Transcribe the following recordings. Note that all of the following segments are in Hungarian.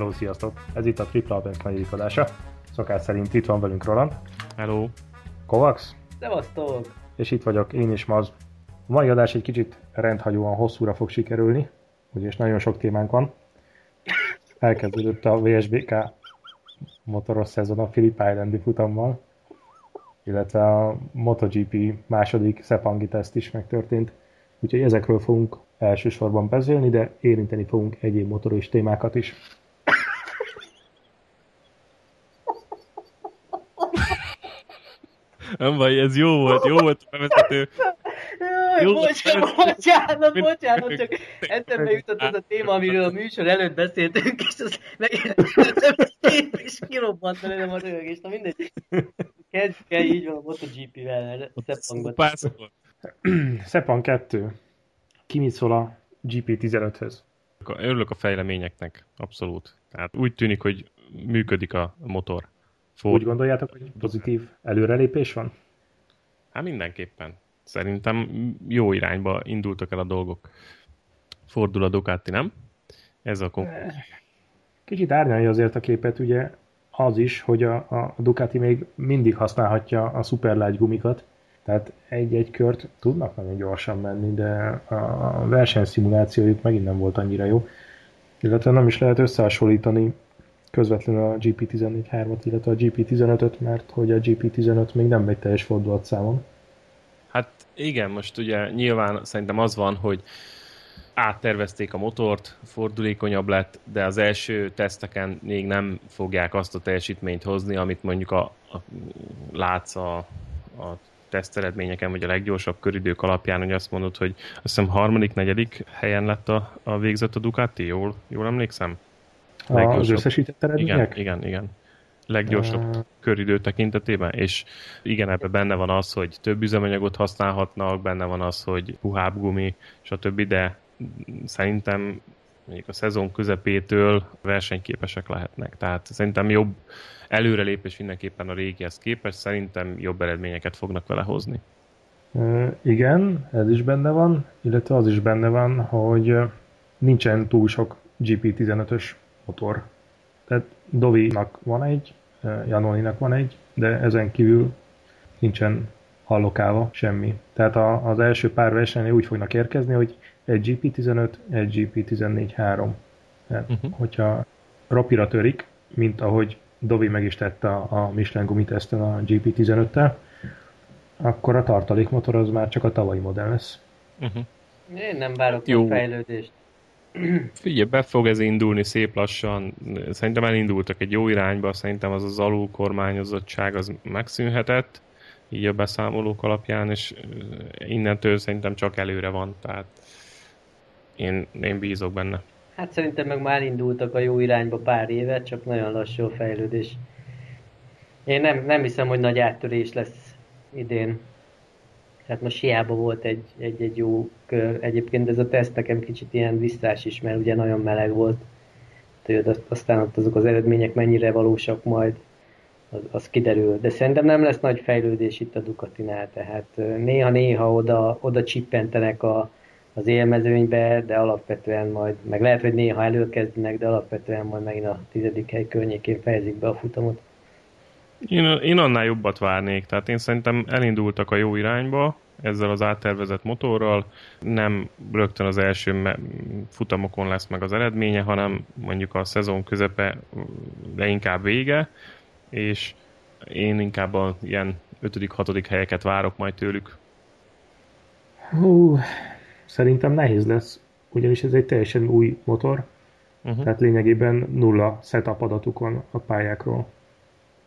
Hello, sziasztok! Ez itt a Triple Apex negyedik adása. Szokás szerint itt van velünk Roland. Hello! Kovacs. Szevasztok! És itt vagyok én is, Maz. A mai adás egy kicsit rendhagyóan hosszúra fog sikerülni, ugyanis nagyon sok témánk van. Elkezdődött a VSBK motoros szezon a Philip Islandi futammal, illetve a MotoGP második Sepangi teszt is megtörtént. Úgyhogy ezekről fogunk elsősorban beszélni, de érinteni fogunk egyéb motoros témákat is. Nem baj, ez jó volt, jó volt a bevezető. Jó, bocsánat, bocsánat, bocsánat, csak eszembe jutott az a téma, amiről a műsor előtt beszéltünk, és az megjelentettem, és kirobbant belőlem a röhögés, na mindegy. Kezdjük el, így van a MotoGP-vel, Szepangban. Szepan 2. Ki mit szól a GP15-höz? Örülök a fejleményeknek, abszolút. Tehát úgy tűnik, hogy működik a motor. Ford. Úgy gondoljátok, hogy pozitív előrelépés van? Hát mindenképpen. Szerintem jó irányba indultak el a dolgok. Fordul a Ducati, nem? Ez a konkrét. Kicsit árnyalja azért a képet, ugye az is, hogy a, a Ducati még mindig használhatja a szuperlágy gumikat, tehát egy-egy kört tudnak nagyon gyorsan menni, de a versenyszimulációjuk megint nem volt annyira jó. Illetve nem is lehet összehasonlítani közvetlenül a GP14-3-at, illetve a GP15-öt, mert hogy a GP15 még nem megy teljes fordulatszámon. Hát igen, most ugye nyilván szerintem az van, hogy áttervezték a motort, fordulékonyabb lett, de az első teszteken még nem fogják azt a teljesítményt hozni, amit mondjuk a, a látsz a, a teszteredményeken, vagy a leggyorsabb köridők alapján, hogy azt mondod, hogy azt hiszem harmadik, negyedik helyen lett a, a végzett a Ducati, jól, jól emlékszem? Az összesített eredmények? Igen, igen, igen. Leggyorsabb uh... köridő tekintetében, és igen, ebben benne van az, hogy több üzemanyagot használhatnak, benne van az, hogy puhább gumi, stb., de szerintem mondjuk a szezon közepétől versenyképesek lehetnek. Tehát szerintem jobb előrelépés mindenképpen a régihez képest, szerintem jobb eredményeket fognak vele hozni. Igen, ez is benne van, illetve az is benne van, hogy nincsen túl sok GP15-ös motor. Tehát Dovi-nak van egy, Janoninak van egy, de ezen kívül nincsen allokálva semmi. Tehát a, az első pár versenyen úgy fognak érkezni, hogy egy GP15, egy GP14-3. Tehát, uh-huh. hogyha rapira törik, mint ahogy Dovi meg is tette a, a Michelin gumiteszten a GP15-tel, akkor a tartalékmotor az már csak a tavalyi modell lesz. Uh-huh. Én nem várok Jó. a fejlődést. Figyelj, be fog ez indulni szép lassan. Szerintem elindultak egy jó irányba, szerintem az az alul kormányozottság az megszűnhetett, így a beszámolók alapján, és innentől szerintem csak előre van, tehát én, én bízok benne. Hát szerintem meg már indultak a jó irányba pár éve, csak nagyon lassú a fejlődés. Én nem, nem hiszem, hogy nagy áttörés lesz idén. Tehát most hiába volt egy, egy, egy jó kör. Egyébként ez a teszt nekem kicsit ilyen visszás is, mert ugye nagyon meleg volt. Tehát aztán ott azok az eredmények mennyire valósak majd, az, az kiderül. De szerintem nem lesz nagy fejlődés itt a Ducatinál, tehát néha-néha oda, oda csippentenek a, az élmezőnybe, de alapvetően majd, meg lehet, hogy néha előkezdenek, de alapvetően majd megint a tizedik hely környékén fejezik be a futamot. Én, én annál jobbat várnék, tehát én szerintem elindultak a jó irányba ezzel az áttervezett motorral, nem rögtön az első futamokon lesz meg az eredménye, hanem mondjuk a szezon közepe, de inkább vége, és én inkább a ilyen 5.-6. helyeket várok majd tőlük. Hú, szerintem nehéz lesz, ugyanis ez egy teljesen új motor, uh-huh. tehát lényegében nulla setup adatuk van a pályákról.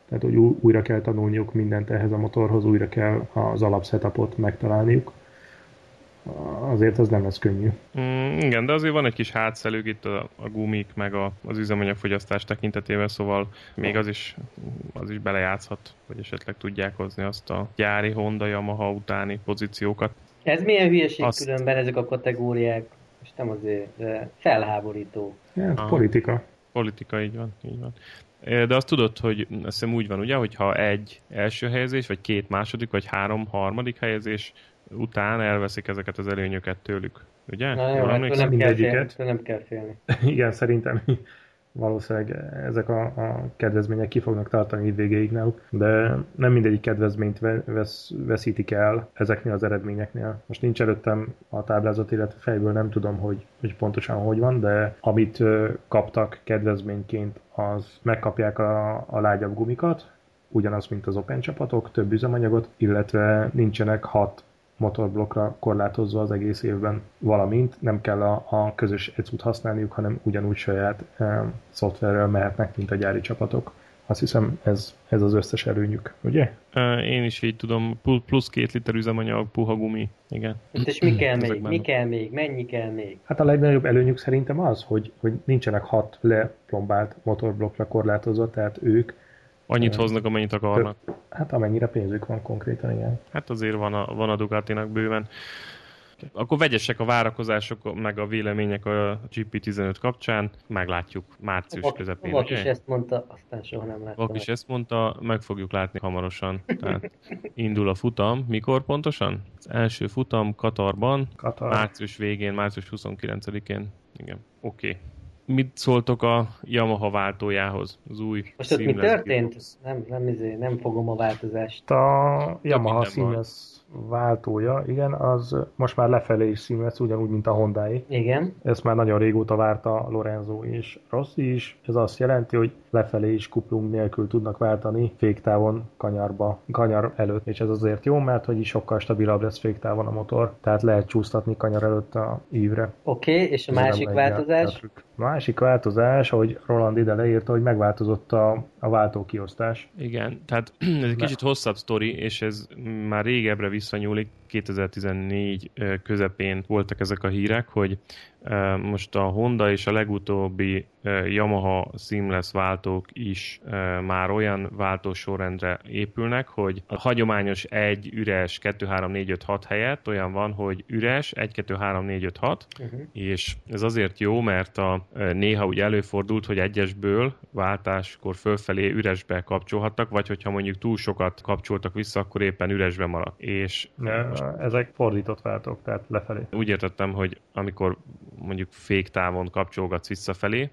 Tehát, hogy újra kell tanulniuk mindent ehhez a motorhoz, újra kell az alapsetupot megtalálniuk. Azért az nem lesz könnyű. Mm, igen, de azért van egy kis hátszelők itt a, a gumik, meg a, az üzemanyagfogyasztás tekintetében, szóval még az is, az is belejátszhat, hogy esetleg tudják hozni azt a gyári Honda Yamaha utáni pozíciókat. Ez milyen hülyeség azt... különben ezek a kategóriák? Most nem azért felháborító. Ja, politika. Politika, így van, így van. De azt tudod, hogy azt hiszem úgy van, ugye, hogyha egy első helyezés, vagy két második, vagy három harmadik helyezés után elveszik ezeket az előnyöket tőlük. Ugye? Na jó, hát nem kell, félni, nem kell félni. Igen, szerintem valószínűleg ezek a, a kedvezmények ki fognak tartani végéig náluk, de nem mindegyik kedvezményt vesz, veszítik el ezeknél az eredményeknél. Most nincs előttem a táblázat, illetve fejből nem tudom, hogy, hogy pontosan hogy van, de amit kaptak kedvezményként, az megkapják a, a lágyabb gumikat, ugyanaz, mint az Open csapatok, több üzemanyagot, illetve nincsenek hat motorblokkra korlátozva az egész évben, valamint nem kell a, a közös ecut használniuk, hanem ugyanúgy saját e, szoftverrel mehetnek, mint a gyári csapatok. Azt hiszem ez, ez az összes előnyük, ugye? Én is így tudom, plusz két liter üzemanyag, puha gumi, igen. És mi kell még? Mi kell még? Mennyi kell még? Hát a legnagyobb előnyük szerintem az, hogy, hogy nincsenek hat leplombált motorblokkra korlátozva, tehát ők Annyit hoznak, amennyit akarnak. Hát amennyire pénzük van konkrétan, igen. Hát azért van a, van a Ducatinak bőven. Akkor vegyesek a várakozások, meg a vélemények a GP15 kapcsán, meglátjuk március Vak, közepén. Vak is ezt mondta, aztán soha nem láttam. Vak is ezt mondta, meg fogjuk látni hamarosan. Tehát indul a futam. Mikor pontosan? Az első futam Katarban, Katar. március végén, március 29-én. Igen, oké. Okay mit szóltok a Yamaha váltójához? Az új Most ott mi történt? Nem, nem, izé, nem fogom a változást. A Yamaha Seamless váltója, igen, az most már lefelé is seamless, ugyanúgy, mint a Hyundai. Igen. Ezt már nagyon régóta várta Lorenzo és Rossi is. Ez azt jelenti, hogy lefelé is kuplung nélkül tudnak váltani féktávon kanyarba, kanyar előtt. És ez azért jó, mert hogy is sokkal stabilabb lesz féktávon a motor, tehát lehet csúsztatni kanyar előtt a ívre. Oké, okay, és a ez másik változás? A másik változás, ahogy Roland ide leírta, hogy megváltozott a, a váltókiosztás. Igen, tehát ez egy kicsit hosszabb sztori, és ez már régebbre visszanyúlik, 2014 közepén voltak ezek a hírek, hogy most a Honda és a legutóbbi Yamaha Seamless váltók is már olyan váltósorrendre épülnek, hogy a hagyományos 1 üres 2, 3, 4, 5, 6 helyett olyan van, hogy üres 1, 2, 3, 4, 5, 6, uh-huh. és ez azért jó, mert a, néha úgy előfordult, hogy egyesből váltáskor fölfelé üresbe kapcsolhattak, vagy hogyha mondjuk túl sokat kapcsoltak vissza, akkor éppen üresbe maradt. És ne, ezek fordított váltók, tehát lefelé. Úgy értettem, hogy amikor mondjuk féktávon kapcsolgatsz visszafelé,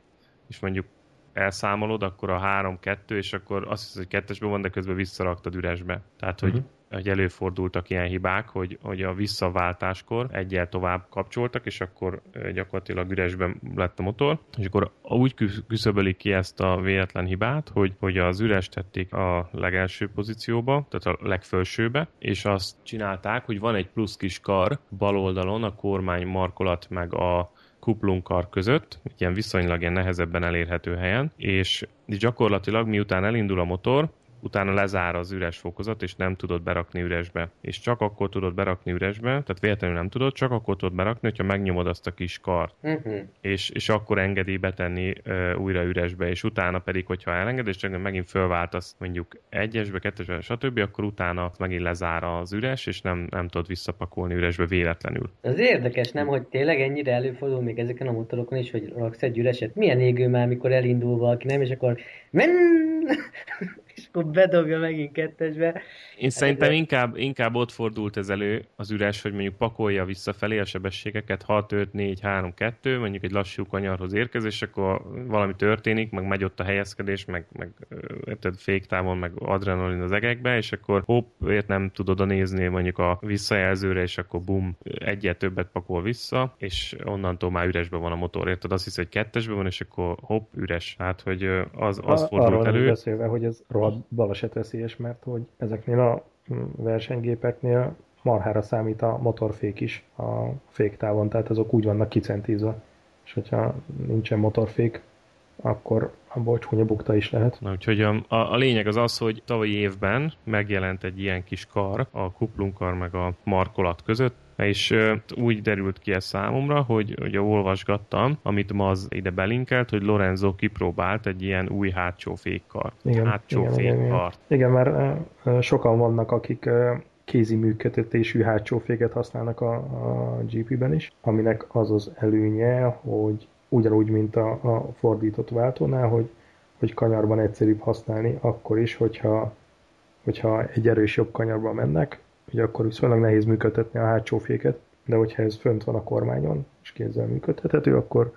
és mondjuk elszámolod, akkor a 3-2, és akkor azt hiszed, hogy kettesben van, de közben visszaraktad üresbe. Tehát, hogy uh-huh hogy előfordultak ilyen hibák, hogy, hogy a visszaváltáskor egyel tovább kapcsoltak, és akkor gyakorlatilag üresben lett a motor, és akkor úgy küszöbölik ki ezt a véletlen hibát, hogy, hogy az üres tették a legelső pozícióba, tehát a legfelsőbe, és azt csinálták, hogy van egy plusz kis kar bal oldalon a kormány markolat meg a kuplungkar között, ilyen viszonylag ilyen nehezebben elérhető helyen, és gyakorlatilag miután elindul a motor, utána lezár az üres fokozat, és nem tudod berakni üresbe. És csak akkor tudod berakni üresbe, tehát véletlenül nem tudod, csak akkor tudod berakni, hogyha megnyomod azt a kis kart. Uh-huh. És, és akkor engedi betenni uh, újra üresbe, és utána pedig, hogyha elenged, és csak megint fölváltasz mondjuk egyesbe, kettesbe, stb., akkor utána megint lezár az üres, és nem, nem tudod visszapakolni üresbe véletlenül. Az érdekes, nem, hogy tényleg ennyire előfordul még ezeken a motorokon is, hogy raksz egy üreset. Milyen égő már, mikor elindul valaki, nem, és akkor men akkor bedobja megint kettesbe. Én szerintem inkább, inkább ott fordult ez elő az üres, hogy mondjuk pakolja visszafelé a sebességeket 6, 5, 4, 3, 2, mondjuk egy lassú kanyarhoz érkezés, és akkor valami történik, meg megy ott a helyezkedés, meg, meg érted, féktávon, meg adrenalin az egekbe, és akkor hopp, ért nem tud oda nézni mondjuk a visszajelzőre, és akkor bum, egyet többet pakol vissza, és onnantól már üresben van a motor, érted? Azt hisz, hogy kettesben van, és akkor hopp, üres. Hát, hogy az, az fordult elő. beszélve, hogy ez rohadt balesetveszélyes, mert hogy ezeknél a versenygépeknél marhára számít a motorfék is a féktávon, tehát azok úgy vannak kicentízva. És hogyha nincsen motorfék, akkor abból csúnya bukta is lehet. Na, úgyhogy a, a, a lényeg az az, hogy tavalyi évben megjelent egy ilyen kis kar, a kuplungkar meg a markolat között, és úgy derült ki ez számomra, hogy, hogy olvasgattam, amit ma az ide belinkelt, hogy Lorenzo kipróbált egy ilyen új hátsó fékkar. Igen, hátsó igen, fékkart. Igen, igen, mert sokan vannak, akik kézi működtetésű hátsó féket használnak a, a GP-ben is, aminek az az előnye, hogy ugyanúgy, mint a, a fordított váltónál, hogy, hogy kanyarban egyszerűbb használni, akkor is, hogyha, hogyha egy erős jobb kanyarban mennek, ugye akkor viszonylag nehéz működtetni a hátsó féket, de hogyha ez fönt van a kormányon, és kézzel működtethető, akkor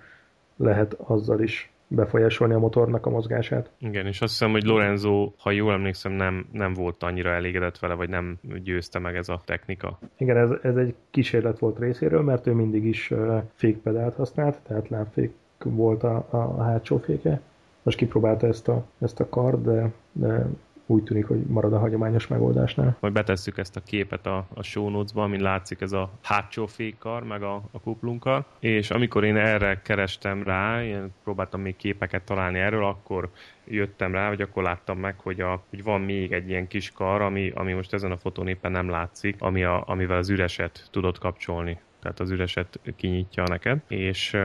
lehet azzal is befolyásolni a motornak a mozgását. Igen, és azt hiszem, hogy Lorenzo, ha jól emlékszem, nem, nem volt annyira elégedett vele, vagy nem győzte meg ez a technika. Igen, ez, ez egy kísérlet volt részéről, mert ő mindig is fékpedált használt, tehát lábfék volt a, a hátsó féke. Most kipróbálta ezt a, ezt a kard, de, de úgy tűnik, hogy marad a hagyományos megoldásnál. Majd betesszük ezt a képet a, a show notes-ba, amin látszik ez a hátsó fékkar, meg a, a kuplunkkal, és amikor én erre kerestem rá, én próbáltam még képeket találni erről, akkor jöttem rá, vagy akkor láttam meg, hogy, a, hogy van még egy ilyen kis kar, ami, ami most ezen a fotón éppen nem látszik, ami a, amivel az üreset tudod kapcsolni tehát az üreset kinyitja neked, és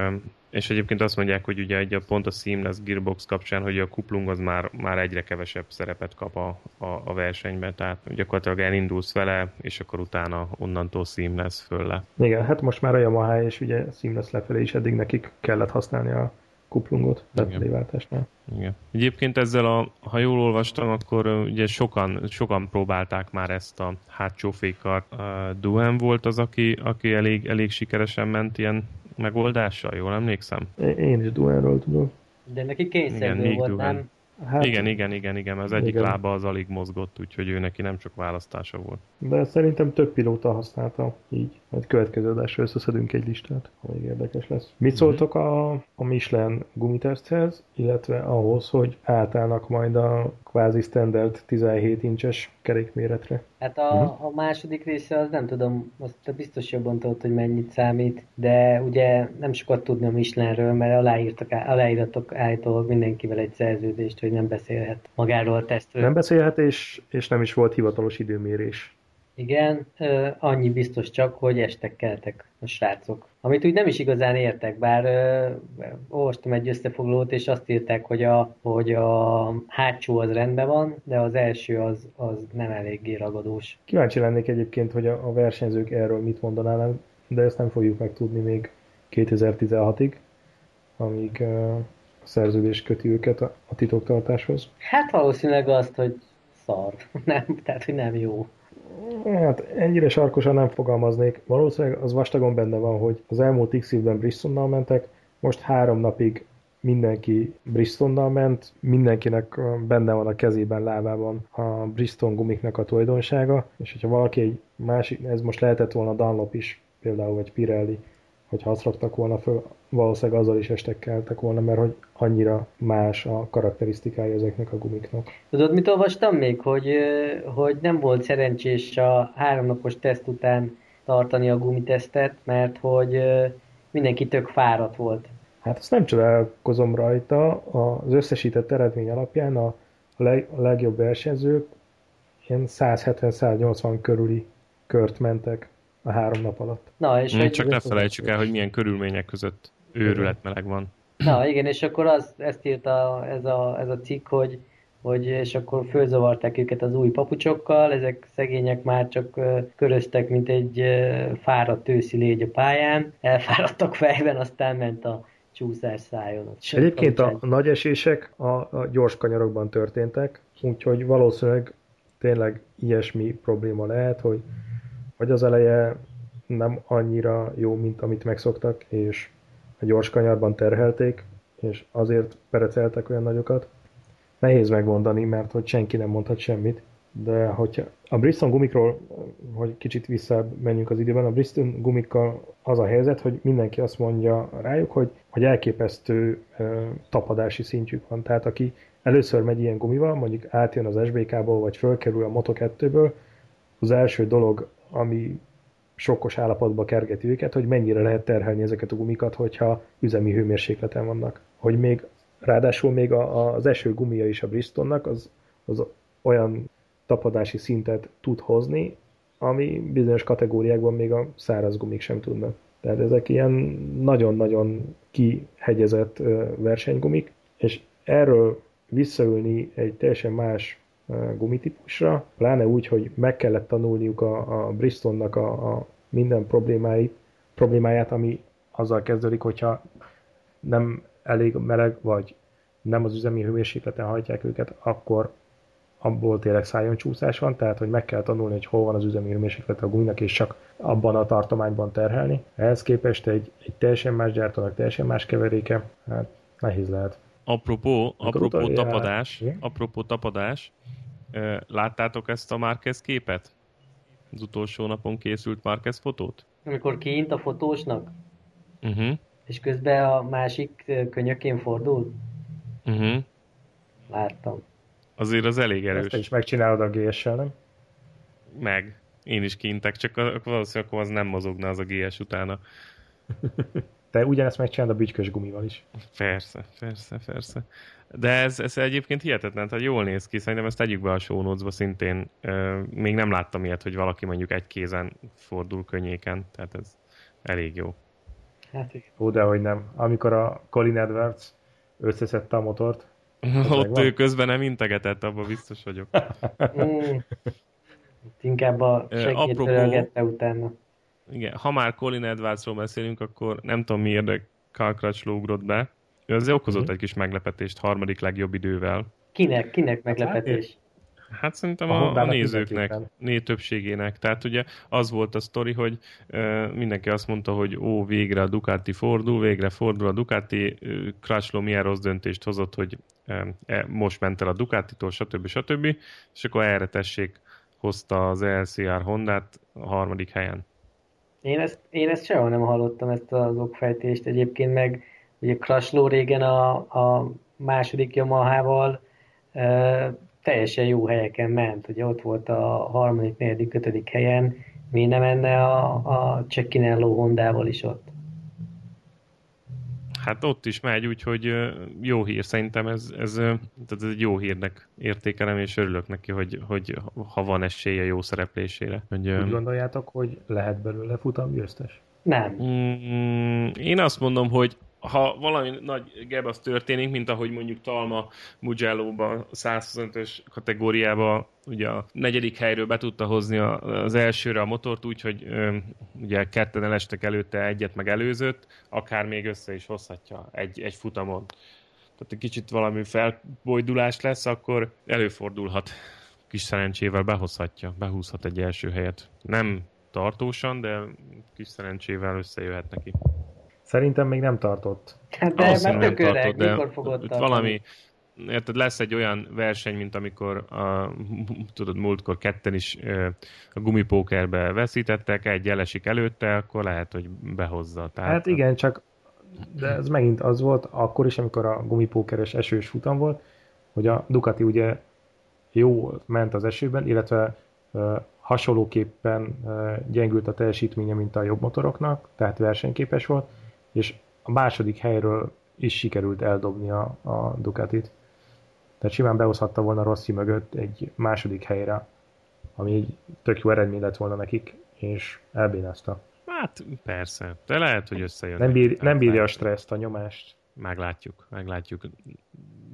és egyébként azt mondják, hogy ugye egy a pont a Seamless Gearbox kapcsán, hogy a kuplung az már, már egyre kevesebb szerepet kap a, a, a versenyben, tehát gyakorlatilag elindulsz vele, és akkor utána onnantól Seamless föl le. Igen, hát most már a Yamaha és ugye Seamless lefelé is eddig nekik kellett használni a kuplungot lefeléváltásnál. Igen. Egyébként ezzel, a, ha jól olvastam, akkor ugye sokan, sokan próbálták már ezt a hátsó fékart. Duhan volt az, aki, aki elég, elég sikeresen ment ilyen megoldással, jól emlékszem? Én is Duhanról tudom. De neki kényszerből volt, Duhan. nem? Hát, igen, igen, igen, igen, az egyik igen. lába az alig mozgott, úgyhogy ő neki nem csak választása volt. De szerintem több pilóta használta így. Majd következő adásra összeszedünk egy listát, ha még érdekes lesz. Mit mhm. szóltok a, a Michelin gumiteszthez, illetve ahhoz, hogy átállnak majd a kvázi standard 17 incses kerékméretre? Hát a, uh-huh. a második része az nem tudom, azt te biztos jobban tudod, hogy mennyit számít, de ugye nem sokat tudni a Michelinről, mert aláírtak, aláíratok állítólag mindenkivel egy szerződést, hogy nem beszélhet magáról a tesztről. Nem beszélhet, és, és nem is volt hivatalos időmérés. Igen, annyi biztos csak, hogy estek keltek a srácok. Amit úgy nem is igazán értek, bár olvastam egy összefoglalót, és azt írták, hogy a, hogy a hátsó az rendben van, de az első az, az nem eléggé ragadós. Kíváncsi lennék egyébként, hogy a, a versenyzők erről mit mondanának, de ezt nem fogjuk megtudni még 2016-ig, amíg a szerződés köti őket a, a titoktartáshoz. Hát valószínűleg azt, hogy szar. Nem, tehát, hogy nem jó. Hát ennyire sarkosan nem fogalmaznék. Valószínűleg az vastagon benne van, hogy az elmúlt x évben Bristonnal mentek, most három napig mindenki Bristonnal ment, mindenkinek benne van a kezében, lábában a Briston gumiknak a tulajdonsága, és hogyha valaki egy másik, ez most lehetett volna Dunlop is, például, vagy Pirelli, hogyha azt raktak volna föl, valószínűleg azzal is estekkeltek volna, mert hogy annyira más a karakterisztikája ezeknek a gumiknak. Tudod, mit olvastam még? Hogy, hogy nem volt szerencsés a háromnapos teszt után tartani a gumitesztet, mert hogy mindenki tök fáradt volt. Hát azt nem csodálkozom rajta. Az összesített eredmény alapján a, leg, a legjobb versenyzők ilyen 170-180 körüli kört mentek a három nap alatt. Na, és hmm, csak ne felejtsük el, hogy milyen körülmények között őrületmeleg van. Na igen, és akkor az, ezt írta ez a, ez a cikk, hogy, hogy és akkor fölzavarták őket az új papucsokkal, ezek szegények már csak köröztek, mint egy fáradt őszi légy a pályán, elfáradtak fejben, aztán ment a csúszás szájon. Egyébként a nagy esések a, a gyors kanyarokban történtek, úgyhogy valószínűleg tényleg ilyesmi probléma lehet, hogy vagy az eleje nem annyira jó, mint amit megszoktak, és a gyors kanyarban terhelték, és azért pereceltek olyan nagyokat. Nehéz megmondani, mert hogy senki nem mondhat semmit, de hogyha a Bristol gumikról, hogy kicsit menjünk az időben, a Bristol gumikkal az a helyzet, hogy mindenki azt mondja rájuk, hogy, hogy elképesztő ö, tapadási szintjük van. Tehát aki először megy ilyen gumival, mondjuk átjön az SBK-ból, vagy fölkerül a Moto2-ből, az első dolog, ami sokkos állapotba kergeti őket, hogy mennyire lehet terhelni ezeket a gumikat, hogyha üzemi hőmérsékleten vannak. Hogy még ráadásul még a, az eső gumia is a Bristolnak, az, az olyan tapadási szintet tud hozni, ami bizonyos kategóriákban még a száraz gumik sem tudnak. Tehát ezek ilyen nagyon-nagyon kihegyezett versenygumik, és erről visszaülni egy teljesen más gumitípusra, pláne úgy, hogy meg kellett tanulniuk a, a Bristolnak a, a minden problémáit, problémáját, ami azzal kezdődik, hogyha nem elég meleg, vagy nem az üzemi hőmérsékleten hajtják őket, akkor abból tényleg szájon csúszás van, tehát hogy meg kell tanulni, hogy hol van az üzemi hőmérséklet a guminak, és csak abban a tartományban terhelni. Ehhez képest egy, egy teljesen más gyártónak teljesen más keveréke, hát nehéz lehet. Apropó, apropó tapadás, apropó tapadás, láttátok ezt a Marquez képet? Az utolsó napon készült Marquez fotót? Amikor kiint a fotósnak, Uh-huh. és közben a másik könyökén fordul, Uh-huh. láttam. Azért az elég Ezt erős. te is megcsinálod a GS-sel, nem? Meg. Én is kintek, csak valószínűleg akkor az nem mozogna az a GS utána. Te ugyanezt megcsinálod a bütykös gumival is. Persze, persze, persze. De ez, ez egyébként hihetetlen, tehát jól néz ki, szerintem ezt tegyük be a show notes-ba szintén. Még nem láttam ilyet, hogy valaki mondjuk egy kézen fordul könnyéken, tehát ez elég jó. Hát igen. Ó, de hogy nem. Amikor a Colin Edwards összeszedte a motort, Ott ő közben nem integetett, abban biztos vagyok. Inkább a segít utána. Igen, ha már Colin Edwardsról beszélünk, akkor nem tudom miért, de Crutchlow ugrott be. Ő azért okozott Mhm. egy kis meglepetést harmadik legjobb idővel. Kinek, kinek meglepetés? Hát szerintem A a, nézőknek, né többségének. Tehát ugye az volt a sztori, hogy uh, mindenki azt mondta, hogy ó, végre a Ducati fordul, végre fordul a Ducati, Crutchlow milyen rossz döntést hozott, hogy um, e, most ment el a Ducatitól, stb. stb. És akkor erre tessék hozta az LCR Hondát a harmadik helyen. Én ezt, én ezt sehol nem hallottam, ezt az okfejtést. Egyébként meg ugye Crashlow régen a, a második Yamaha-val e, teljesen jó helyeken ment. Ugye ott volt a harmadik, negyedik, ötödik helyen. Mi nem menne a, a Cecchiniello Hondával is ott? Hát ott is megy, úgyhogy jó hír. Szerintem ez, ez, tehát ez egy jó hírnek értékelem, és örülök neki, hogy, hogy ha van esélye jó szereplésére. Hogy, úgy gondoljátok, hogy lehet belőle futam győztes? Nem. Mm, én azt mondom, hogy ha valami nagy gebasz történik, mint ahogy mondjuk Talma Mugello-ba 125-ös kategóriába ugye a negyedik helyről be tudta hozni az elsőre a motort, úgyhogy ugye ketten elestek előtte, egyet meg előzött, akár még össze is hozhatja egy, egy futamon. Tehát egy kicsit valami felbojdulás lesz, akkor előfordulhat. Kis szerencsével behozhatja, behúzhat egy első helyet. Nem tartósan, de kis szerencsével összejöhet neki. Szerintem még nem tartott. Hát de Valószínűleg már tök öreg, tartott, de mikor fogod tartani? valami, érted, lesz egy olyan verseny, mint amikor a, tudod, múltkor ketten is a gumipókerbe veszítettek, egy elesik előtte, akkor lehet, hogy behozza. Tehát, Hát igen, csak de ez megint az volt akkor is, amikor a gumipókeres esős futam volt, hogy a Ducati ugye jó ment az esőben, illetve ö, hasonlóképpen gyengült a teljesítménye, mint a jobb motoroknak, tehát versenyképes volt, és a második helyről is sikerült eldobni a, a Ducatit. Tehát simán behozhatta volna Rossi mögött egy második helyre, ami egy tök jó eredmény lett volna nekik, és elbénázta. hát persze, de lehet, hogy összejön. Nem, bír, nem bírja a stresszt, a nyomást. Meglátjuk, meglátjuk.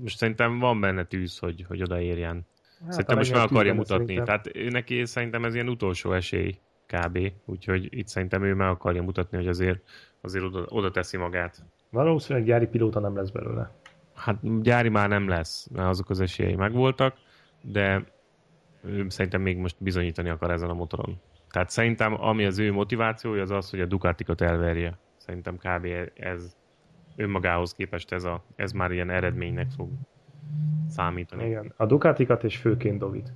Most szerintem van benne tűz, hogy, hogy odaérjen. Hát, Szerintem most meg akarja mutatni. szerintem. Tehát neki szerintem ez ilyen utolsó esély kb. Úgyhogy itt szerintem ő meg akarja mutatni, hogy azért, azért oda, oda teszi magát. Valószínűleg gyári pilóta nem lesz belőle. Hát gyári már nem lesz, mert azok az esélyei megvoltak, de ő szerintem még most bizonyítani akar ezen a motoron. Tehát szerintem ami az ő motivációja, az az, hogy a Ducatikat elverje. Szerintem kb. ez önmagához képest ez, a, ez már ilyen eredménynek fog számítani. Igen. A Ducatikat és főként Dovit.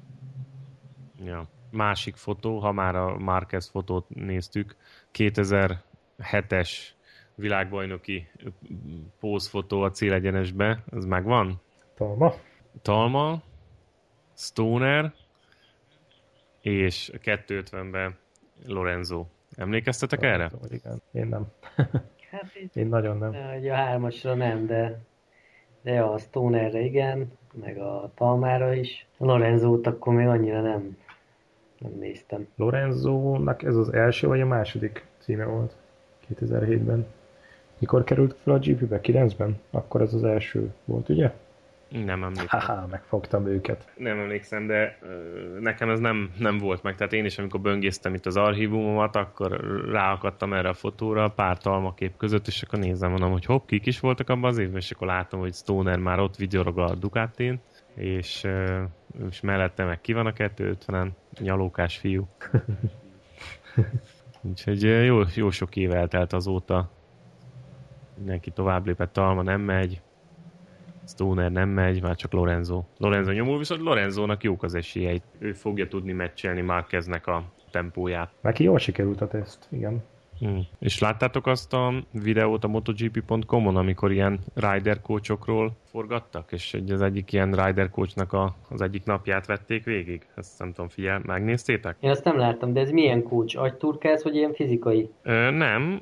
Ja. Másik fotó, ha már a Marquez fotót néztük, 2007-es világbajnoki pózfotó a célegyenesbe, az megvan? Talma? Talma, Stoner, és 250-ben Lorenzo. Emlékeztetek erre? Tudom, hogy Igen. Én nem. Hát így, Én nagyon nem. a hármasra nem, de, de a Stonerre igen, meg a Talmára is. A Lorenzót akkor még annyira nem, nem néztem. Lorenzo-nak ez az első vagy a második címe volt 2007-ben. Mikor került fel a GP-be? 9-ben? Akkor ez az első volt, ugye? Nem emlékszem. Haha, megfogtam őket. Nem emlékszem, de ö, nekem ez nem, nem volt meg. Tehát én is, amikor böngésztem itt az archívumomat, akkor ráakadtam erre a fotóra, pár talmakép között, és akkor nézem, mondom, hogy hopp, kik is voltak abban az évben, és akkor látom, hogy Stoner már ott vigyorog a Ducatin, és, és mellette meg ki van a 250-en, nyalókás fiú. Úgyhogy jó, jó sok év eltelt azóta. Mindenki tovább lépett, Talma nem megy. Stoner nem megy, már csak Lorenzo. Lorenzo nyomul, viszont Lorenzónak jók az esélyei. Ő fogja tudni meccselni Márkeznek a tempóját. Neki jól sikerült a teszt, igen. Hmm. És láttátok azt a videót a MotoGP.com-on, amikor ilyen rider coachokról forgattak, és az egyik ilyen rider coachnak a, az egyik napját vették végig? Ezt nem tudom, figyel, megnéztétek? Én azt nem láttam, de ez milyen coach? Agyturkász, vagy ilyen fizikai? Ö, nem,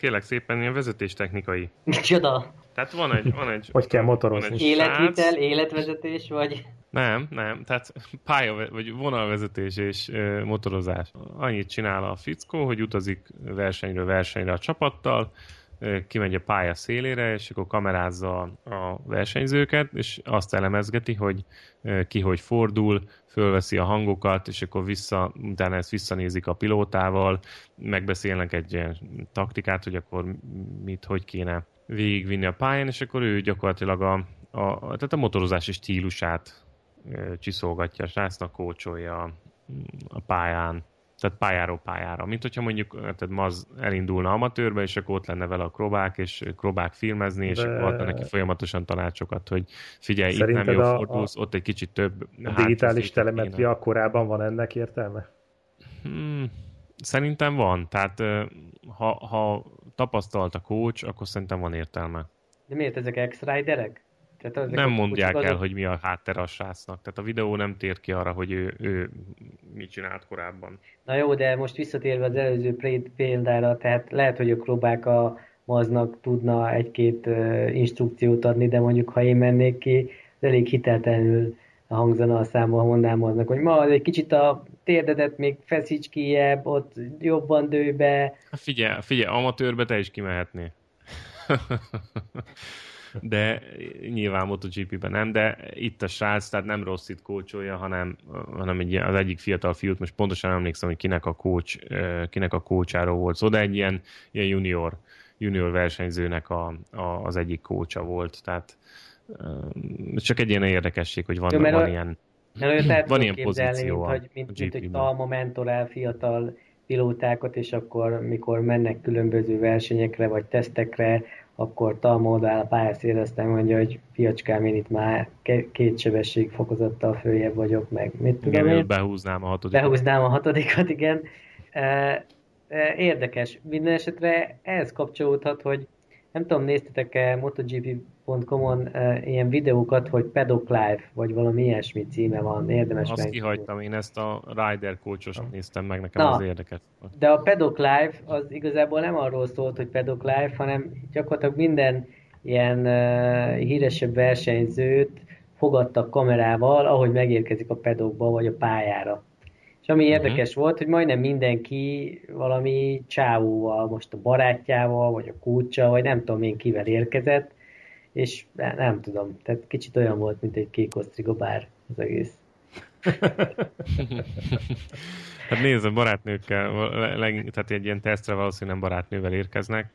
kérlek szépen ilyen vezetéstechnikai. Micsoda? Tehát van egy... Van egy hogy kell motorozni? Egy Életvitel, srác, életvezetés, vagy... Nem, nem, tehát pálya, vagy vonalvezetés és ö, motorozás. Annyit csinál a fickó, hogy utazik versenyről versenyre a csapattal, ö, kimegy a pálya szélére, és akkor kamerázza a versenyzőket, és azt elemezgeti, hogy ö, ki hogy fordul, fölveszi a hangokat, és akkor vissza, utána ezt visszanézik a pilótával, megbeszélnek egy ilyen taktikát, hogy akkor mit, hogy kéne végigvinni a pályán, és akkor ő gyakorlatilag a, a, tehát a motorozási stílusát csiszolgatja a srácnak, kócsolja a pályán, tehát pályáról pályára. Mint hogyha mondjuk tehát Maz elindulna amatőrbe, és akkor ott lenne vele a krobák, és krobák filmezni, és De... akkor adna neki folyamatosan tanácsokat, hogy figyelj, Szerinted itt nem jó fordulsz, a... ott egy kicsit több. A digitális telemetria korában van ennek értelme? Hmm, szerintem van. Tehát ha, ha tapasztalt a coach, akkor szerintem van értelme. De miért ezek ex-riderek? Tehát nem mondják el, azok... hogy mi a háttere a srácnak. Tehát a videó nem tér ki arra, hogy ő, ő mit csinált korábban. Na jó, de most visszatérve az előző példára, tehát lehet, hogy a klubák a maznak tudna egy-két uh, instrukciót adni, de mondjuk ha én mennék ki, elég hiteltelenül hangzana a számba, ha mondanám aznak, hogy ma egy kicsit a térdedet még feszíts kijebb, ott jobban dőj be. Figyelj, figyelj, amatőrbe te is kimehetnél de nyilván MotoGP-ben nem, de itt a srác, tehát nem rossz itt kócsolja, hanem, hanem egy, az egyik fiatal fiút, most pontosan emlékszem, hogy kinek a kócs, kinek a kócsáról volt szó, de egy ilyen, ilyen junior, junior versenyzőnek a, a, az egyik kócsa volt, tehát csak egy ilyen érdekesség, hogy van, van a, ilyen mert van ilyen pozíció mint, hogy, mint, mint, hogy Talma mentorál fiatal pilótákat, és akkor mikor mennek különböző versenyekre vagy tesztekre, akkor Talma odáll a pályaszél, aztán mondja, hogy fiacskám, én itt már két sebesség fokozattal följebb vagyok, meg mit tudom igen, én. behúznám a hatodikat. Behúznám a hatodikat, igen. Érdekes. Minden esetre ehhez kapcsolódhat, hogy nem tudom, néztetek-e MotoGP.com-on uh, ilyen videókat, hogy Paddock Live, vagy valami ilyesmi címe van, érdemes Azt meg. kihagytam, én ezt a Rider coachos néztem meg, nekem Na, az érdekes. De a Paddock Live az igazából nem arról szólt, hogy Paddock Live, hanem gyakorlatilag minden ilyen uh, híresebb versenyzőt fogadtak kamerával, ahogy megérkezik a pedokba vagy a pályára. És ami uh-huh. érdekes volt, hogy majdnem mindenki valami csávóval, most a barátjával, vagy a kúcsa, vagy nem tudom én kivel érkezett, és nem, nem tudom, tehát kicsit olyan volt, mint egy kék osztrigobár az egész. hát nézd, a barátnőkkel, tehát egy ilyen tesztre valószínűleg nem barátnővel érkeznek.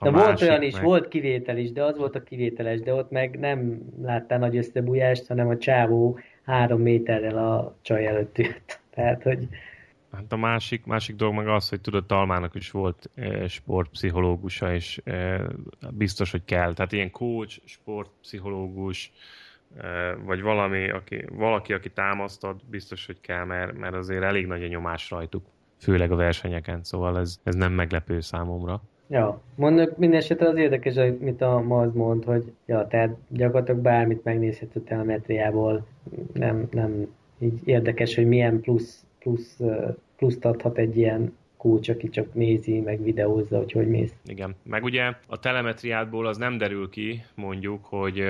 De volt olyan is, meg... volt kivétel is, de az volt a kivételes, de ott meg nem láttál nagy összebújást, hanem a csávó három méterrel a csaj előtt jött. Tehát, hogy... Hát a másik, másik dolog meg az, hogy tudod, Talmának is volt e, sportpszichológusa, és e, biztos, hogy kell. Tehát ilyen coach, sportpszichológus, e, vagy valami, aki, valaki, aki támasztad, biztos, hogy kell, mert, mert azért elég nagy a nyomás rajtuk, főleg a versenyeken, szóval ez, ez nem meglepő számomra. Ja, mondjuk minden esetre az érdekes, amit a Maz mond, hogy ja, tehát gyakorlatilag bármit megnézhet a telemetriából, nem, nem így érdekes, hogy milyen plusz, plusz, pluszt adhat egy ilyen kócs, aki csak nézi, meg videózza, hogy hogy mész. Igen, meg ugye a telemetriádból az nem derül ki, mondjuk, hogy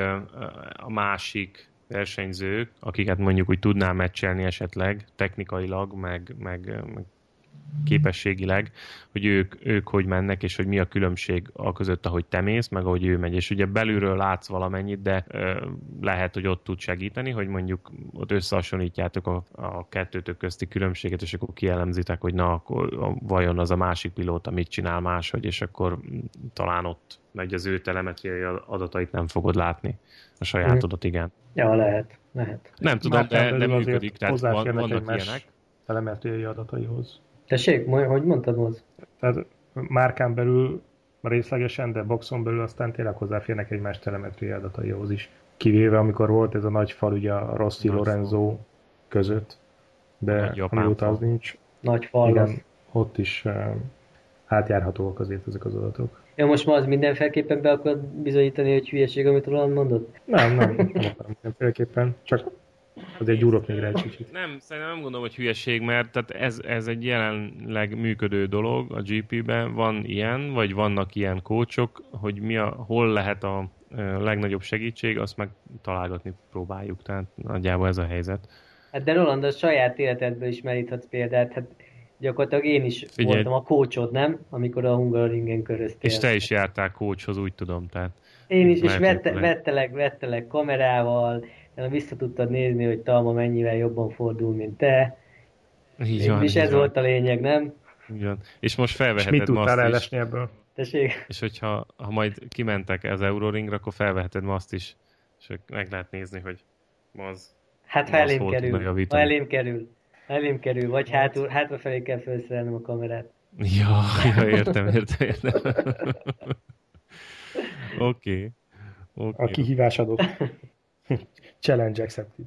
a másik versenyzők, akiket mondjuk úgy tudnál meccselni esetleg technikailag, meg, meg, meg képességileg, hogy ők, ők hogy mennek, és hogy mi a különbség a között, ahogy te mész, meg ahogy ő megy. És ugye belülről látsz valamennyit, de ö, lehet, hogy ott tud segíteni, hogy mondjuk ott összehasonlítjátok a, a kettőtök közti különbséget, és akkor kielemzitek, hogy na, akkor vajon az a másik pilóta mit csinál máshogy, és akkor talán ott megy az ő telemetriai adatait nem fogod látni. A sajátodat igen. Ja, lehet. lehet. Nem tudom, de nem működik, tehát van, vannak ilyenek. telemetriai adataihoz. Tessék, hogy mondtad most? Tehát márkán belül részlegesen, de boxon belül aztán tényleg hozzáférnek egymás telemetriai adataihoz is. kivéve amikor volt ez a nagy fal ugye a Rossi Lorenzo között, de amióta az nincs. Nagy fal igen, ott is uh, átjárhatóak azért ezek az adatok. Ja, most ma az mindenféleképpen be akar bizonyítani, hogy hülyeség, amit Roland mondott? Nem, nem, nem akarom mindenféleképpen, csak azért gyúrok még rá egy kicsit. Nem, szerintem nem gondolom, hogy hülyeség, mert tehát ez, ez egy jelenleg működő dolog a GP-ben. Van ilyen, vagy vannak ilyen kócsok, hogy mi a, hol lehet a legnagyobb segítség, azt meg találgatni próbáljuk. Tehát nagyjából ez a helyzet. Hát de Roland, a saját életedből is meríthatsz példát. Hát gyakorlatilag én is Figyelj. voltam a kócsod, nem? Amikor a Hungaroringen köröztél. És te is jártál kócshoz, úgy tudom. Tehát én is, és vette, vettelek, vettelek kamerával, vissza tudtad nézni, hogy Talma mennyivel jobban fordul, mint te. Így van, és ez van. volt a lényeg, nem? Igen. És most felveheted és mit tudtál elesni ebből? Tessék. És hogyha ha majd kimentek az Euroringra, akkor felveheted ma azt is, és meg lehet nézni, hogy az Hát ha elém kerül, ha elém kerül, elém kerül, vagy hátul, hátrafelé kell felszerelnem a kamerát. Ja, ja értem, értem, értem. Oké. Okay. Okay. A kihívás adó. Challenge accepted.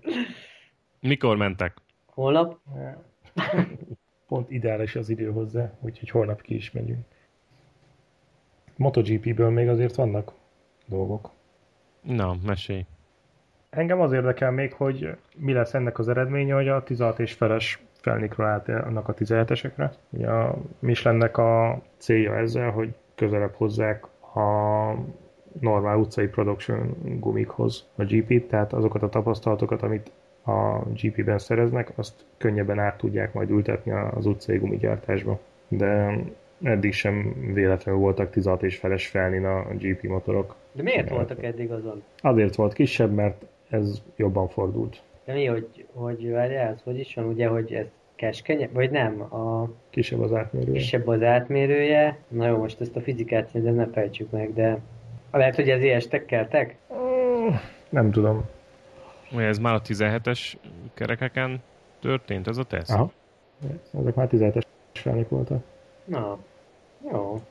Mikor mentek? Holnap? Pont ideális az idő hozzá, úgyhogy holnap ki is megyünk. MotoGP-ből még azért vannak dolgok. Na, mesélj. Engem az érdekel még, hogy mi lesz ennek az eredménye, hogy a 16 és feles felnikről állt annak a 17-esekre. Ugye a Michelinnek a célja ezzel, hogy közelebb hozzák a normál utcai production gumikhoz a GP-t, tehát azokat a tapasztalatokat, amit a GP-ben szereznek, azt könnyebben át tudják majd ültetni az utcai gumigyártásba. De eddig sem véletlenül voltak 16 és feles felnin a GP motorok. De miért mert voltak eddig azon? Azért volt kisebb, mert ez jobban fordult. De mi, hogy, hogy várjál, hogy is van, ugye, hogy ez keskeny, vagy nem? A... Kisebb az átmérője. Kisebb az átmérője. Na jó, most ezt a fizikát szerintem ne fejtsük meg, de lehet, hogy ez ilyes tekkeltek? Nem tudom. Ez már a 17-es kerekeken történt ez a teszt? Aha. Ezek már 17-es felnik voltak. Na, jó.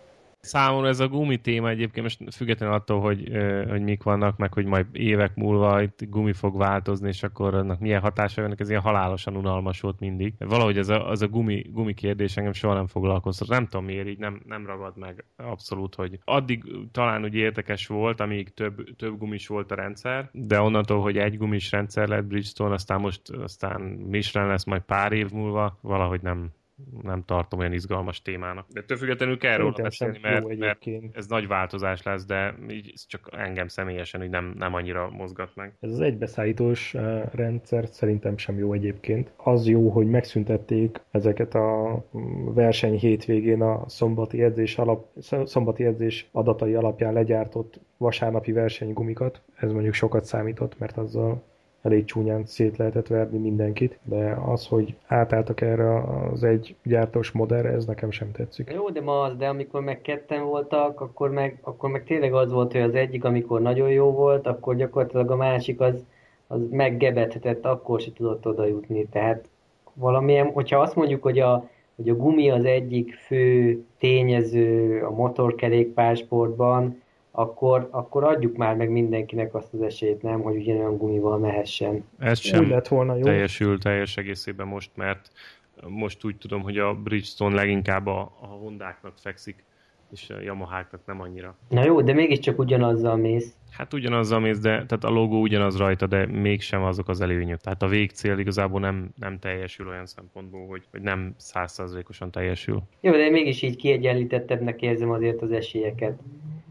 Számomra ez a gumi téma egyébként most függetlenül attól, hogy, hogy mik vannak, meg hogy majd évek múlva itt gumi fog változni, és akkor annak milyen hatása vannak, ez ilyen halálosan unalmas volt mindig. Valahogy ez a, az a gumi, gumi kérdés engem soha nem foglalkoztat. Nem tudom miért, így nem, nem ragad meg abszolút, hogy addig talán úgy érdekes volt, amíg több, több gumis volt a rendszer, de onnantól, hogy egy gumis rendszer lett Bridgestone, aztán most aztán Michelin lesz majd pár év múlva, valahogy nem, nem tartom olyan izgalmas témának. De több függetlenül kell róla beszélni, mert, mert ez nagy változás lesz, de így csak engem személyesen hogy nem, nem annyira mozgat meg. Ez az egybeszállítós eh, rendszer szerintem sem jó egyébként. Az jó, hogy megszüntették ezeket a mm, verseny hétvégén a szombati edzés, alap, szombati edzés adatai alapján legyártott vasárnapi versenygumikat. Ez mondjuk sokat számított, mert azzal elég csúnyán szét lehetett verni mindenkit, de az, hogy átálltak erre az egy gyártós modellre, ez nekem sem tetszik. Jó, de ma az, de amikor meg ketten voltak, akkor meg, akkor meg tényleg az volt, hogy az egyik, amikor nagyon jó volt, akkor gyakorlatilag a másik az, az meggebethetett, akkor se tudott oda jutni. Tehát valamilyen, hogyha azt mondjuk, hogy a, hogy a gumi az egyik fő tényező a motorkerékpársportban, akkor, akkor adjuk már meg mindenkinek azt az esélyt, nem, hogy ugyanolyan gumival mehessen. Ez sem lett volna jó. teljesül teljes egészében most, mert most úgy tudom, hogy a Bridgestone leginkább a, a Hondáknak fekszik, és a Yamaháknak nem annyira. Na jó, de mégiscsak ugyanazzal mész. Hát ugyanazzal mész, de tehát a logó ugyanaz rajta, de mégsem azok az előnyök. Tehát a végcél igazából nem, nem teljesül olyan szempontból, hogy, hogy nem százszerzalékosan teljesül. Jó, de mégis így kiegyenlítettebbnek érzem azért az esélyeket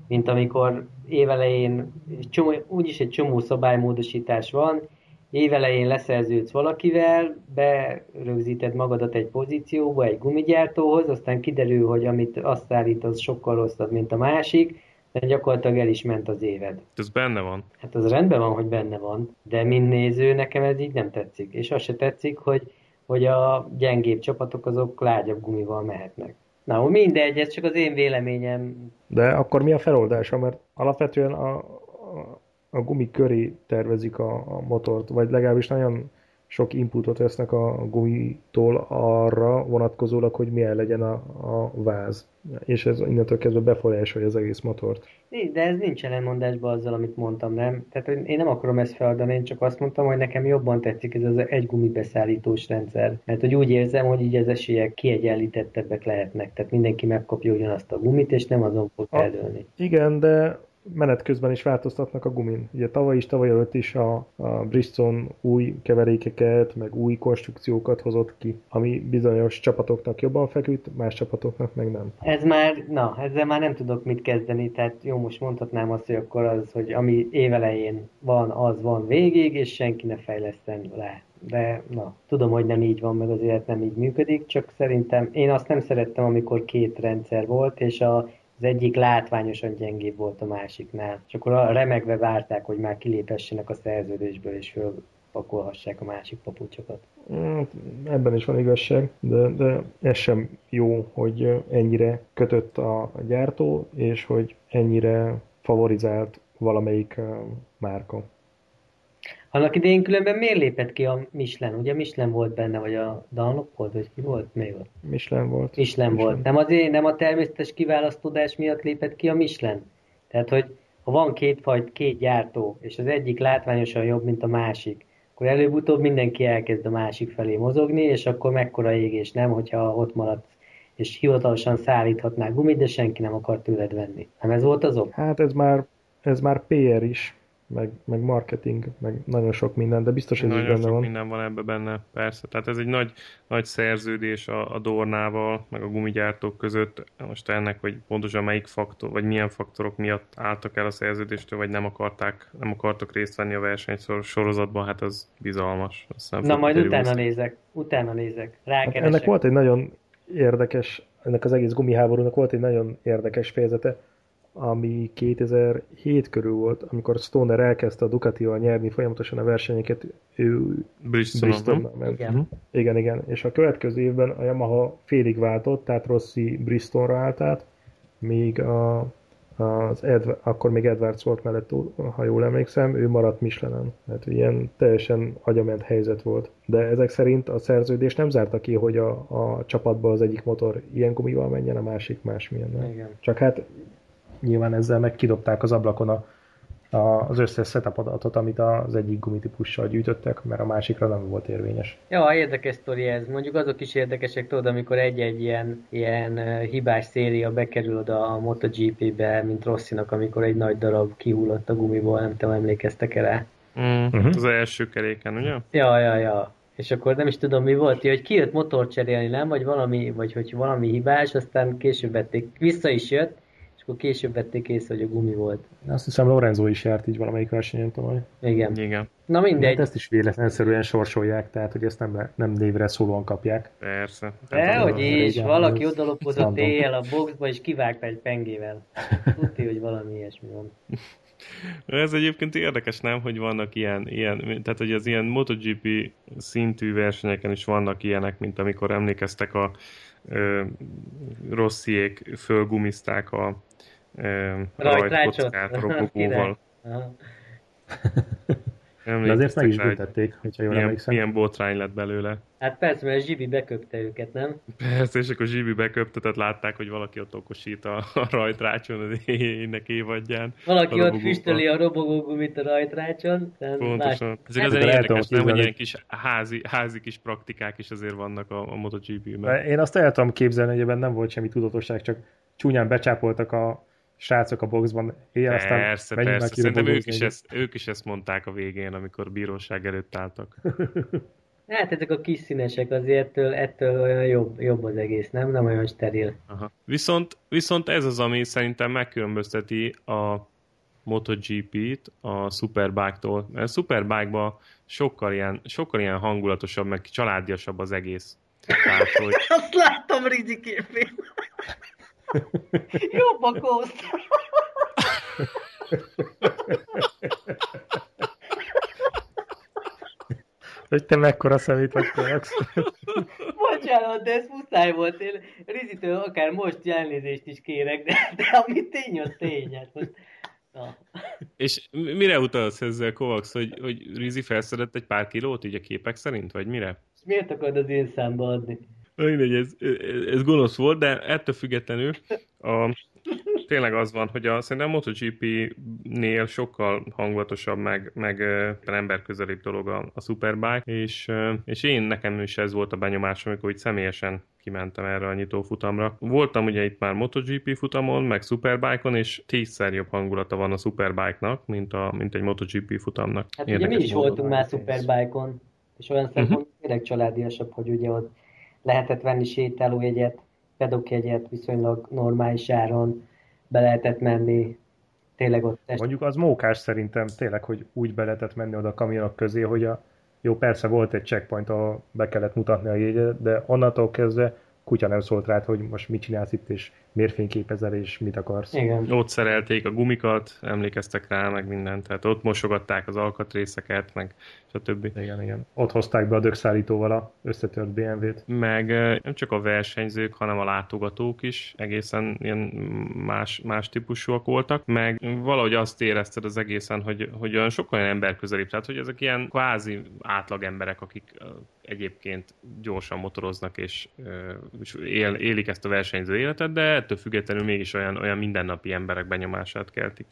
mint amikor évelején, csomó, úgyis egy csomó szabálymódosítás van, évelején leszerződsz valakivel, berögzíted magadat egy pozícióba, egy gumigyártóhoz, aztán kiderül, hogy amit azt állít, az sokkal rosszabb, mint a másik, de gyakorlatilag el is ment az éved. Ez benne van. Hát az rendben van, hogy benne van, de mint néző nekem ez így nem tetszik. És az se tetszik, hogy, hogy a gyengébb csapatok azok lágyabb gumival mehetnek. Na, mindegy, ez csak az én véleményem. De akkor mi a feloldása? Mert alapvetően a, a, a gumi köré tervezik a, a motort, vagy legalábbis nagyon sok inputot vesznek a gumitól arra vonatkozólag, hogy milyen legyen a, a váz. És ez innentől kezdve befolyásolja az egész motort. De ez nincs ellenmondásban azzal, amit mondtam, nem? Tehát én nem akarom ezt feladni, én csak azt mondtam, hogy nekem jobban tetszik ez az egy gumibeszállítós rendszer. Mert hogy úgy érzem, hogy így az esélyek kiegyenlítettebbek lehetnek. Tehát mindenki megkapja ugyanazt a gumit, és nem azon fog eldőlni. Igen, de menet közben is változtatnak a gumin. Ugye tavaly is, tavaly előtt is a, a Bridgestone új keverékeket, meg új konstrukciókat hozott ki, ami bizonyos csapatoknak jobban feküdt, más csapatoknak meg nem. Ez már, na, ezzel már nem tudok mit kezdeni, tehát jó, most mondhatnám azt, hogy akkor az, hogy ami évelején van, az van végig, és senki ne fejleszten le de na, tudom, hogy nem így van, meg az élet nem így működik, csak szerintem én azt nem szerettem, amikor két rendszer volt, és a az egyik látványosan gyengébb volt a másiknál. És akkor remegve várták, hogy már kilépessenek a szerződésből, és fölpakolhassák a másik papucsokat. Hát, ebben is van igazság, de, de ez sem jó, hogy ennyire kötött a gyártó, és hogy ennyire favorizált valamelyik márka. Annak idején különben miért lépett ki a Michelin? Ugye Michelin volt benne, vagy a Dunlop volt, vagy ki volt? Mi volt? Michelin volt. Michelin, Michelin. volt. Nem azért, nem a természetes kiválasztódás miatt lépett ki a Michelin? Tehát, hogy ha van két fajt, két gyártó, és az egyik látványosan jobb, mint a másik, akkor előbb-utóbb mindenki elkezd a másik felé mozogni, és akkor mekkora égés nem, hogyha ott maradt és hivatalosan szállíthatná gumit, de senki nem akar tőled venni. Nem ez volt az ok? Hát ez már, ez már PR is meg, meg marketing, meg nagyon sok minden, de biztos, hogy nagyon benne sok van. minden van ebbe benne, persze. Tehát ez egy nagy, nagy szerződés a, a Dornával, meg a gumigyártók között. Most ennek, hogy pontosan melyik faktor, vagy milyen faktorok miatt álltak el a szerződéstől, vagy nem akarták, nem akartak részt venni a verseny sorozatban, hát az bizalmas. nem Na majd utána utána nézek, utána nézek, Hát ennek volt egy nagyon érdekes, ennek az egész gumiháborúnak volt egy nagyon érdekes fejezete, ami 2007 körül volt, amikor Stoner elkezdte a Ducatival nyerni folyamatosan a versenyeket, ő Bristol ment. Igen. Uh-huh. igen, igen. És a következő évben a Yamaha félig váltott, tehát Rossi Bristolra állt át, míg a, az Edv- akkor még Edwards volt mellett, ha jól emlékszem, ő maradt Michelinen. Tehát ilyen teljesen agyament helyzet volt. De ezek szerint a szerződés nem zárta ki, hogy a, a csapatban az egyik motor ilyen gumival menjen, a másik másmilyen. Csak hát nyilván ezzel meg kidobták az ablakon a, a, az összes setup adatot, amit az egyik gumitípussal gyűjtöttek, mert a másikra nem volt érvényes. Ja, érdekes sztori ez. Mondjuk azok is érdekesek, tudod, amikor egy-egy ilyen, ilyen hibás széria bekerül oda a MotoGP-be, mint Rosszinak, amikor egy nagy darab kihullott a gumiból, nem tudom, emlékeztek el Mm, uh-huh. Az első keréken, ugye? Ja, ja, ja. És akkor nem is tudom mi volt, hogy kijött motor cserélni, nem? Vagy valami, vagy hogy valami hibás, aztán később vették, vissza is jött, akkor később vették észre, hogy a gumi volt. Azt hiszem Lorenzo is járt így valamelyik versenyen tavaly. Igen. Igen. Na mindegy. Hát ezt is véletlenszerűen sorsolják, tehát hogy ezt nem, nem névre szólóan kapják. Persze. hogy is, régen, valaki odalopozott éjjel a boxba, és kivágta egy pengével. Tudti, hogy valami ilyesmi van. Ez egyébként érdekes, nem, hogy vannak ilyen, ilyen, tehát hogy az ilyen MotoGP szintű versenyeken is vannak ilyenek, mint amikor emlékeztek a Rossziék fölgumizták a rajtkockát robogóval. De azért meg is büntették, hogyha jól milyen, milyen botrány lett belőle. Hát persze, mert Zsibi beköpte őket, nem? Persze, és akkor Zsibi beköpte, tehát látták, hogy valaki ott okosít a, a rajtrácson az ének évadján. Valaki ott füstöli a robogógumit a rajtrácson. Pontosan. Más... Hát, azért érdekes, nem, hogy ilyen kis házi, házi kis praktikák is azért vannak a, a MotoGP-ben. Én azt el tudom képzelni, hogy ebben nem volt semmi tudatosság, csak csúnyán becsápoltak a srácok a boxban éjjel, aztán persze, persze. Szerintem ők is, ezt, ők is ezt mondták a végén, amikor bíróság előtt álltak. Hát ezek a kis színesek azért ettől, ettől olyan jobb, jobb az egész, nem? Nem olyan steril. Aha. Viszont, viszont ez az, ami szerintem megkülönbözteti a MotoGP-t a Superbike-tól. Mert a Superbike-ban sokkal ilyen, sokkal ilyen hangulatosabb, meg családiasabb az egész. Tehát, hogy... Azt láttam Ridi képén. Jobb a kósz. Hogy te mekkora szemét vagy Bocsánat, de ez muszáj volt. Én Rizitől akár most elnézést is kérek, de, de ami tény, az tény. Hát most Ah. És mire utalsz ezzel, Kovacs, hogy, hogy Rizi felszedett egy pár kilót így a képek szerint, vagy mire? És miért akarod az én számba adni? Mindegy, ez, ez gonosz volt, de ettől függetlenül a, tényleg az van, hogy a, szerintem a MotoGP-nél sokkal hangulatosabb, meg, meg emberközelibb dolog a, a Superbike, és, és én nekem is ez volt a benyomásom, amikor így személyesen kimentem erre a nyitófutamra. Voltam ugye itt már MotoGP futamon, meg Superbike-on, és tízszer jobb hangulata van a Superbike-nak, mint, a, mint egy MotoGP futamnak. Hát Érdekes ugye mi is voltunk már Superbike-on, és olyan szempontból uh-huh. tényleg családiasabb, hogy ugye ott lehetett venni sétálójegyet, pedokjegyet viszonylag normális áron, be lehetett menni, tényleg ott test. Mondjuk az mókás szerintem tényleg, hogy úgy be lehetett menni oda a kamionok közé, hogy a, jó, persze volt egy checkpoint, ahol be kellett mutatni a jegyet, de onnantól kezdve kutya nem szólt rád, hogy most mit csinálsz itt, és miért fényképezel, és mit akarsz. Igen. Ott szerelték a gumikat, emlékeztek rá, meg mindent, tehát ott mosogatták az alkatrészeket, meg stb. Igen, igen. Ott hozták be a dögszállítóval a összetört BMW-t. Meg nem csak a versenyzők, hanem a látogatók is egészen ilyen más, más típusúak voltak, meg valahogy azt érezted az egészen, hogy, hogy olyan sokkal olyan ember közelibb, tehát hogy ezek ilyen kvázi átlag emberek, akik egyébként gyorsan motoroznak és, és él, élik ezt a versenyző életet, de ettől függetlenül mégis olyan, olyan mindennapi emberek benyomását keltik.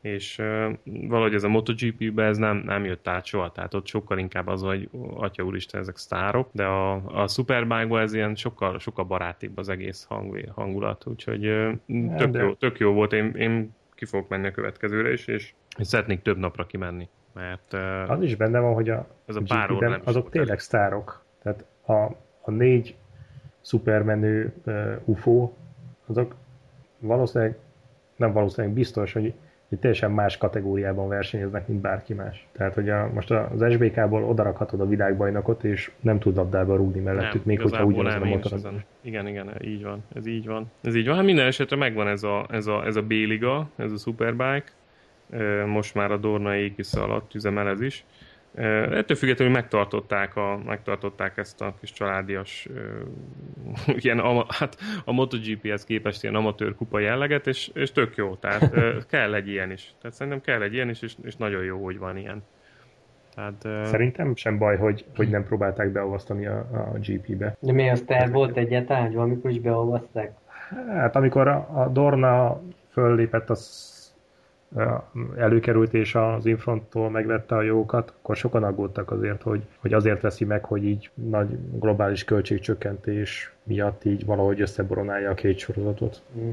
És uh, valahogy ez a MotoGP-be ez nem, nem jött át soha, tehát ott sokkal inkább az, hogy atya úristen, ezek sztárok, de a, a Superbike-ban ez ilyen sokkal, sokkal barátibb az egész hang, hangulat, úgyhogy uh, tök, jó, tök jó volt, én, én ki fogok menni a következőre is, és, szeretnék több napra kimenni. Mert, uh, az is benne van, hogy a, ez a pár óra azok tényleg sztárok. Tehát a, a négy szupermenő uh, UFO, azok valószínűleg, nem valószínűleg biztos, hogy, hogy teljesen más kategóriában versenyeznek, mint bárki más. Tehát, hogy a, most az SBK-ból odarakhatod a világbajnokot, és nem tud labdába rúgni mellettük, még hogyha ugyanaz a motor. Igen, igen, így van. Ez így van. Ez így van. Hát minden esetre megvan ez a, ez a, ez a B-liga, ez a Superbike. Most már a Dorna égisze alatt üzemel ez is Ettől függetlenül megtartották, a, megtartották ezt a kis családias, ilyen, hát a MotoGP-hez képest ilyen amatőr kupa jelleget, és, és tök jó, tehát kell egy ilyen is. Tehát szerintem kell egy ilyen is, és, és nagyon jó, hogy van ilyen. Tehát, Szerintem sem baj, hogy, hogy nem próbálták beolvasztani a, a GP-be. De mi az terv volt egyáltalán, hogy valamikor is beolvaszták? Hát amikor a, a Dorna föllépett, az előkerült és az Infronttól megvette a jókat, akkor sokan aggódtak azért, hogy, hogy azért veszi meg, hogy így nagy globális költségcsökkentés miatt így valahogy összeboronálja a két sorozatot. Mm.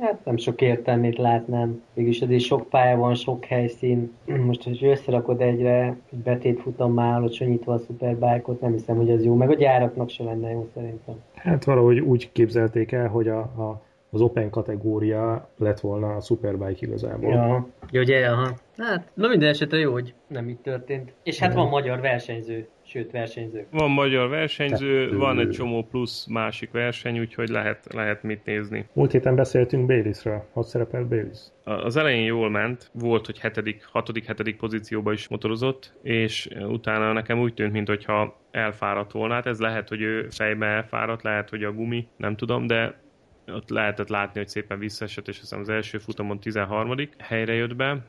Hát nem sok értelmét látnám. Mégis azért sok pálya van, sok helyszín. Most, hogy összerakod egyre egy betétfutam már alacsonyítva a Superbike-ot, nem hiszem, hogy ez jó. Meg a gyáraknak se lenne jó szerintem. Hát valahogy úgy képzelték el, hogy a, a az Open kategória lett volna a Superbike igazából. Ja, jó, ugye, aha. Hát, na minden esetre jó, hogy nem így történt. És hát van magyar versenyző, sőt versenyző. Van magyar versenyző, Tettő. van egy csomó plusz másik verseny, úgyhogy lehet, lehet mit nézni. Múlt héten beszéltünk Baylisről, hogy szerepelt Baylis? Az elején jól ment, volt, hogy hetedik, hatodik, hetedik pozícióba is motorozott, és utána nekem úgy tűnt, mintha elfáradt volna. Hát ez lehet, hogy ő fejbe elfáradt, lehet, hogy a gumi, nem tudom, de ott lehetett látni, hogy szépen visszaesett, és aztán az első futamon 13. helyre jött be,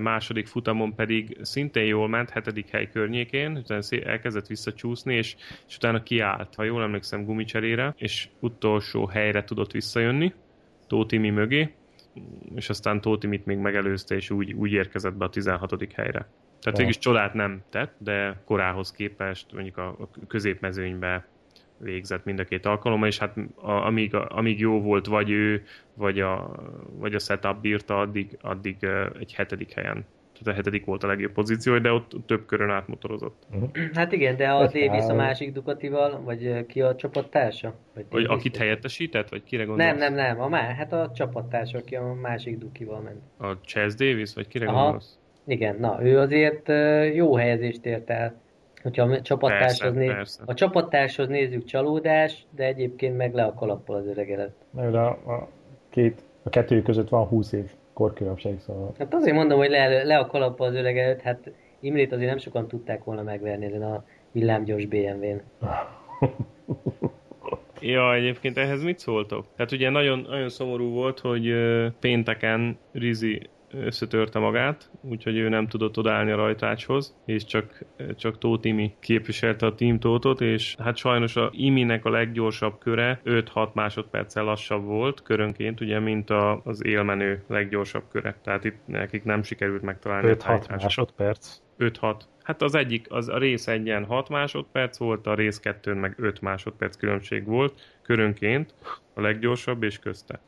második futamon pedig szintén jól ment, hetedik hely környékén, utána elkezdett visszacsúszni, és, és utána kiállt, ha jól emlékszem, gumicserére, és utolsó helyre tudott visszajönni, Tótimi mögé, és aztán Tótimit még megelőzte, és úgy, úgy érkezett be a 16. helyre. Tehát végül csodát nem tett, de korához képest mondjuk a, a középmezőnybe végzett mind a két alkalommal, és hát a, amíg, amíg jó volt vagy ő, vagy a, vagy a setup bírta, addig, addig egy hetedik helyen tehát a hetedik volt a legjobb pozíció, de ott több körön átmotorozott. Uh-huh. Hát igen, de a Davis a másik Dukatival, vagy ki a csapattársa? Vagy, vagy akit helyettesített, vagy kire gondolsz? Nem, nem, nem, a má, hát a csapattársa, aki a másik Dukival ment. A Chess Davis, vagy kire Aha. gondolsz? Igen, na, ő azért jó helyezést ért el Hogyha a csapattárshoz, persze, néz, persze. a csapattárshoz nézzük csalódás, de egyébként meg le a kalappal az öregelet. Na, de a, a, két, a kettő között van 20 év korkülönbség, szóval... Hát azért mondom, hogy le, le a kalappal az öregelet, hát Imrét azért nem sokan tudták volna megverni ezen a villámgyors BMW-n. Ja, egyébként ehhez mit szóltok? Tehát ugye nagyon, nagyon szomorú volt, hogy pénteken Rizi összetörte magát, úgyhogy ő nem tudott odállni a rajtrácshoz, és csak, csak Tóth Imi képviselte a Team Tótot, és hát sajnos a Iminek a leggyorsabb köre 5-6 másodperccel lassabb volt körönként, ugye, mint a, az élmenő leggyorsabb köre. Tehát itt nekik nem sikerült megtalálni 5-6 másodperc. 5-6. Hát az egyik, az a rész egyen 6 másodperc volt, a rész kettőn meg 5 másodperc különbség volt, körönként, a leggyorsabb és közte.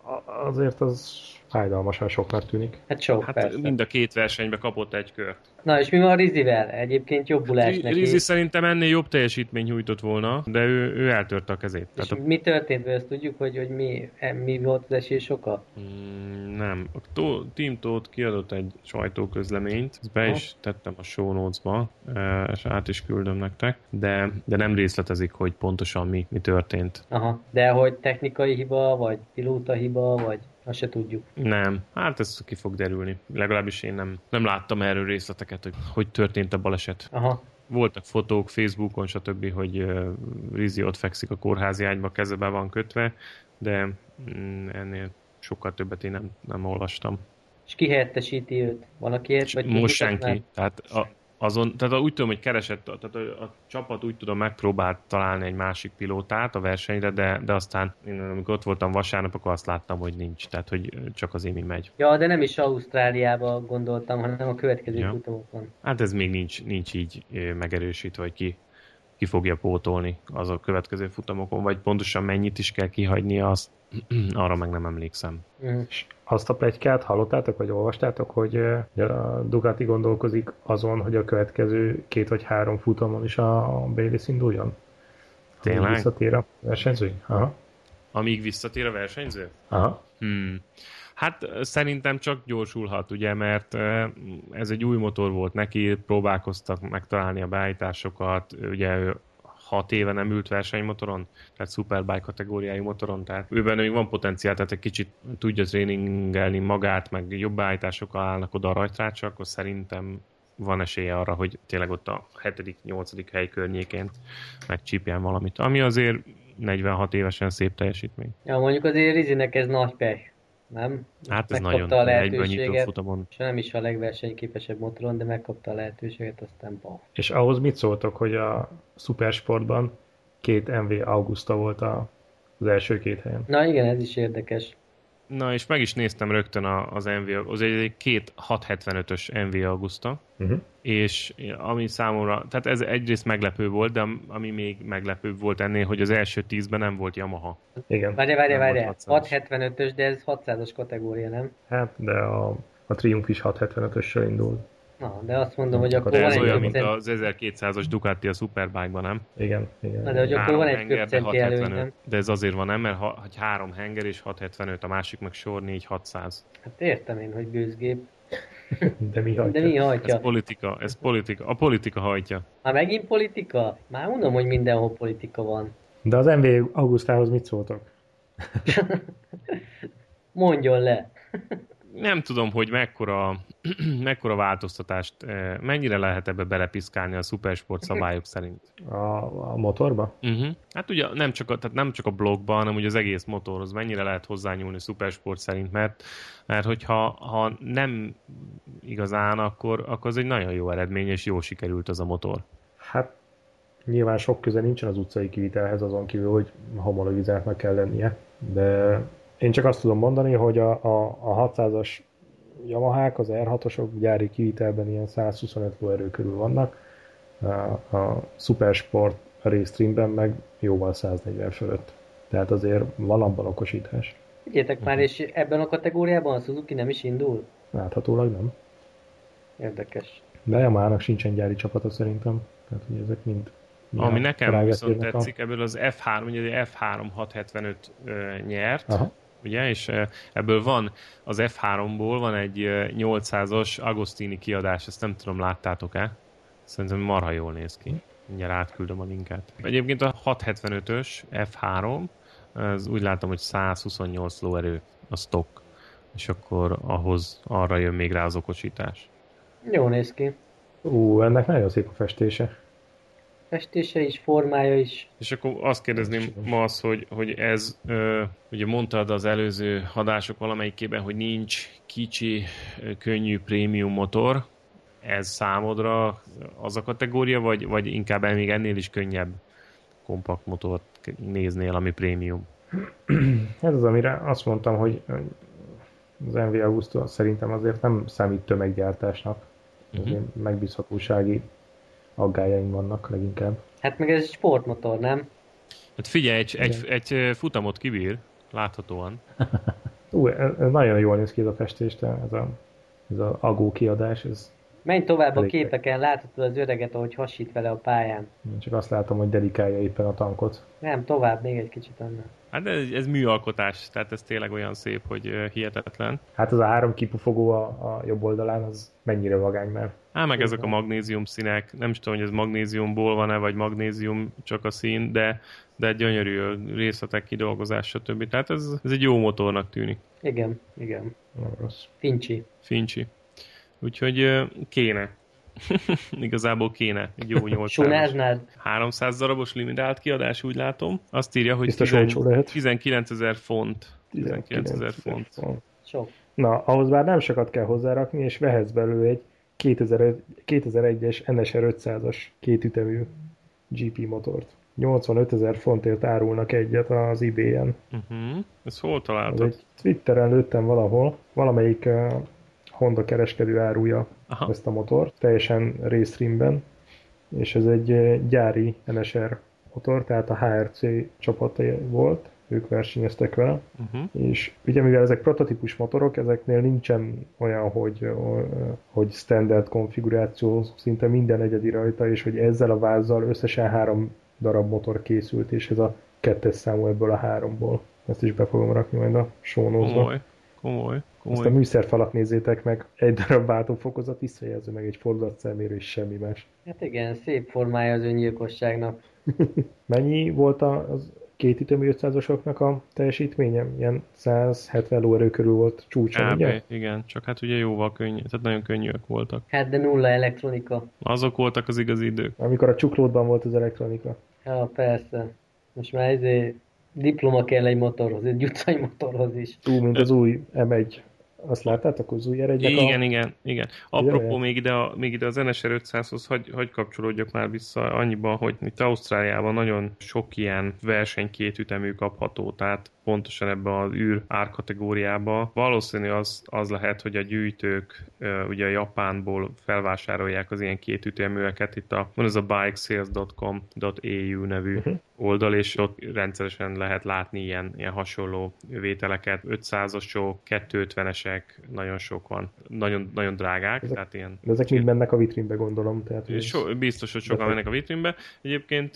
Azért az fájdalmasan soknak tűnik. Hát sok, Hát persze. mind a két versenybe kapott egy kört. Na, és mi van a Rizivel? Egyébként jobbulás Hát, neki. Rizzi szerintem ennél jobb teljesítmény nyújtott volna, de ő, ő eltörte a kezét. És Tehát a, mi történt vele, ezt tudjuk, hogy, hogy mi, mi volt az esés oka? mm, nem. A tó, Team Tóth kiadott egy sajtóközleményt, ezt be Aha. is tettem a show notes-ba, és át is küldöm nektek, de, de nem részletezik, hogy pontosan mi, mi történt. Aha. De hogy technikai hiba, vagy pilóta hiba, vagy azt se tudjuk. Nem, hát ez ki fog derülni. Legalábbis én nem, nem láttam erről részleteket, hogy hogy történt a baleset. Aha. Voltak fotók Facebookon, stb., hogy uh, Rizzi ott fekszik a kórházi ágyba, keze be van kötve, de mm, ennél sokkal többet én nem, nem olvastam. És ki helyettesíti őt? Van aki És vagy most senki. Tehát a, azon, tehát úgy tudom, hogy keresett, tehát a, a csapat úgy tudom megpróbált találni egy másik pilótát a versenyre, de, de aztán én amikor ott voltam vasárnap, akkor azt láttam, hogy nincs, tehát hogy csak az Émi megy. Ja, de nem is Ausztráliába gondoltam, hanem a következő Ja. futamokon. Hát ez még nincs, nincs így megerősítve, hogy ki, ki fogja pótolni az a következő futamokon, vagy pontosan mennyit is kell kihagynia, azt arra meg nem emlékszem. Mm. És azt a plegykát hallottátok, vagy olvastátok, hogy a Ducati gondolkozik azon, hogy a következő két vagy három futamon is a Bayliss induljon? Tényleg? Amíg Visszatér a versenyző? Aha. Amíg visszatér a versenyző? Aha. Hmm. Hát szerintem csak gyorsulhat, ugye, mert ez egy új motor volt neki, próbálkoztak megtalálni a beállításokat, ugye ő hat éve nem ült versenymotoron, tehát Superbike kategóriájú motoron, tehát őben még van potenciál, tehát egy kicsit tudja tréningelni magát, meg jobb beállításokkal állnak oda a rajtrácsra, akkor szerintem van esélye arra, hogy tényleg ott a 7.-8. hely környékén megcsípjen valamit, ami azért 46 évesen szép teljesítmény. Ja, mondjuk azért Rizinek ez nagy pech, nem? Hát ez Megkapta nagyon a lehetőséget, futamon. és nem is a legversenyképesebb motoron, de megkapta a lehetőséget, aztán paf. És ahhoz mit szóltok, hogy a Supersportban két MV Augusta volt a, az első két helyen? Na igen, ez is érdekes. Na, és meg is néztem rögtön a- az MV, az egy egy két 675-ös MV Augusta, Uh-huh. és ami számomra, tehát ez egyrészt meglepő volt, de ami még meglepőbb volt ennél, hogy az első tízben nem volt Yamaha. Igen. Várja. volt 600-as. 675-ös, de ez 600-as kategória, nem? Hát, de a, a Triumph is 675-össel indul. Na, de azt mondom, hogy akkor van ez egy olyan, mint az 1200-as Ducati a Superbike-ban, nem? Igen, igen. Na, de hogy akkor van egy henger, de köpcenti előny, 675. nem? De ez azért van, nem? Mert ha, hogy három henger és 675, a másik meg sor 4 600. Hát értem én, hogy gőzgép. De mi hagyja? De mi Ez hajtja? politika, ez politika. A politika hajtja. Már megint politika? Már mondom, hogy mindenhol politika van. De az MV Augustához mit szóltok? Mondjon le. Nem tudom, hogy mekkora, mekkora változtatást, eh, mennyire lehet ebbe belepiszkálni a szupersport szabályok szerint. A, a motorba? Uh-huh. Hát ugye nem csak, a, tehát nem csak a blogban, hanem ugye az egész motorhoz mennyire lehet hozzányúlni szupersport szerint, mert, mert hogyha ha nem igazán, akkor, akkor az egy nagyon jó eredmény, és jó sikerült az a motor. Hát nyilván sok köze nincsen az utcai kivitelhez, azon kívül, hogy homologizáltnak kell lennie. De én csak azt tudom mondani, hogy a, a, a 600-as Yamahák, az R6-osok gyári kivitelben ilyen 125 lóerő körül vannak, a, a Supersport Racetreamben meg jóval 140 fölött. Tehát azért van abban okosítás. Figyeljetek már, és ebben a kategóriában a Suzuki nem is indul? Láthatólag nem. Érdekes. De a Yamahának sincsen gyári csapata szerintem. Tehát, hogy ezek mind... Ami nekem viszont érnek a- tetszik, ebből az F3, ugye F3 675 ö, nyert, Aha. Ugye, és ö, ebből van, az F3-ból van egy ö, 800-as Agostini kiadás, ezt nem tudom, láttátok-e? Szerintem marha jól néz ki. Mindjárt átküldöm a linket. Egyébként a 675-ös F3, ez úgy látom, hogy 128 lóerő a stock, és akkor ahhoz arra jön még rá az okosítás. Jó néz ki. Ú, ennek nagyon szép a festése. Festése is, formája is. És akkor azt kérdezném ma az, hogy, hogy ez, ö, ugye mondtad az előző adások valamelyikében, hogy nincs kicsi, könnyű prémium motor, ez számodra az a kategória, vagy, vagy inkább még ennél is könnyebb kompakt motort néznél, ami prémium? Ez az, amire azt mondtam, hogy az NV Augusto szerintem azért nem számít tömeggyártásnak. Uh-huh. Megbízhatósági aggájaim vannak leginkább. Hát meg ez egy sportmotor, nem? Hát figyelj, egy, egy, egy futamot kibír, láthatóan. Ú, nagyon jól néz ki ez a festés, ez a, ez a agó kiadás, ez Menj tovább a képeken, láthatod az öreget, ahogy hasít vele a pályán. Én csak azt látom, hogy dedikálja éppen a tankot. Nem, tovább, még egy kicsit annál. Hát ez, ez műalkotás, tehát ez tényleg olyan szép, hogy hihetetlen. Hát az a három kipufogó a, a jobb oldalán, az mennyire vagány már. Á, meg ezek a magnézium színek, nem is tudom, hogy ez magnéziumból van-e, vagy magnézium csak a szín, de, de gyönyörű részletek kidolgozás, stb. Tehát ez, ez egy jó motornak tűnik. Igen, igen. Nem rossz. Fincsi. Fincsi. Úgyhogy kéne. Igazából kéne egy jó 800 300 darabos limitált kiadás, úgy látom. Azt írja, hogy 19 ezer font. 19 ezer font. font. Sok. Na, ahhoz már nem sokat kell hozzárakni, és vehetsz belőle egy 2001-es NSR 500-as kétütemű GP motort. 85 ezer fontért árulnak egyet az eBay-en. Uh-huh. Ez hol találtad? Ez egy Twitteren lőttem valahol, valamelyik uh, Honda kereskedő árulja Aha. ezt a motort, teljesen résztrimben, és ez egy gyári NSR motor, tehát a HRC csapata volt, ők versenyeztek vele, uh-huh. és ugye mivel ezek prototípus motorok, ezeknél nincsen olyan, hogy, hogy standard konfiguráció, szinte minden egyedi rajta, és hogy ezzel a vázzal összesen három darab motor készült, és ez a kettes számú ebből a háromból. Ezt is be fogom rakni majd a sónózba. Komoly. Komoly. Azt a műszerfalat nézzétek meg, egy darab váltófokozat, visszajelző meg egy fordulatszermérő és semmi más. Hát igen, szép formája az öngyilkosságnak. Mennyi volt az két ütemű 500-osoknak a teljesítménye? Ilyen 170 lóerő körül volt csúcsa, ugye? Igen, csak hát ugye jóval könnyű, tehát nagyon könnyűek voltak. Hát de nulla elektronika. Azok voltak az igazi idők. Amikor a csuklódban volt az elektronika. Ja, persze. Most már ezért diploma kell egy motorhoz, egy utcai motorhoz is. Túl, mint az új M1 azt láttátok az új eredjek? Igen, a... igen, igen. Apropó, még ide, a, még ide az NSR 500-hoz hagy, hagy kapcsolódjak már vissza annyiban, hogy itt Ausztráliában nagyon sok ilyen verseny kétütemű kapható, tehát pontosan ebbe az űr árkategóriába. Valószínű az, az lehet, hogy a gyűjtők ugye a Japánból felvásárolják az ilyen kétüteműeket. Itt a, van ez a bikesales.com.au nevű uh-huh oldal, és ott rendszeresen lehet látni ilyen, ilyen hasonló vételeket. 500-asok, 250-esek, nagyon sok van. Nagyon, nagyon drágák. Ezek, tehát ilyen, de ezek mind mennek a vitrínbe, gondolom. Tehát, so, biztos, hogy sokan mennek a vitrínbe. Egyébként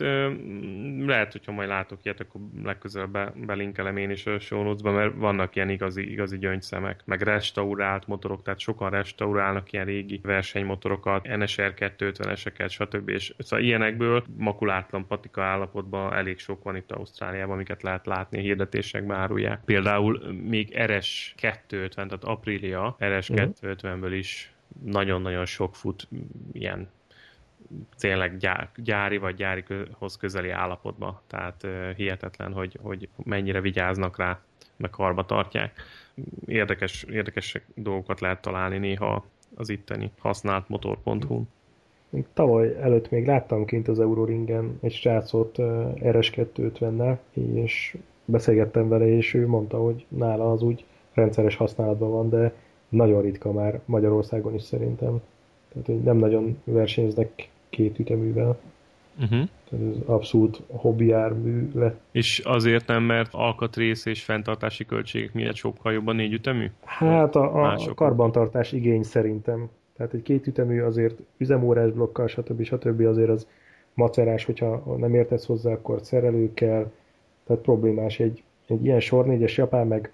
lehet, hogyha majd látok ilyet, akkor legközelebb be, belinkelem én is a show mert vannak ilyen igazi, igazi gyöngyszemek, meg restaurált motorok, tehát sokan restaurálnak ilyen régi versenymotorokat, NSR 250-eseket, stb. És szóval ilyenekből makulátlan patika állapotban elég sok van itt Ausztráliában, amiket lehet látni, hirdetésekben árulják. Például még RS 250, tehát Aprilia RS 250-ből is nagyon-nagyon sok fut ilyen tényleg gyár, gyári vagy gyárihoz közeli állapotban. Tehát hihetetlen, hogy, hogy mennyire vigyáznak rá, meg karba tartják. Érdekes, érdekes dolgokat lehet találni néha az itteni használt motor.hu-n. Még tavaly előtt még láttam kint az Euroringen egy srácot RS250-nel, és beszélgettem vele, és ő mondta, hogy nála az úgy rendszeres használatban van, de nagyon ritka már Magyarországon is szerintem. Tehát, hogy nem nagyon versenyeznek két üteművel. Uh-huh. Tehát ez abszolút hobbi jármű lett. És azért nem, mert alkatrész és fenntartási költségek miatt sokkal jobban négy ütemű? Hát a, a karbantartás igény szerintem. Tehát egy kétütemű azért üzemórás blokkal, stb. stb. azért az macerás, hogyha nem értesz hozzá, akkor szerelő kell, tehát problémás. Egy, egy ilyen sor négyes japán meg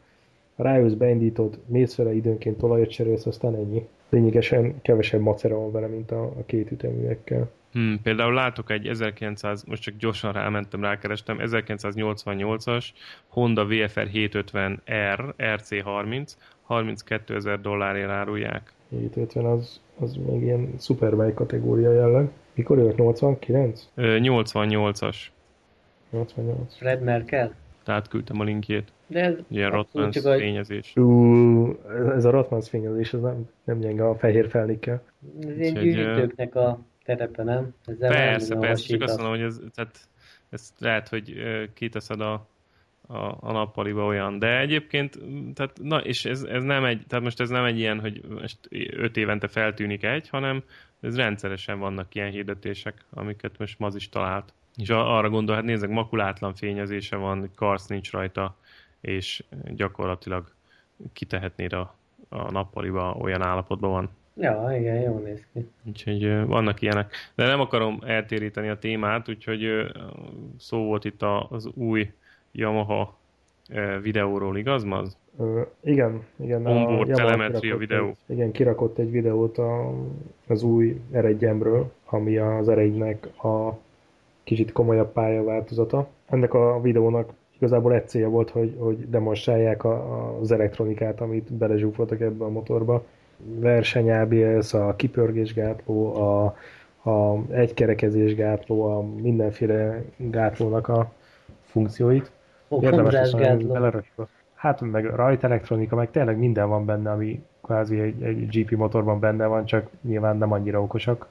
rájössz, beindítod, mész vele időnként talajat cserélsz, aztán ennyi. Lényegesen kevesebb macera van vele, mint a, a két üteműekkel. Hmm, például látok egy 1900, most csak gyorsan rámentem, rákerestem, 1988-as Honda VFR 750R RC30, 32 ezer dollárért árulják. 750 az, az még ilyen Superbike kategória jelleg. Mikor jövök? 89? 88-as. 88. Fred Merkel? Tehát küldtem a linkjét. De ez Ilyen Rotmans csak a- fényezés. Ú, ez a Rotmans fényezés, ez nem, nem gyenge a fehér felnikkel. Ez ilyen gyűjtőknek a terepe, nem? Ezzel Persze, nem persze, csak azt mondom, hogy ez, tehát, ez lehet, hogy kiteszed a, a, a nappaliba olyan. De egyébként, tehát, na, és ez, ez nem egy, tehát most ez nem egy ilyen, hogy most öt évente feltűnik egy, hanem ez rendszeresen vannak ilyen hirdetések, amiket most Maz is talált. És a- arra gondol, hát nézzek, makulátlan fényezése van, karsz nincs rajta, és gyakorlatilag kitehetnéd a, a nappaliba, olyan állapotban van. Ja, igen, jól néz ki. Úgyhogy vannak ilyenek. De nem akarom eltéríteni a témát, úgyhogy szó volt itt a- az új Yamaha videóról, igaz, Maz? Ö, igen, igen. Onboard telemetria videó. Egy, igen, kirakott egy videót a, az új R1 ami az R1-nek a kicsit komolyabb pályaváltozata. Ennek a videónak igazából egy célja volt, hogy, hogy demonstrálják a, az elektronikát, amit belezsúfoltak ebbe a motorba. Verseny ABS, a kipörgésgátló, a, a egykerekezésgátló, a mindenféle gátlónak a funkcióit. Érdemes mondani, hogy Fogomzásgátló. belerakjuk. Hát meg rajtelektronika, meg tényleg minden van benne, ami kvázi egy, egy GP motorban benne van, csak nyilván nem annyira okosak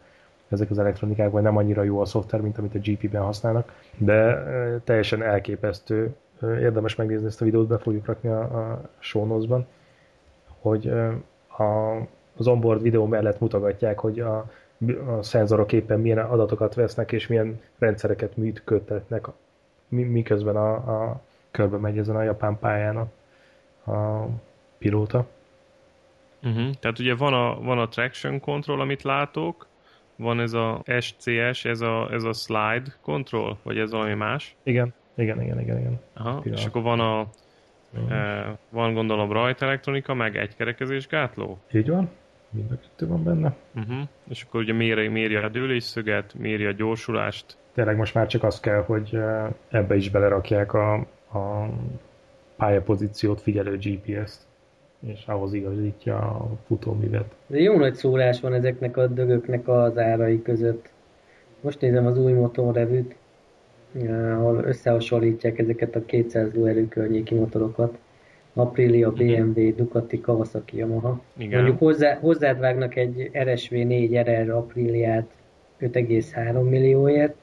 ezek az elektronikák, vagy nem annyira jó a szoftver, mint amit a GP-ben használnak, de teljesen elképesztő. Érdemes megnézni ezt a videót, be fogjuk rakni a, a show hogy a, az onboard videó mellett mutogatják, hogy a, a szenzorok éppen milyen adatokat vesznek, és milyen rendszereket működtetnek, mi, miközben a, a körbe megy ezen a japán pályán a, a pilóta. Uh-huh. Tehát ugye van a, van a traction control, amit látok, van ez a SCS, ez a, ez a slide control, vagy ez valami más? Igen, igen, igen, igen, igen. Aha. Pillanat. És akkor van a e, van gondolom rajtelektronika, meg egykerekezés gátló. Így van, mind a kettő van benne. Uh-huh. És akkor ugye méri, méri a dőlésszöget, méri a gyorsulást. Tényleg most már csak az kell, hogy eh, ebbe is belerakják a, a pályapozíciót figyelő GPS-t, és ahhoz igazítja a futóművet. De jó nagy szórás van ezeknek a dögöknek az árai között. Most nézem az új motorrevűt, eh, ahol összehasonlítják ezeket a 200 lóerő környéki motorokat. Aprilia, BMW, Ducati, Kawasaki, Yamaha. Igen. Mondjuk hozzá, hozzád vágnak egy RSV4 RR Apriliát 5,3 millióért,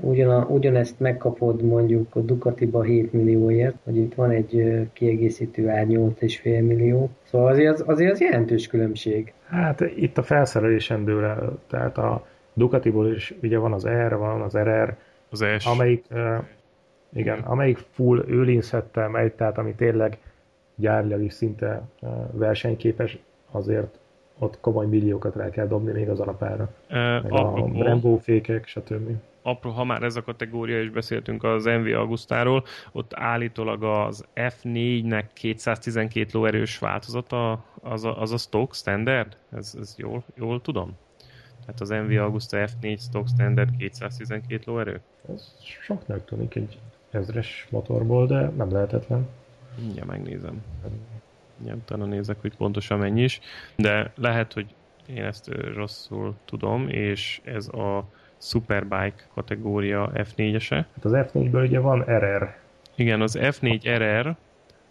ugyan, ugyanezt megkapod mondjuk a Ducatiba 7 millióért, hogy itt van egy kiegészítő ár 8,5 millió. Szóval azért az, azért az jelentős különbség. Hát itt a felszerelésen dől el, tehát a Ducatiból is ugye van az R, van az RR, Az S. amelyik, eh, igen, amelyik full őlinszettel megy, tehát ami tényleg gyárlilag is szinte eh, versenyképes, azért ott komoly milliókat rá kell dobni még az alapára. E, Meg a apropó, Brembo fékek, stb. apró, ha már ez a kategória, és beszéltünk az MV Augustáról, ott állítólag az F4-nek 212 lóerős változata, az a, az a stock standard? Ez, ez jól, jól tudom? Tehát az MV Augusta F4 stock standard 212 lóerő? Ez soknak tűnik egy ezres motorból, de nem lehetetlen. Mindjárt megnézem. Mindjárt utána nézek, hogy pontosan mennyi is. De lehet, hogy én ezt rosszul tudom, és ez a Superbike kategória F4-ese. Hát az F4-ből ugye van RR, Igen, az F4 RR,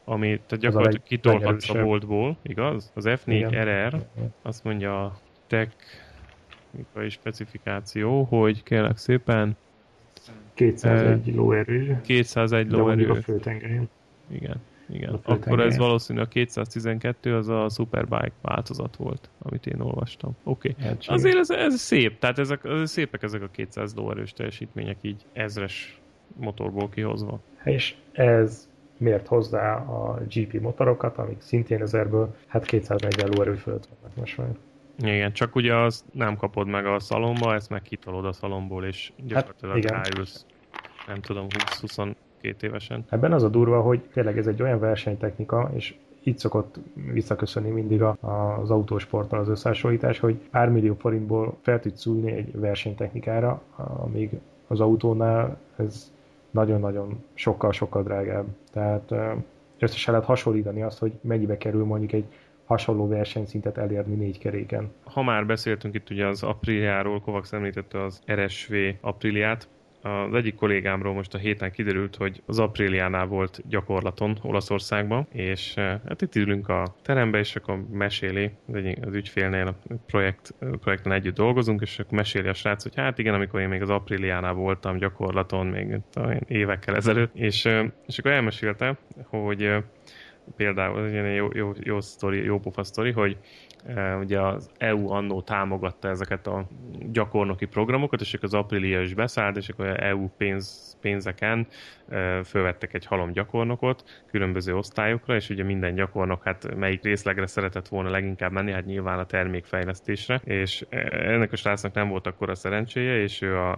ami tehát gyakorlatilag kitolhatsz a boltból, igaz? Az F4 Igen. RR, azt mondja a technikai specifikáció, hogy kérlek szépen 201 lóerő, 201 de mondjuk lóerő. a főtengelyen. Igen, igen. Akkor ez valószínűleg a 212 az a Superbike változat volt, amit én olvastam. Oké. Okay. Lehetséges. Azért ez, ez szép, tehát ezek, ez szépek ezek a 200 lóerős teljesítmények így ezres motorból kihozva. És ez miért hozzá a GP motorokat, amik szintén ezerből, hát 240 lóerő fölött vannak most már. Igen, csak ugye az nem kapod meg a szalomba, ezt meg kitolod a szalomból, és gyakorlatilag igen. ráülsz, nem tudom, 20-22 évesen. Ebben az a durva, hogy tényleg ez egy olyan versenytechnika, és így szokott visszaköszönni mindig a- az autósporttal az összehasonlítás, hogy pár millió forintból fel tudsz szújni egy versenytechnikára, amíg az autónál ez nagyon-nagyon sokkal-sokkal drágább. Tehát összesen lehet hasonlítani azt, hogy mennyibe kerül mondjuk egy hasonló versenyszintet elérni négy keréken. Ha már beszéltünk itt ugye az Apriliáról, Kovacs említette az RSV Apriliát, az egyik kollégámról most a héten kiderült, hogy az Apriliánál volt gyakorlaton Olaszországban, és eh, hát itt ülünk a terembe, és akkor meséli, az ügyfélnél a projekt, projekten együtt dolgozunk, és akkor meséli a srác, hogy hát igen, amikor én még az Apriliánál voltam gyakorlaton, még évekkel ezelőtt, és, eh, és akkor elmesélte, hogy eh, például, ez egy jó, jó, jó, sztori, jó pofa sztori, hogy ugye az EU annó támogatta ezeket a gyakornoki programokat, és az Aprilia is beszállt, és akkor EU pénz, pénzeken fölvettek egy halom gyakornokot különböző osztályokra, és ugye minden gyakornok hát melyik részlegre szeretett volna leginkább menni, hát nyilván a termékfejlesztésre, és ennek a srácnak nem volt akkor a szerencséje, és ő a,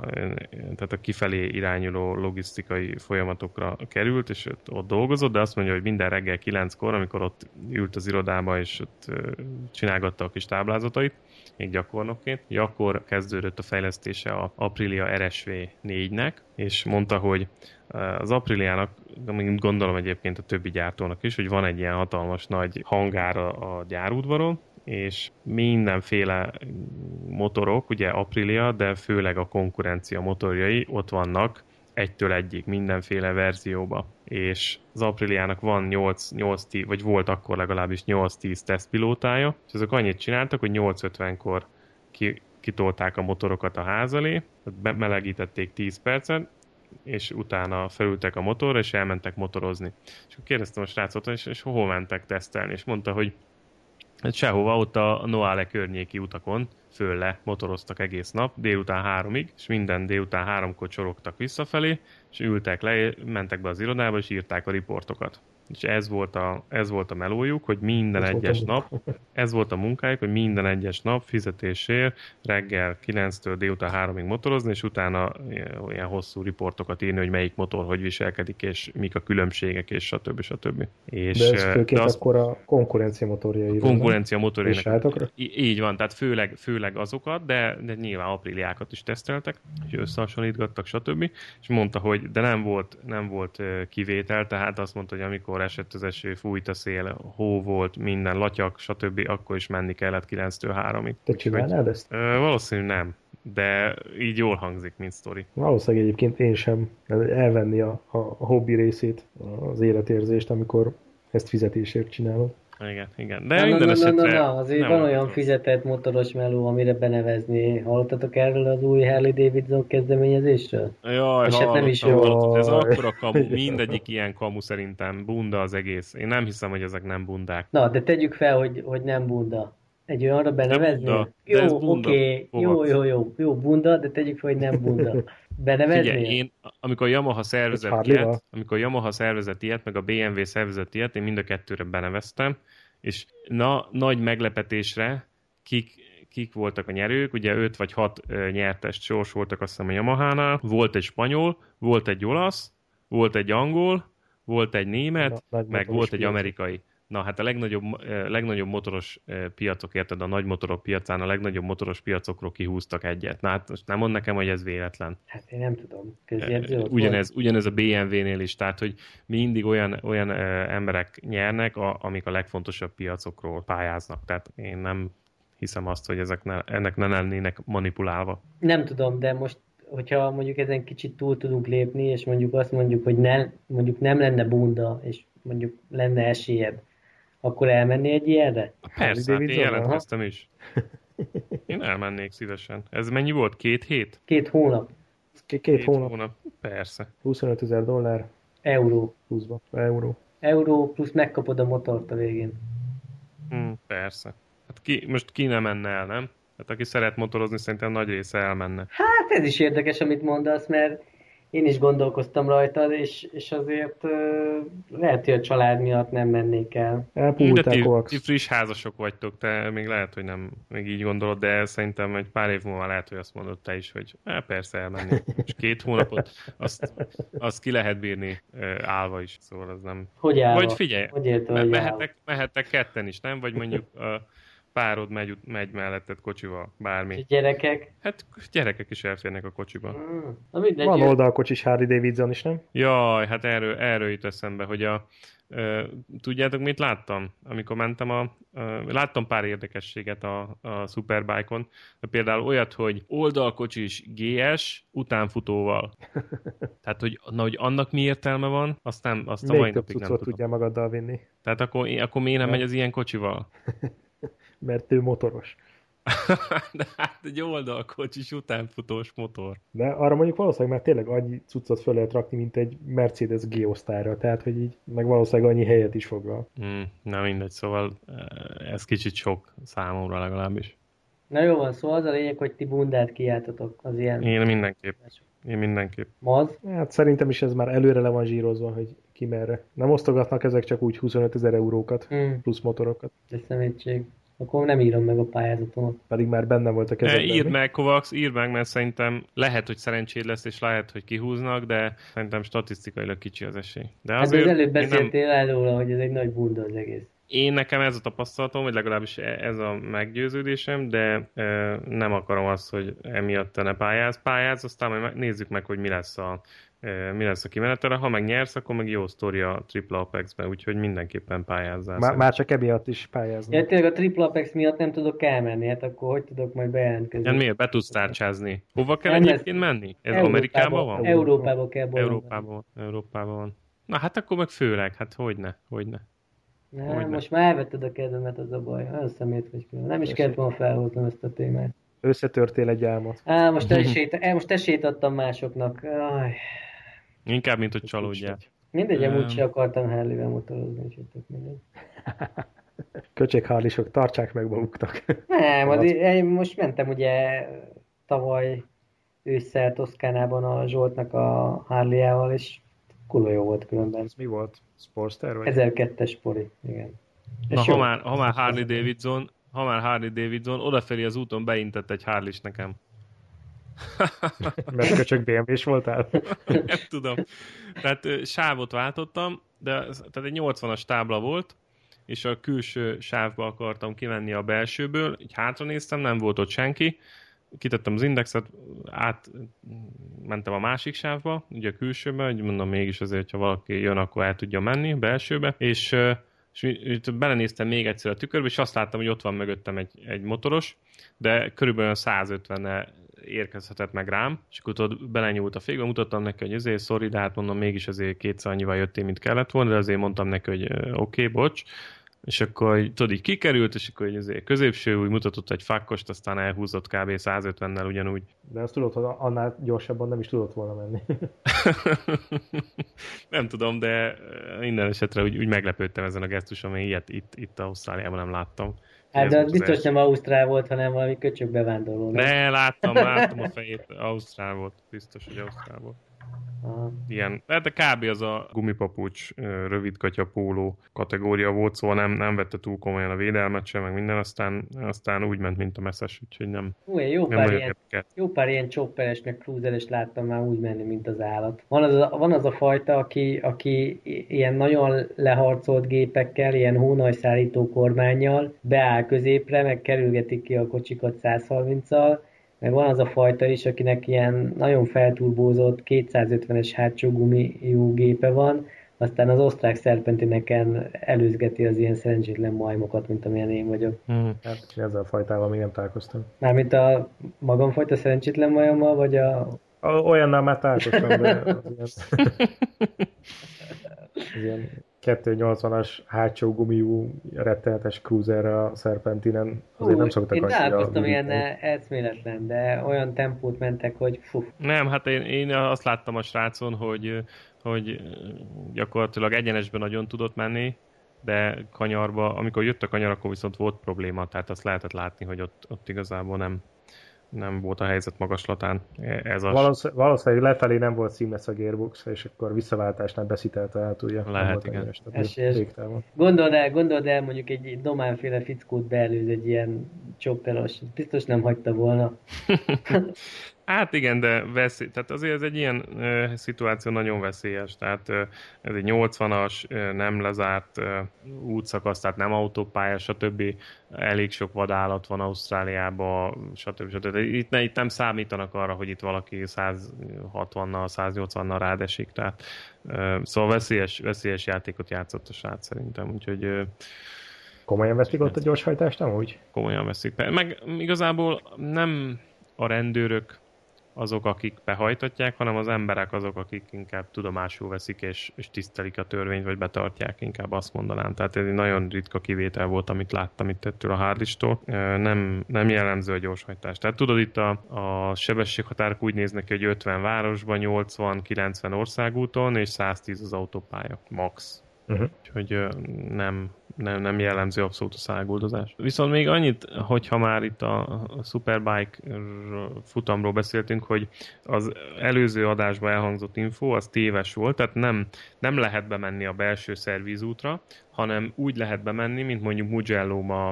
tehát a kifelé irányuló logisztikai folyamatokra került, és ott, ott dolgozott, de azt mondja, hogy minden reggel kilenckor, amikor ott ült az irodába, és ott csinálgatta a kis táblázatait, még gyakornokként, akkor kezdődött a fejlesztése a Aprilia RSV 4-nek, és mondta, hogy az Apriliának, gondolom egyébként a többi gyártónak is, hogy van egy ilyen hatalmas nagy hangára a gyárudvaron, és mindenféle motorok, ugye Aprilia, de főleg a konkurencia motorjai ott vannak egytől egyig mindenféle verzióba. És az Apriliának van 8, 8 10, vagy volt akkor legalábbis 8-10 tesztpilótája, és azok annyit csináltak, hogy 8.50-kor ki, kitolták a motorokat a ház elé, melegítették 10 percet, és utána felültek a motorra, és elmentek motorozni. És akkor kérdeztem a srácot, és, és hol mentek tesztelni, és mondta, hogy hát sehova, ott a Noale környéki utakon, föl le motoroztak egész nap, délután háromig, és minden délután háromkor csorogtak visszafelé, és ültek le, mentek be az irodába, és írták a riportokat és ez volt a, ez volt a melójuk, hogy minden ez egyes nap, ez volt a munkájuk, hogy minden egyes nap fizetésért reggel 9-től délután 3-ig motorozni, és utána olyan hosszú riportokat írni, hogy melyik motor hogy viselkedik, és mik a különbségek, és stb. stb. És, de ez főként de az, akkor a konkurencia motorjai. Konkurencia motorjainak. Így van, tehát főleg, főleg azokat, de, de nyilván apríliákat is teszteltek, és összehasonlítgattak, stb. És mondta, hogy de nem volt, nem volt kivétel, tehát azt mondta, hogy amikor amikor esett az eső, fújt a szél, hó volt, minden, latyak, stb., akkor is menni kellett 9-től 3-ig. Te csinálnád ezt? Ö, valószínűleg nem, de így jól hangzik, mint sztori. Valószínűleg egyébként én sem elvenni a, a hobbi részét, az életérzést, amikor ezt fizetésért csinálod. Igen, igen. De na, minden na, esetre... Na, na, na, azért van olyan motoros. fizetett motoros meló, amire benevezni. Hallottatok erről az új Harley Davidson kezdeményezésről? Jaj, És hát nem is jó. Ez akkora kamu, mindegyik ilyen kamu szerintem. Bunda az egész. Én nem hiszem, hogy ezek nem bundák. Na, de tegyük fel, hogy, hogy nem bunda. Egy olyanra benevezni? Bunda, jó, oké, okay. jó, jó, jó, jó, bunda, de tegyük fel, hogy nem bunda. Benevezni? Figyelj, én, amikor Yamaha szervezett ilyet, amikor Yamaha szervezett ilyet, meg a BMW szervezett ilyet, én mind a kettőre beneveztem, és na, nagy meglepetésre kik, kik voltak a nyerők, ugye öt vagy hat nyertes sors voltak azt hiszem a Yamaha-nál, volt egy spanyol, volt egy olasz, volt egy angol, volt egy német, na, meg volt egy amerikai. Na hát a legnagyobb, legnagyobb motoros piacok, érted, a nagy motorok piacán a legnagyobb motoros piacokról kihúztak egyet. Na hát most nem mond nekem, hogy ez véletlen. Hát én nem tudom. ugyanez, ugyanez a BMW-nél is, tehát hogy mindig olyan, olyan emberek nyernek, a, amik a legfontosabb piacokról pályáznak. Tehát én nem hiszem azt, hogy ezek ne, ennek ne lennének manipulálva. Nem tudom, de most hogyha mondjuk ezen kicsit túl tudunk lépni, és mondjuk azt mondjuk, hogy ne, mondjuk nem lenne bunda, és mondjuk lenne esélyed, akkor elmenni egy ilyenre? Persze, hát én jelentkeztem is. Én elmennék szívesen. Ez mennyi volt? Két hét? Két hónap. Két, két hónap. hónap. Persze. 25 ezer dollár. Euró. Pluszba. Euró. Euró plusz megkapod a motort a végén. Hmm, persze. Hát ki, most ki nem menne el, nem? Hát aki szeret motorozni, szerintem nagy része elmenne. Hát ez is érdekes, amit mondasz, mert én is gondolkoztam rajta, és, és azért uh, lehet, hogy a család miatt nem mennék el. De ti, ti friss házasok vagytok, te még lehet, hogy nem még így gondolod, de szerintem egy pár év múlva lehet, hogy azt mondod te is, hogy eh, persze elmenni. És két hónapot, azt, azt ki lehet bírni állva is, szóval az nem... Hogy állva? Vagy figyelj, hogy érte, hogy mehettek, mehettek ketten is, nem? Vagy mondjuk uh, párod megy, megy melletted kocsival, bármi. És gyerekek? Hát gyerekek is elférnek a kocsiba. Hmm. Na mindegy. Van oldalkocsis Harley Davidson is, nem? Jaj, hát erről, erről jut eszembe, hogy a, tudjátok, mit láttam? Amikor mentem a... Ö, láttam pár érdekességet a, a Superbike-on, például olyat, hogy oldalkocsis GS utánfutóval. Tehát, hogy, na, hogy annak mi értelme van, azt, nem, azt a mai Még napig nem tudom. tudja magaddal vinni, Tehát akkor, akkor miért nem megy az ilyen kocsival? mert ő motoros. De hát egy oldalkocsis utánfutós motor. De arra mondjuk valószínűleg már tényleg annyi cuccot föl lehet rakni, mint egy Mercedes G-osztályra, tehát hogy így, meg valószínűleg annyi helyet is foglal. Hmm, na mindegy, szóval eh, ez kicsit sok számomra legalábbis. Na jó van, szóval az a lényeg, hogy ti bundát kiáltatok az ilyen Én mindenképp. Én mindenképp. maz. Hát szerintem is ez már előre le van zsírozva, hogy ki merre. Nem osztogatnak ezek csak úgy 25 ezer eurókat, Hmm, plusz motorokat, de szemétség. Akkor nem írom meg a pályázatomat. pedig már benne volt a E, kezedben. írd mi? meg, Kovacs, írd meg, mert szerintem lehet, hogy szerencséd lesz, és lehet, hogy kihúznak, de szerintem statisztikailag kicsi az esély. De Hát az azért előbb én, nem, beszéltél el róla, hogy ez egy nagy bunda az egész. én nekem ez a tapasztalatom, vagy legalábbis e- ez a meggyőződésem, de e, nem akarom azt, hogy emiatt te ne pályáz, pályáz, aztán majd nézzük meg, hogy mi lesz a e, mi lesz a kimenetele. Ha meg nyersz, akkor meg jó sztori a Triple Apex-be, úgyhogy mindenképpen pályázzál. Már, már csak emiatt is pályázni. Ja, tényleg a Triple Apex miatt nem tudok elmenni, hát akkor hogy tudok majd bejelentkezni? Ja, miért? Be tudsz tárcsázni. Hova kell Nem, egyébként menni? Ez Európába- Amerikában van? Európába kell bolondani. Európában van. Európában van. Na hát akkor meg főleg, hát hogyne, hogyne. Nem, Hogyne. most már elvetted a kedvemet, az a baj. Olyan szemét vagy külön. Nem is kellett volna felhoznom ezt a témát. Összetörtél egy álmot. Á, most esélyt, eh, most esélyt adtam másoknak. Aj. Inkább, mint hogy csalódjál. Mindegy, amúgy se akartam Harley-vel motorozni, úgyhogy tök mindegy. Köcség harlisok, tartsák meg maguknak. Nem, Az- én most mentem ugye tavaly ősszel Toszkánában a Zsoltnak a Harley-ával, és kurva jó volt különben. Ez mi volt? Sportster? Vagy? 1002-es poli, igen. És Na, jó. ha már, ha már Harley Davidson, ha már Harley Davidson, odafelé az úton beintett egy harley nekem. Mert köcsög BMW-s voltál? Nem tudom. Tehát sávot váltottam, de tehát egy 80-as tábla volt, és a külső sávba akartam kimenni a belsőből, így hátra néztem, nem volt ott senki, kitettem az indexet, át mentem a másik sávba, ugye a külsőbe, hogy mondom mégis azért, ha valaki jön, akkor el tudja menni a belsőbe, és, és belenéztem még egyszer a tükörbe, és azt láttam, hogy ott van mögöttem egy, egy motoros, de körülbelül 150 érkezhetett meg rám, és akkor tudod, belenyúlt a fékbe, mutattam neki, hogy azért, sorry, de hát mondom, mégis azért kétszer annyival jöttél, mint kellett volna, de azért mondtam neki, hogy oké, okay, bocs, és akkor tudod, így kikerült, és akkor így azért középső úgy mutatott egy fakkost, aztán elhúzott kb. 150-nel ugyanúgy. De azt tudod, hogy annál gyorsabban nem is tudott volna menni. nem tudom, de minden esetre úgy, úgy meglepődtem ezen a gesztuson, mert ilyet itt, itt Ausztráliában nem láttam. Hát de biztos nem Ausztrál volt, hanem valami köcsög bevándorló. Ne, láttam, láttam a fejét, Ausztrál volt, biztos, hogy Ausztrál volt. Aha. Ilyen, de, de kb. az a gumipapucs, ö, rövidkatya póló kategória volt, szóval nem, nem vette túl komolyan a védelmet sem, meg minden, aztán, aztán úgy ment, mint a messzes, úgyhogy nem, Hú, jó nem pár ilyen érdekelt. Jó pár ilyen chopperes, meg cruiseres láttam már úgy menni, mint az állat. Van az a, van az a fajta, aki, aki ilyen nagyon leharcolt gépekkel, ilyen hónajszállító kormányjal beáll középre, meg kerülgetik ki a kocsikat 130-al, meg van az a fajta is, akinek ilyen nagyon felturbózott 250-es hátsó gumijú gépe van, aztán az osztrák szerpentineken előzgeti az ilyen szerencsétlen majmokat, mint amilyen én vagyok. Hmm. Hát ezzel a fajtával még nem találkoztam. Mármint a magamfajta szerencsétlen majommal, vagy a A- Olyannal már találkoztam, de az ilyen, az ilyen 280-as hátsó gumiú rettenetes cruiserre a Serpentinen. Azért nem szoktak Én annyira találkoztam ilyen eszméletlen, de olyan tempót mentek, hogy fú. Nem, hát én, én azt láttam a srácon, hogy, hogy gyakorlatilag egyenesben nagyon tudott menni, de kanyarba, amikor jött a kanyar, akkor viszont volt probléma, tehát azt lehetett látni, hogy ott, ott igazából nem, nem volt a helyzet magaslatán. Ez a Valósz- Valószínűleg lefelé nem volt színes a gearbox, és akkor visszaváltásnál beszítelte a hátulja. Nem Lehet, igen. Esélyes. Gondold el, gondold el, mondjuk egy dománféle fickót beelőz egy ilyen csopperos. Biztos nem hagyta volna. Hát igen, de veszély, tehát azért ez egy ilyen ö, szituáció nagyon veszélyes, tehát ö, ez egy 80-as, ö, nem lezárt ö, útszakasz, tehát nem autópálya, stb. Elég sok vadállat van Ausztráliában, stb. stb. Itt, ne, itt nem számítanak arra, hogy itt valaki 160-nal, 180-nal rádesik, tehát ö, szóval veszélyes, veszélyes játékot játszott a srác szerintem, úgyhogy ö, Komolyan veszik ott a gyorshajtást amúgy? Komolyan veszik. Meg igazából nem a rendőrök azok, akik behajtatják, hanem az emberek azok, akik inkább tudomásul veszik és, és tisztelik a törvényt, vagy betartják, inkább azt mondanám. Tehát ez egy nagyon ritka kivétel volt, amit láttam itt ettől a Harlistól. Nem, nem jellemző a gyorshajtás. Tehát tudod, itt a, a sebességhatárok úgy néznek ki, hogy 50 városban, 80-90 országúton, és 110 az autópálya. Max. Uh-huh. Úgyhogy nem, nem, nem jellemző abszolút a száguldozás. Viszont még annyit, hogyha már itt a, Superbike futamról beszéltünk, hogy az előző adásban elhangzott info, az téves volt, tehát nem, nem lehet bemenni a belső szervízútra, hanem úgy lehet bemenni, mint mondjuk mugello a,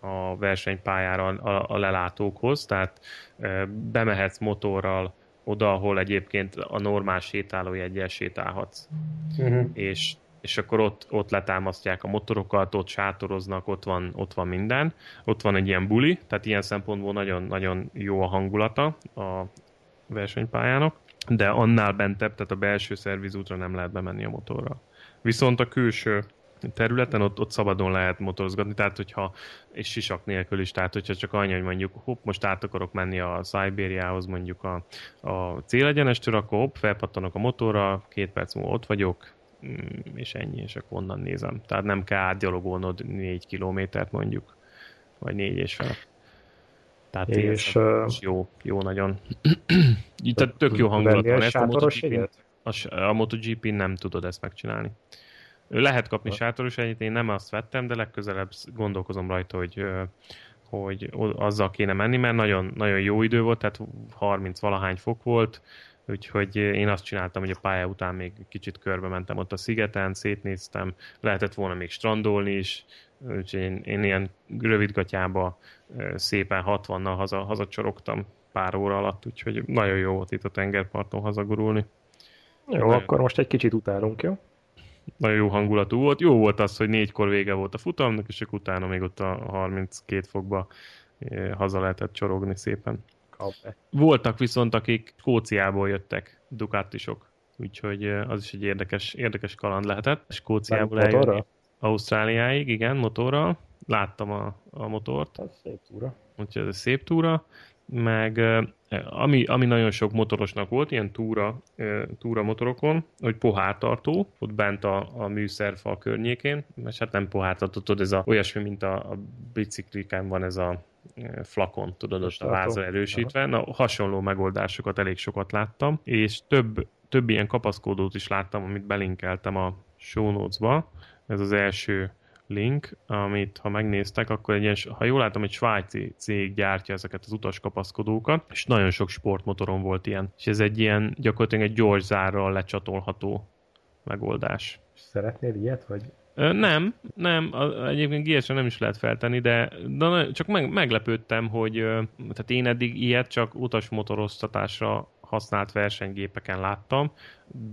a versenypályára a, a lelátókhoz, tehát e, bemehetsz motorral oda, ahol egyébként a normál sétálójegyel sétálhatsz. Uh-huh. És és akkor ott, ott letámasztják a motorokat, ott sátoroznak, ott van, ott van minden. Ott van egy ilyen buli, tehát ilyen szempontból nagyon, nagyon jó a hangulata a versenypályának, de annál bentebb, tehát a belső szervizútra nem lehet bemenni a motorral. Viszont a külső területen ott, ott szabadon lehet motorozgatni, tehát hogyha, és sisak nélkül is, tehát hogyha csak annyi, hogy mondjuk hopp, most át akarok menni a Siberiához mondjuk a, a célegyenestől, akkor hopp, felpattanok a motorra, két perc múlva ott vagyok, és ennyi, és akkor onnan nézem. Tehát nem kell átgyalogolnod négy kilométert mondjuk, vagy négy és fel. Tehát és, uh, jó, jó nagyon. Itt tök jó hangulat van. Ezt a MotoGP, a, a MotoGP nem tudod ezt megcsinálni. Lehet kapni sátoros egyet, én nem azt vettem, de legközelebb gondolkozom rajta, hogy hogy azzal kéne menni, mert nagyon, nagyon jó idő volt, tehát 30 valahány fok volt, Úgyhogy én azt csináltam, hogy a pálya után még kicsit körbe mentem ott a szigeten, szétnéztem, lehetett volna még strandolni is, úgyhogy én, én ilyen rövidgatyába szépen 60-nal haza, hazacsorogtam pár óra alatt, úgyhogy nagyon jó volt itt a tengerparton hazagurulni. Jó, nagyon... akkor most egy kicsit utálunk, jó? Nagyon jó hangulatú volt. Jó volt az, hogy négykor vége volt a futamnak, és akkor utána még ott a 32 fokba haza lehetett csorogni szépen. Voltak viszont, akik Skóciából jöttek, Ducatisok, úgyhogy az is egy érdekes, érdekes kaland lehetett. Skóciából eljönni Ausztráliáig, igen, motorral. Láttam a, a motort. Ez szép túra. Úgyhogy ez egy szép túra. Meg ami, ami nagyon sok motorosnak volt, ilyen túra, túra motorokon, hogy pohártartó, ott bent a, a műszerfal környékén, mert hát nem pohártartó, tudod, ez a, olyasmi, mint a, a bicikliken van ez a flakon, tudod, ott a vázra erősítve. Na, hasonló megoldásokat elég sokat láttam, és több, több ilyen kapaszkódót is láttam, amit belinkeltem a show notes-ba. Ez az első link, amit ha megnéztek, akkor egy ilyen, ha jól látom, egy svájci cég gyártja ezeket az utaskapaszkodókat, és nagyon sok sportmotoron volt ilyen. És ez egy ilyen, gyakorlatilag egy gyors zárral lecsatolható megoldás. Szeretnél ilyet, vagy nem, nem, egyébként gs nem is lehet feltenni, de, de csak meg, meglepődtem, hogy tehát én eddig ilyet csak utasmotoroztatásra használt versenygépeken láttam,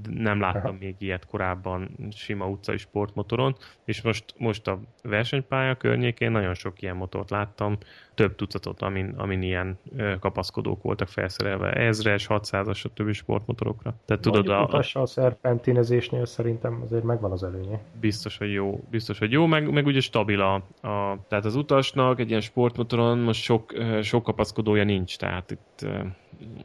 nem láttam Aha. még ilyet korábban sima utcai sportmotoron, és most, most a versenypálya környékén nagyon sok ilyen motort láttam, több tucatot, amin, amin ilyen kapaszkodók voltak felszerelve, ezres, 600-as, a többi sportmotorokra. Tehát tudod, a, a, a szerpentinezésnél szerintem azért megvan az előnye. Biztos, hogy jó, biztos, hogy jó, meg, meg ugye stabil a, a, tehát az utasnak egy ilyen sportmotoron most sok, sok kapaszkodója nincs, tehát itt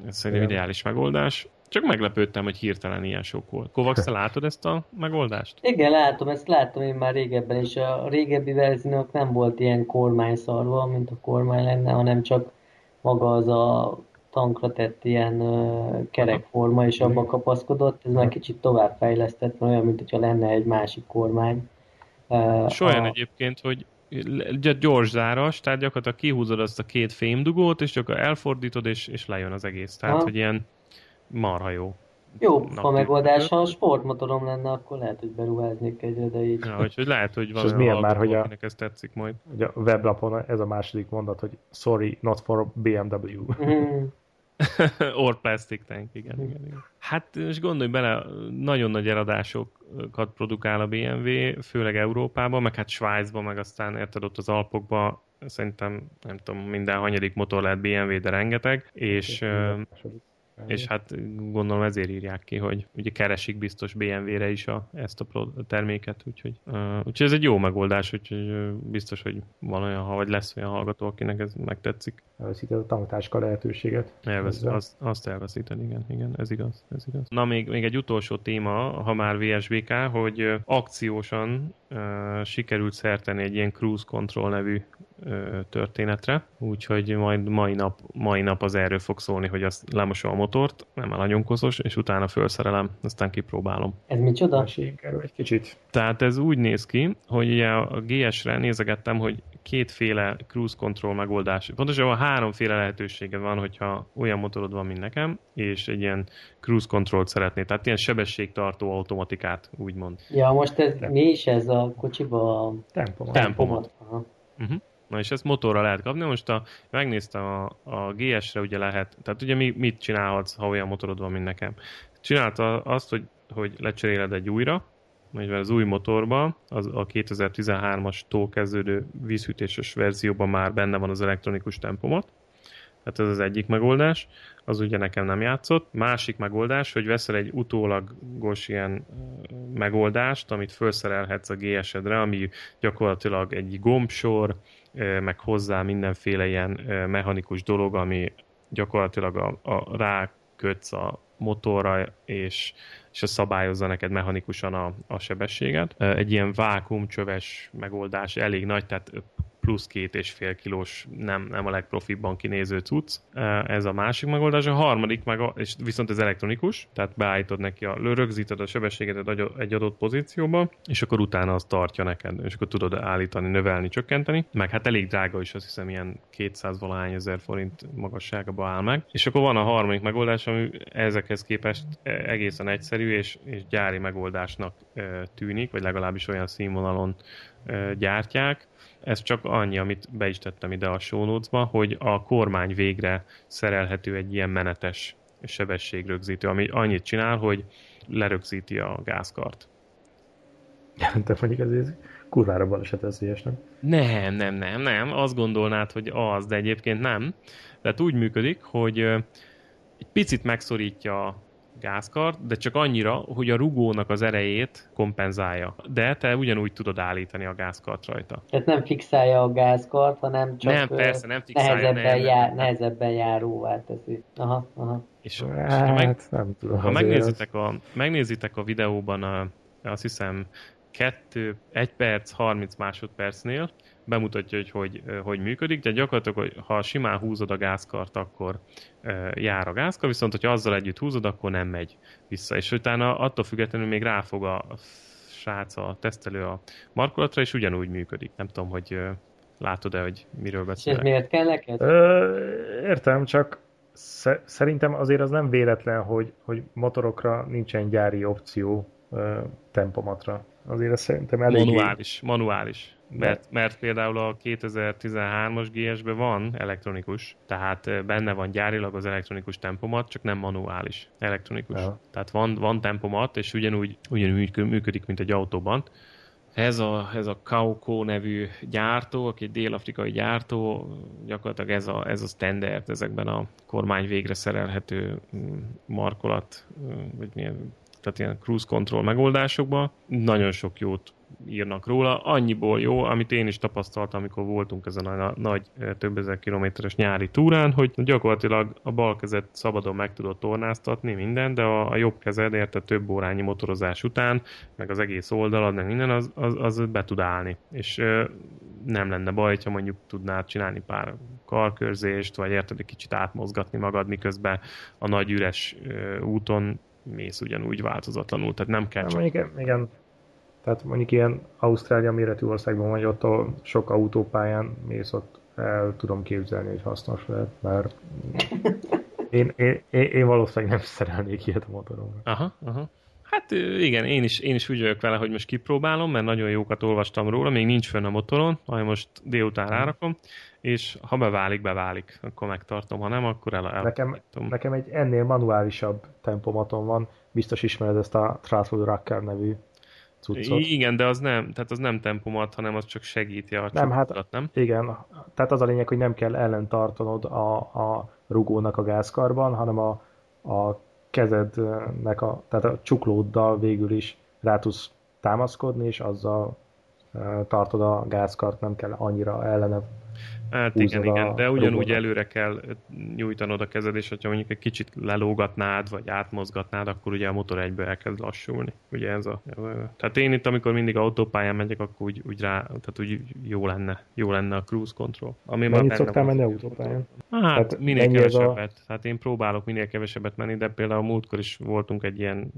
ez szerintem ideális megoldás. Csak meglepődtem, hogy hirtelen ilyen sok volt. Kovacs, látod ezt a megoldást? Igen, látom, ezt láttam én már régebben is. A régebbi verziók nem volt ilyen kormányszarva, mint a kormány lenne, hanem csak maga az a tankra tett ilyen kerekforma, és abban kapaszkodott. Ez már kicsit tovább fejlesztett, olyan, mint hogyha lenne egy másik kormány. És olyan a... egyébként, hogy gyors záras, tehát gyakorlatilag kihúzod azt a két fémdugót, és csak elfordítod, és, és lejön az egész. Tehát, ha. hogy ilyen marha jó. Jó, a megoldás, ha a sportmotorom lenne, akkor lehet, hogy beruháznék egyre, de így... Ja, hogy, hogy lehet, hogy van milyen már, hogy a, ez tetszik majd. Hogy a weblapon ez a második mondat, hogy sorry, not for BMW. Mm. Or plastic tank, igen, igen, igen. Hát most gondolj bele, nagyon nagy eladásokat produkál a BMW, főleg Európában, meg hát Svájcban, meg aztán érted ott az Alpokban, szerintem nem tudom, minden hanyadik motor lehet BMW, de rengeteg, és és hát gondolom ezért írják ki, hogy ugye keresik biztos BMW-re is a, ezt a terméket, úgyhogy, uh, úgyhogy ez egy jó megoldás, úgyhogy uh, biztos, hogy van olyan, vagy lesz olyan hallgató, akinek ez megtetszik. Elveszíted a tanktáska lehetőséget. Elvesz, az, azt elveszíted, igen, igen, ez igaz, ez igaz. Na még, még egy utolsó téma, ha már VSBK, hogy akciósan uh, sikerült szerteni egy ilyen cruise control nevű történetre, úgyhogy majd mai nap, mai nap az erről fog szólni, hogy azt lemosom a motort, nem nagyon koszos, és utána felszerelem, aztán kipróbálom. Ez micsoda? Meséljünk erről egy kicsit. Tehát ez úgy néz ki, hogy ugye a GS-re nézegettem, hogy kétféle cruise control megoldás. Pontosan háromféle lehetősége van, hogyha olyan motorod van, mint nekem, és egy ilyen cruise control szeretné, tehát ilyen sebességtartó automatikát, úgymond. Ja, most ez De. mi is ez a kocsiba? Tempomat. Tempomat. Uh-huh. Na és ezt motorra lehet kapni. Most a, megnéztem a, a GS-re, ugye lehet, tehát ugye mi, mit csinálhatsz, ha olyan motorod van, mint nekem. Csinálta azt, hogy, hogy lecseréled egy újra, mivel az új motorban, az a 2013-as kezdődő vízhűtéses verzióban már benne van az elektronikus tempomat, tehát ez az egyik megoldás, az ugye nekem nem játszott. Másik megoldás, hogy veszel egy utólagos ilyen megoldást, amit felszerelhetsz a GS-edre, ami gyakorlatilag egy gombsor, meg hozzá mindenféle ilyen mechanikus dolog, ami gyakorlatilag a, a rákötsz a motorra, és, és az szabályozza neked mechanikusan a, a sebességet. Egy ilyen vákumcsöves megoldás elég nagy, tehát plusz két és fél kilós, nem, nem a legprofibban kinéző cucc. Ez a másik megoldás. A harmadik, meg a, és viszont ez elektronikus, tehát beállítod neki, a, rögzíted a sebességet egy adott pozícióba, és akkor utána az tartja neked, és akkor tudod állítani, növelni, csökkenteni. Meg hát elég drága is, azt hiszem ilyen 200 valahány ezer forint magasságba áll meg. És akkor van a harmadik megoldás, ami ezekhez képest egészen egyszerű és, és gyári megoldásnak tűnik, vagy legalábbis olyan színvonalon gyártják, ez csak annyi, amit be is tettem ide a show notes-ba, hogy a kormány végre szerelhető egy ilyen menetes sebességrögzítő, ami annyit csinál, hogy lerögzíti a gázkart. Te mondjuk ez kurvára balesetveszélyes, nem? Nem, nem, nem, nem. Azt gondolnád, hogy az, de egyébként nem. Tehát úgy működik, hogy egy picit megszorítja gázkart, de csak annyira, hogy a rugónak az erejét kompenzálja. De te ugyanúgy tudod állítani a gázkart rajta. Tehát nem fixálja a gázkart, hanem csak nem, persze, nem fixálja, nehezebben, nem, jár, nem. nehezebben járóvá teszi. Aha, aha. És, hát, és ha, meg, nem tudom, ha megnézitek, a, megnézitek a videóban, a, azt hiszem 2, 1 perc, 30 másodpercnél, bemutatja, hogy, hogy hogy működik, de gyakorlatilag, hogy ha simán húzod a gázkart, akkor jár a gázkar, viszont hogyha azzal együtt húzod, akkor nem megy vissza. És utána attól függetlenül még ráfog a srác, a tesztelő a markolatra, és ugyanúgy működik. Nem tudom, hogy látod-e, hogy miről beszélek. És ez miért kell neked? Ö, értem, csak szerintem azért az nem véletlen, hogy, hogy motorokra nincsen gyári opció ö, tempomatra. Azért ez szerintem elég... Manuális, manuális. Mert, mert például a 2013-as GS-ben van elektronikus, tehát benne van gyárilag az elektronikus tempomat, csak nem manuális, elektronikus. Ja. Tehát van, van tempomat, és ugyanúgy, ugyanúgy működik, mint egy autóban. Ez a, ez a Kauko nevű gyártó, aki egy dél-afrikai gyártó, gyakorlatilag ez a, ez a standard ezekben a kormány végre szerelhető mm, markolat, vagy milyen tehát ilyen cruise control megoldásokban. Nagyon sok jót írnak róla. Annyiból jó, amit én is tapasztaltam, amikor voltunk ezen a nagy több ezer kilométeres nyári túrán, hogy gyakorlatilag a bal kezed szabadon meg tudod tornáztatni minden, de a, a jobb kezed érte több órányi motorozás után, meg az egész oldalad, meg minden, az, az, az be tud állni. És ö, nem lenne baj, ha mondjuk tudnád csinálni pár karkörzést, vagy érted egy kicsit átmozgatni magad, miközben a nagy üres ö, úton mész ugyanúgy változatlanul, tehát nem kell csak... Igen, igen, tehát mondjuk ilyen Ausztrália méretű országban vagy ott a sok autópályán mész ott el tudom képzelni, hogy hasznos lehet, mert én, én, én, én valószínűleg nem szerelnék ilyet a motoromra. Aha, aha. Hát igen, én is, én is úgy vagyok vele, hogy most kipróbálom, mert nagyon jókat olvastam róla, még nincs fönn a motoron, majd most délután rárakom, és ha beválik, beválik, akkor megtartom, ha nem, akkor el, el nekem, nekem egy ennél manuálisabb tempomaton van, biztos ismered ezt a Throttle Rocker nevű cuccot. Igen, de az nem, tehát az nem tempomat, hanem az csak segíti a nem, hát, nem? Igen, tehát az a lényeg, hogy nem kell ellentartanod a, a rugónak a gázkarban, hanem a, a kezednek, a, tehát a csuklóddal végül is rá tudsz támaszkodni, és azzal tartod a gázkart, nem kell annyira ellene Hát igen, igen, de ugyanúgy robotot. előre kell nyújtanod a kezed, és ha mondjuk egy kicsit lelógatnád, vagy átmozgatnád, akkor ugye a motor egyből elkezd lassulni. Ugye ez a... Tehát én itt, amikor mindig autópályán megyek, akkor úgy, úgy rá, tehát úgy jó lenne, jó lenne a cruise control. Ami Mennyit szoktál menni autópályán? Hát tehát minél kevesebbet. A... Hát én próbálok minél kevesebbet menni, de például múltkor is voltunk egy ilyen,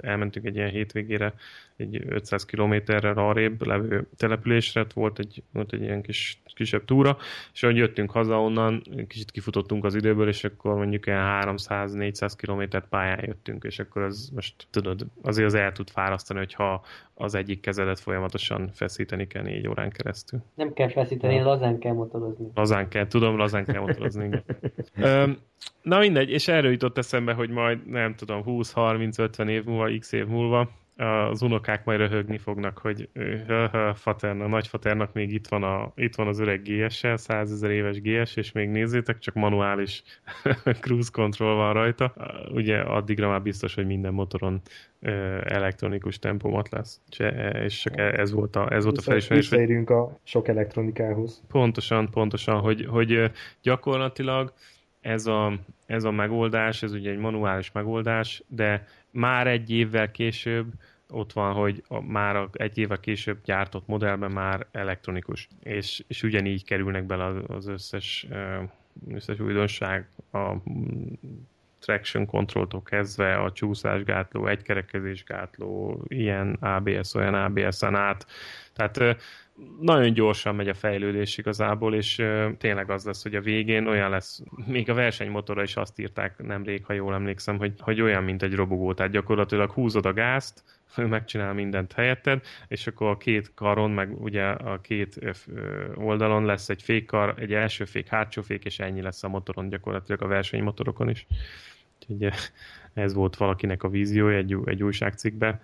elmentünk egy ilyen hétvégére, egy 500 kilométerre arrébb levő településre, volt egy, volt egy ilyen kis, kisebb túra, és ahogy jöttünk haza onnan, kicsit kifutottunk az időből, és akkor mondjuk ilyen 300-400 kilométert pályán jöttünk, és akkor az most tudod, azért az el tud fárasztani, hogyha az egyik kezedet folyamatosan feszíteni kell négy órán keresztül. Nem kell feszíteni, lazán kell motorozni. Lazán kell, tudom, lazán kell motorozni. Na mindegy, és erről jutott eszembe, hogy majd nem tudom, 20-30-50 év múlva, x év múlva az unokák majd röhögni fognak, hogy Faterna, nagyfaternak még itt van, a, itt van az öreg GS-sel, 100 ezer éves GS, és még nézzétek, csak manuális cruise control van rajta. Ugye addigra már biztos, hogy minden motoron elektronikus tempomat lesz. És csak ez volt a, ez volt a felismerés. Visszaérünk a sok elektronikához. Pontosan, pontosan, hogy, hogy gyakorlatilag ez a, ez a megoldás, ez ugye egy manuális megoldás, de már egy évvel később ott van, hogy a, már egy évvel később gyártott modellben már elektronikus, és, és ugyanígy kerülnek bele az összes, összes újdonság, a traction controltól kezdve a csúszásgátló, egykerekezésgátló, ilyen ABS, olyan ABS-en át. Tehát nagyon gyorsan megy a fejlődés igazából, és tényleg az lesz, hogy a végén olyan lesz, még a versenymotorra is azt írták nemrég, ha jól emlékszem, hogy, hogy olyan, mint egy robogó, tehát gyakorlatilag húzod a gázt, ő megcsinál mindent helyetted, és akkor a két karon, meg ugye a két oldalon lesz egy fékkar, egy első fék, hátsó fék, és ennyi lesz a motoron gyakorlatilag a versenymotorokon is. Úgyhogy ez volt valakinek a víziója egy, egy újságcikkben.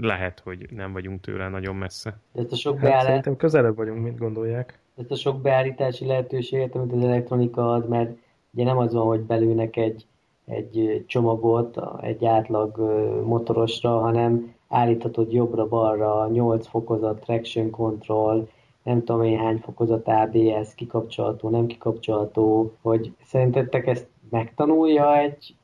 Lehet, hogy nem vagyunk tőle nagyon messze. Ezt a sok hát szerintem közelebb vagyunk, mint gondolják. Ezt a sok beállítási lehetőséget, amit az elektronika ad, mert ugye nem az van, hogy belőnek egy, egy csomagot egy átlag motorosra, hanem állíthatod jobbra-balra, 8 fokozat traction control, nem tudom én hány fokozat ABS, kikapcsolható, nem kikapcsolható, hogy szerintetek ezt megtanulja egy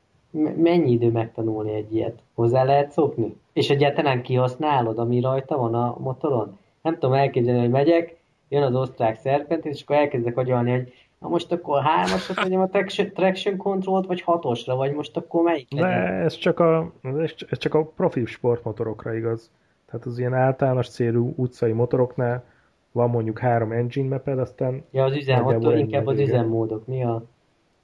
mennyi idő megtanulni egy ilyet? Hozzá lehet szokni? És egyáltalán kihasználod, ami rajta van a motoron? Nem tudom elképzelni, hogy megyek, jön az osztrák szerpent, és akkor elkezdek agyalni, hogy na most akkor hármasra tegyem a traction, controlt, vagy hatosra, vagy most akkor melyik De ez csak, a, ez csak a profi sportmotorokra igaz. Tehát az ilyen általános célú utcai motoroknál van mondjuk három engine maped, aztán... Ja, az üzem, inkább az üzemmódok. Mi a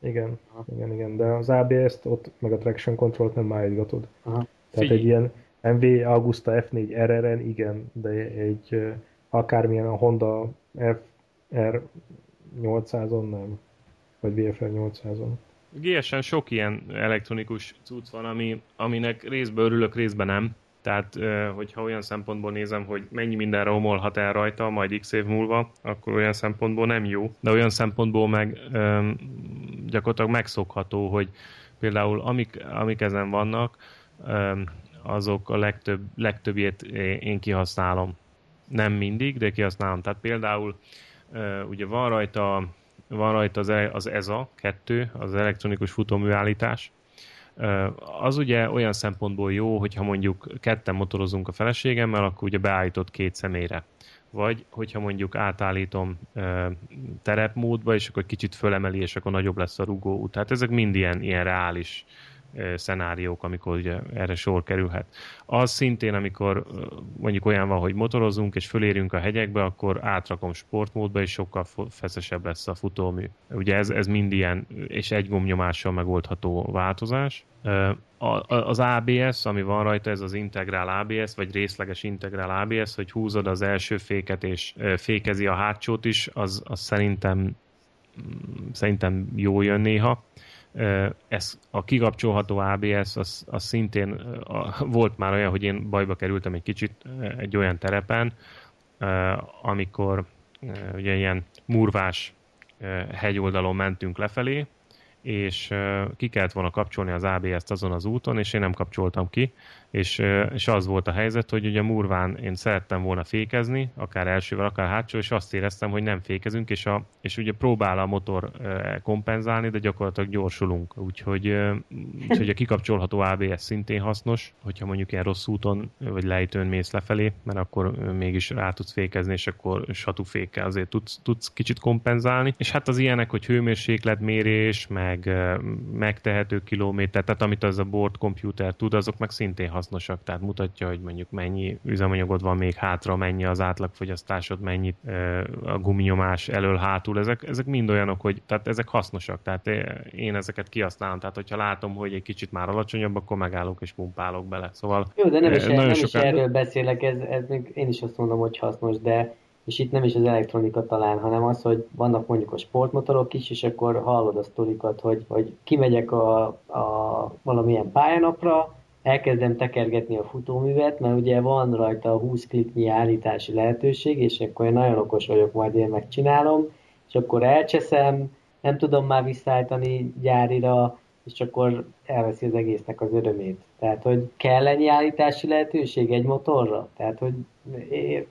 igen, Aha. igen, igen, de az ABS-t ott, meg a traction control nem állítgatod. Aha. Tehát Figyelj. egy ilyen MV Augusta F4 RRN igen, de egy akármilyen a Honda FR 800-on nem, vagy VFR 800-on. GS-en sok ilyen elektronikus cucc van, ami, aminek részben örülök, részben nem. Tehát, hogyha olyan szempontból nézem, hogy mennyi minden romolhat el rajta, majd x év múlva, akkor olyan szempontból nem jó. De olyan szempontból meg gyakorlatilag megszokható, hogy például amik, amik ezen vannak, azok a legtöbb, legtöbbjét én kihasználom. Nem mindig, de kihasználom. Tehát például ugye van rajta, van rajta az, az EZA 2, az elektronikus futóműállítás, az ugye olyan szempontból jó, hogyha mondjuk ketten motorozunk a feleségemmel, akkor ugye beállított két személyre. Vagy hogyha mondjuk átállítom terepmódba, és akkor kicsit fölemeli, és akkor nagyobb lesz a rugó út. Tehát ezek mind ilyen, ilyen reális szenáriók, amikor ugye erre sor kerülhet. Az szintén, amikor mondjuk olyan van, hogy motorozunk és fölérünk a hegyekbe, akkor átrakom sportmódba, és sokkal feszesebb lesz a futómű. Ugye ez, ez mind ilyen, és egy gomnyomással megoldható változás. Az ABS, ami van rajta, ez az integrál ABS, vagy részleges integrál ABS, hogy húzod az első féket, és fékezi a hátsót is, az, az szerintem mm, szerintem jó jön néha ez a kikapcsolható ABS, az, az szintén a, volt már olyan, hogy én bajba kerültem egy kicsit egy olyan terepen, amikor ugye ilyen murvás hegyoldalon mentünk lefelé, és ki kellett volna kapcsolni az ABS-t azon az úton, és én nem kapcsoltam ki, és, és az volt a helyzet, hogy ugye Murván én szerettem volna fékezni, akár elsővel, akár hátsó, és azt éreztem, hogy nem fékezünk, és, a, és ugye próbál a motor kompenzálni, de gyakorlatilag gyorsulunk. Úgyhogy, úgyhogy a kikapcsolható ABS szintén hasznos, hogyha mondjuk ilyen rossz úton, vagy lejtőn mész lefelé, mert akkor mégis rá tudsz fékezni, és akkor satúfékkel azért tudsz, tudsz kicsit kompenzálni. És hát az ilyenek, hogy hőmérsékletmérés, meg megtehető kilométer, tehát amit az a board computer tud, azok meg szintén hasznosak, tehát mutatja, hogy mondjuk mennyi üzemanyagod van még hátra, mennyi az átlagfogyasztásod, mennyit a guminyomás elől-hátul, ezek, ezek mind olyanok, hogy tehát ezek hasznosak, tehát én ezeket kihasználom, tehát hogyha látom, hogy egy kicsit már alacsonyabb, akkor megállok és pumpálok bele. Szóval Jó, de nem is, nem sokan... is erről beszélek, ez, ez még én is azt mondom, hogy hasznos, de és itt nem is az elektronika talán, hanem az, hogy vannak mondjuk a sportmotorok is, és akkor hallod a sztorikat, hogy, hogy kimegyek a, a valamilyen pályanapra, elkezdem tekergetni a futóművet, mert ugye van rajta a 20 kliknyi állítási lehetőség, és akkor én nagyon okos vagyok, majd én megcsinálom, és akkor elcseszem, nem tudom már visszaállítani gyárira, és akkor elveszi az egésznek az örömét. Tehát, hogy kell ennyi állítási lehetőség egy motorra? Tehát, hogy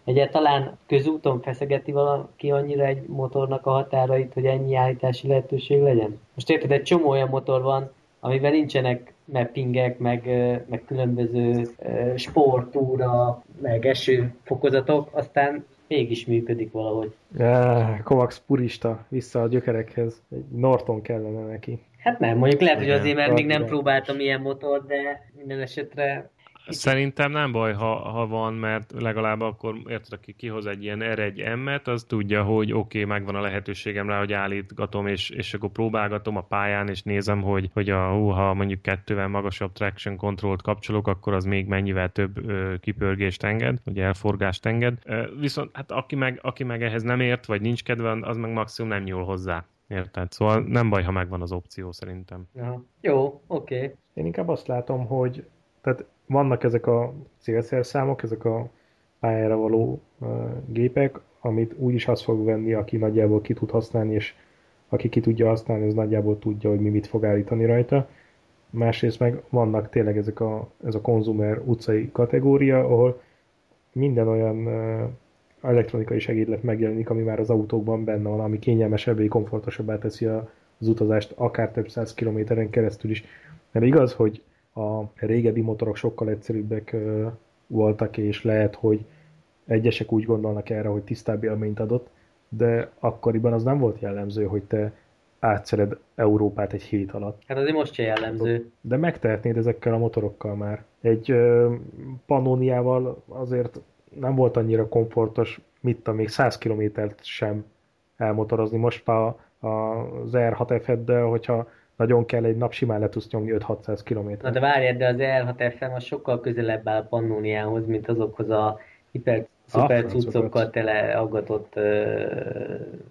egyáltalán közúton feszegeti valaki annyira egy motornak a határait, hogy ennyi állítási lehetőség legyen? Most érted, egy csomó olyan motor van, amiben nincsenek mappingek, meg, meg különböző sportúra, meg esőfokozatok, aztán mégis működik valahogy. Ja, Kovacs purista, vissza a gyökerekhez. Egy Norton kellene neki. Hát nem, mondjuk lehet, hogy azért, mert még nem próbáltam ilyen motor, de minden esetre Szerintem nem baj, ha, ha van, mert legalább akkor érted, aki kihoz egy ilyen R1 M-et, az tudja, hogy oké, okay, megvan a lehetőségem rá, hogy állítgatom, és, és akkor próbálgatom a pályán, és nézem, hogy, hogy a, hú, ha mondjuk kettővel magasabb traction controlt kapcsolok, akkor az még mennyivel több ö, kipörgést enged, vagy elforgást enged. Viszont hát aki meg, aki meg ehhez nem ért, vagy nincs kedve, az meg maximum nem nyúl hozzá. Érted? Szóval nem baj, ha megvan az opció szerintem. Ja. Jó, oké. Okay. Én inkább azt látom, hogy tehát vannak ezek a célszerszámok, ezek a pályára való uh, gépek, amit úgy is azt fog venni, aki nagyjából ki tud használni, és aki ki tudja használni, az nagyjából tudja, hogy mi mit fog állítani rajta. Másrészt meg vannak tényleg ezek a, ez a konzumer utcai kategória, ahol minden olyan uh, elektronikai segédlet megjelenik, ami már az autókban benne van, ami kényelmesebbé, komfortosabbá teszi az utazást akár több száz kilométeren keresztül is. Mert igaz, hogy a régebbi motorok sokkal egyszerűbbek voltak, és lehet, hogy egyesek úgy gondolnak erre, hogy tisztább élményt adott, de akkoriban az nem volt jellemző, hogy te átszered Európát egy hét alatt. Hát azért most se jellemző. De megtehetnéd ezekkel a motorokkal már. Egy Pannoniával azért nem volt annyira komfortos, mit tudom, még 100 kilométert sem elmotorozni. Most már az R6F-eddel, hogyha nagyon kell egy nap simán le tudsz nyomni 5-600 km. Na de várjad, de az R6FM az sokkal közelebb áll Pannoniához, mint azokhoz a hiper szuper ah, cuccokkal tele aggatott uh,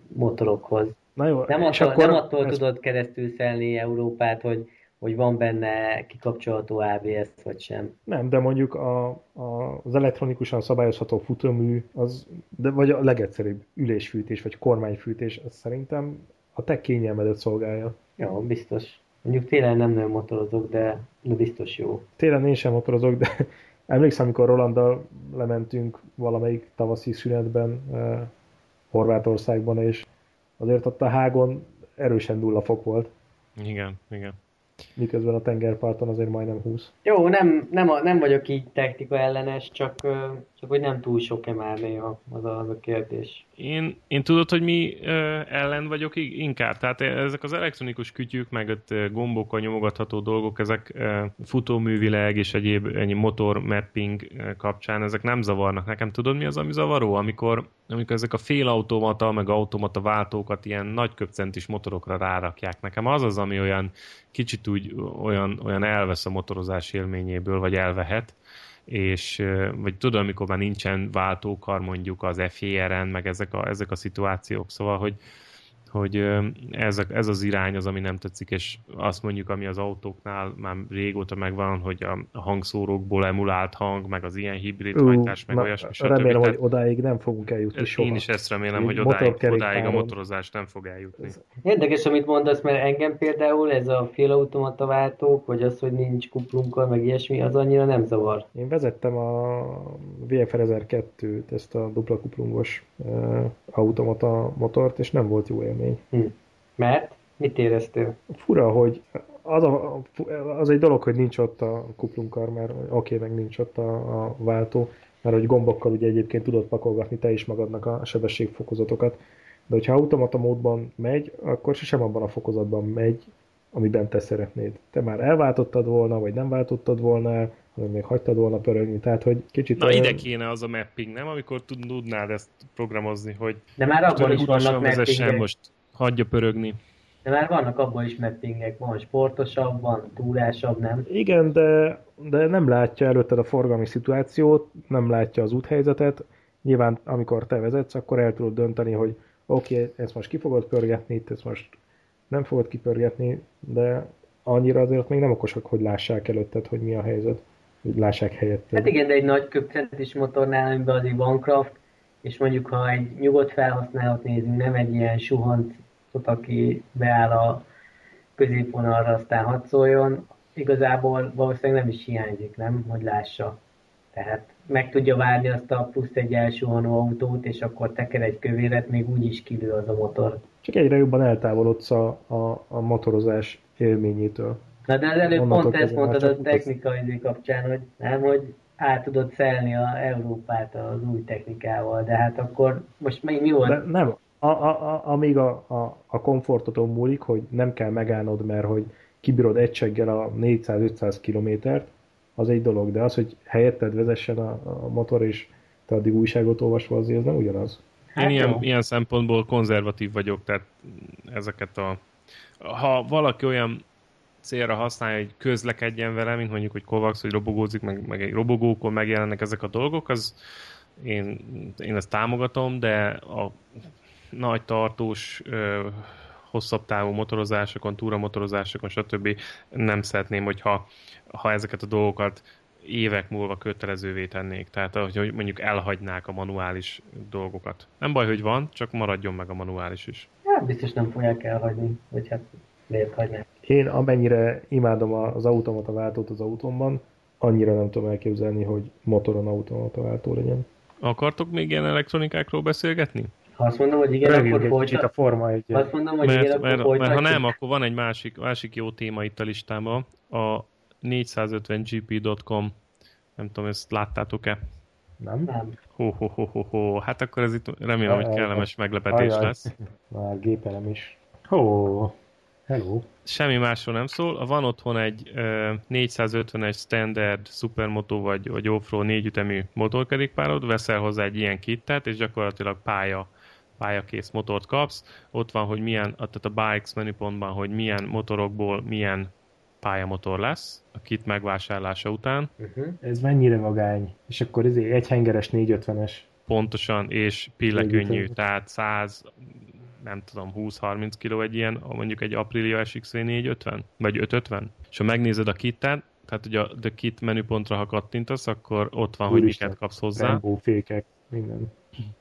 motorokhoz. Na jó, nem attól, akkor nem attól ez... tudod keresztül szelni Európát, hogy, hogy van benne kikapcsolható ABS vagy sem. Nem, de mondjuk a, a, az elektronikusan szabályozható futómű, az, de, vagy a legegyszerűbb ülésfűtés, vagy kormányfűtés, az szerintem a te kényelmedet szolgálja. Jó, biztos. Mondjuk télen nem nagyon motorozok, de, de biztos jó. Télen én sem motorozok, de emlékszem, amikor Rolanddal lementünk valamelyik tavaszi szünetben eh, Horvátországban, és azért ott a hágon erősen nulla fok volt. Igen, igen. Miközben a tengerparton azért majdnem 20. Jó, nem, nem, nem vagyok így technika ellenes, csak, csak hogy nem túl sok-e már néha az a, az a kérdés. Én, én tudod, hogy mi ö, ellen vagyok inkább. Tehát ezek az elektronikus kütyük, meg ott gombokkal nyomogatható dolgok, ezek ö, futóművileg és egyéb ennyi motor mapping kapcsán, ezek nem zavarnak. Nekem tudod, mi az, ami zavaró? Amikor, amikor ezek a félautomata, meg automata váltókat ilyen nagy köpcentis motorokra rárakják. Nekem az az, ami olyan kicsit úgy olyan, olyan elvesz a motorozás élményéből, vagy elvehet és vagy tudom, amikor már nincsen váltókar mondjuk az FJR-en, meg ezek a, ezek a szituációk, szóval, hogy, hogy ez, ez az irány az, ami nem tetszik, és azt mondjuk, ami az autóknál már régóta megvan, hogy a hangszórókból emulált hang, meg az ilyen hibrid uh, hajtás, meg olyasmi, stb. Remélem, hogy odáig nem fogunk eljutni soha. Én is ezt remélem, hogy odáig, odáig a motorozás nem fog eljutni. Érdekes, amit mondasz, mert engem például ez a félautomata váltók, vagy az, hogy nincs kuplunkkal, meg ilyesmi, az annyira nem zavar. Én vezettem a VFR 1002-t, ezt a dupla kuplungos uh, automata motort, és nem volt jó élmény élmény. Hm. Mert? Mit éreztél? Fura, hogy az, a, az egy dolog, hogy nincs ott a kuplunkar, mert oké, okay, meg nincs ott a, a váltó, mert hogy gombokkal ugye egyébként tudod pakolgatni te is magadnak a sebességfokozatokat, de hogyha automata módban megy, akkor sem abban a fokozatban megy, amiben te szeretnéd. Te már elváltottad volna, vagy nem váltottad volna vagy még hagytad volna pörögni, tehát hogy kicsit... Na olyan... ide kéne az a mapping, nem? Amikor tudnád ezt programozni, hogy... De már abban is vannak mappingek. most hagyja pörögni. De már vannak abban is mappingek, van sportosabb, van túrásabb, nem? Igen, de, de nem látja előtted a forgalmi szituációt, nem látja az úthelyzetet. Nyilván, amikor te vezetsz, akkor el tudod dönteni, hogy oké, okay, ezt most ki fogod pörgetni, itt ezt most nem fogod kipörgetni, de annyira azért még nem okosak, hogy lássák előtted, hogy mi a helyzet hogy lássák helyetted. Hát igen, de egy nagy köpcentis motornál, amiben azért van craft, és mondjuk ha egy nyugodt felhasználót nézünk, nem egy ilyen suhant, aki beáll a középvonalra, aztán hadd szóljon, igazából valószínűleg nem is hiányzik, nem? Hogy lássa. Tehát meg tudja várni azt a plusz egy elsuhanó autót, és akkor teker egy kövéret, még úgy is kilő az a motor. Csak egyre jobban eltávolodsz a, a, a motorozás élményétől. Na de az előbb pont ezt mondtad a technikai kapcsán, hogy nem, hogy át tudod szelni a Európát az új technikával, de hát akkor most még mi volt? De nem, a, a, a, amíg a, a, a komfortoton múlik, hogy nem kell megállnod, mert hogy kibírod egyseggel a 400-500 kilométert, az egy dolog, de az, hogy helyetted vezessen a, a motor, és te addig újságot olvasva, azért ez nem ugyanaz. Hát Én ilyen, ilyen szempontból konzervatív vagyok, tehát ezeket a... Ha valaki olyan célra használja, hogy közlekedjen vele, mint mondjuk, hogy Kovacs, hogy robogózik, meg, meg egy robogókon megjelennek ezek a dolgok, az én, én ezt támogatom, de a nagy tartós ö, hosszabb távú motorozásokon, túramotorozásokon, stb. nem szeretném, hogyha ha ezeket a dolgokat évek múlva kötelezővé tennék. Tehát, hogy mondjuk elhagynák a manuális dolgokat. Nem baj, hogy van, csak maradjon meg a manuális is. Hát biztos nem fogják elhagyni, hogy hát miért hagynák. Én amennyire imádom az automata váltót az autómban, annyira nem tudom elképzelni, hogy motoron automata váltó legyen. Akartok még ilyen elektronikákról beszélgetni? Ha azt mondom, hogy igen, Rövjük akkor folytat... a forma egy. Azt mondom, hogy mert, igen, mert, akkor mert, ha nem, akkor van egy másik, másik jó téma itt a listámban. A 450gp.com nem tudom, ezt láttátok-e? Nem? Nem. Ho, ho, ho, ho, ho. Hát akkor ez itt remélem, hogy kellemes meglepetés lesz. Már gépelem is. Ho. Hello. Semmi másról nem szól. Van otthon egy uh, 451 standard supermoto vagy, vagy offroad négyütemű motorkerékpárod, veszel hozzá egy ilyen kittet, és gyakorlatilag pálya pályakész motort kapsz. Ott van, hogy milyen, tehát a Bikes menüpontban, hogy milyen motorokból milyen pályamotor lesz a kit megvásárlása után. Uh-huh. Ez mennyire vagány? És akkor ez egy hengeres 450-es. Pontosan, és pillekönnyű, tehát 100, nem tudom, 20-30 kg egy ilyen, mondjuk egy Aprilia SXV 450, vagy 550, és ha megnézed a kittet, tehát ugye a The Kit menüpontra, ha kattintasz, akkor ott van, Úr hogy miket kapsz hozzá. Rainbow fékek, minden.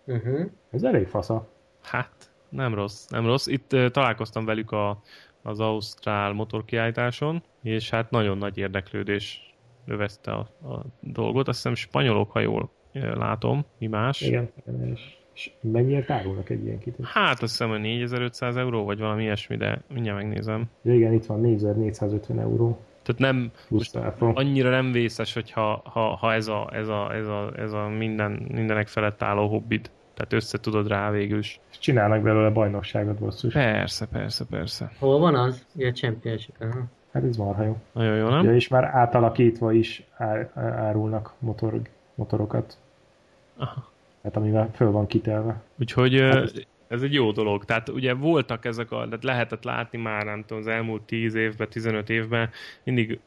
Uh-huh. Ez elég fasza. Hát, nem rossz, nem rossz. Itt uh, találkoztam velük a, az Ausztrál motorkiállításon, és hát nagyon nagy érdeklődés övezte a, a dolgot. Azt hiszem spanyolok, ha jól látom, mi más. Igen, és és mennyire árulnak egy ilyen kit? Hát azt hiszem, hogy 4500 euró, vagy valami ilyesmi, de mindjárt megnézem. Ja, igen, itt van 4450 euró. Tehát nem, most annyira nem vészes, hogy ha, ha, ha ez, a, ez, a, ez, a, ez a minden, mindenek felett álló hobbit Tehát össze tudod rá végül is. És csinálnak belőle bajnokságot basszus. Persze, persze, persze. Hol van az? Ugye a championship. Hát ez marha jó. Nagyon jó, nem? Ja, és már átalakítva is ár, árulnak motor, motorokat. Aha. Hát amivel föl van kitelve. Úgyhogy hát ez egy jó dolog. Tehát ugye voltak ezek a, tehát lehetett látni már, nem tudom, az elmúlt 10 évben, 15 évben mindig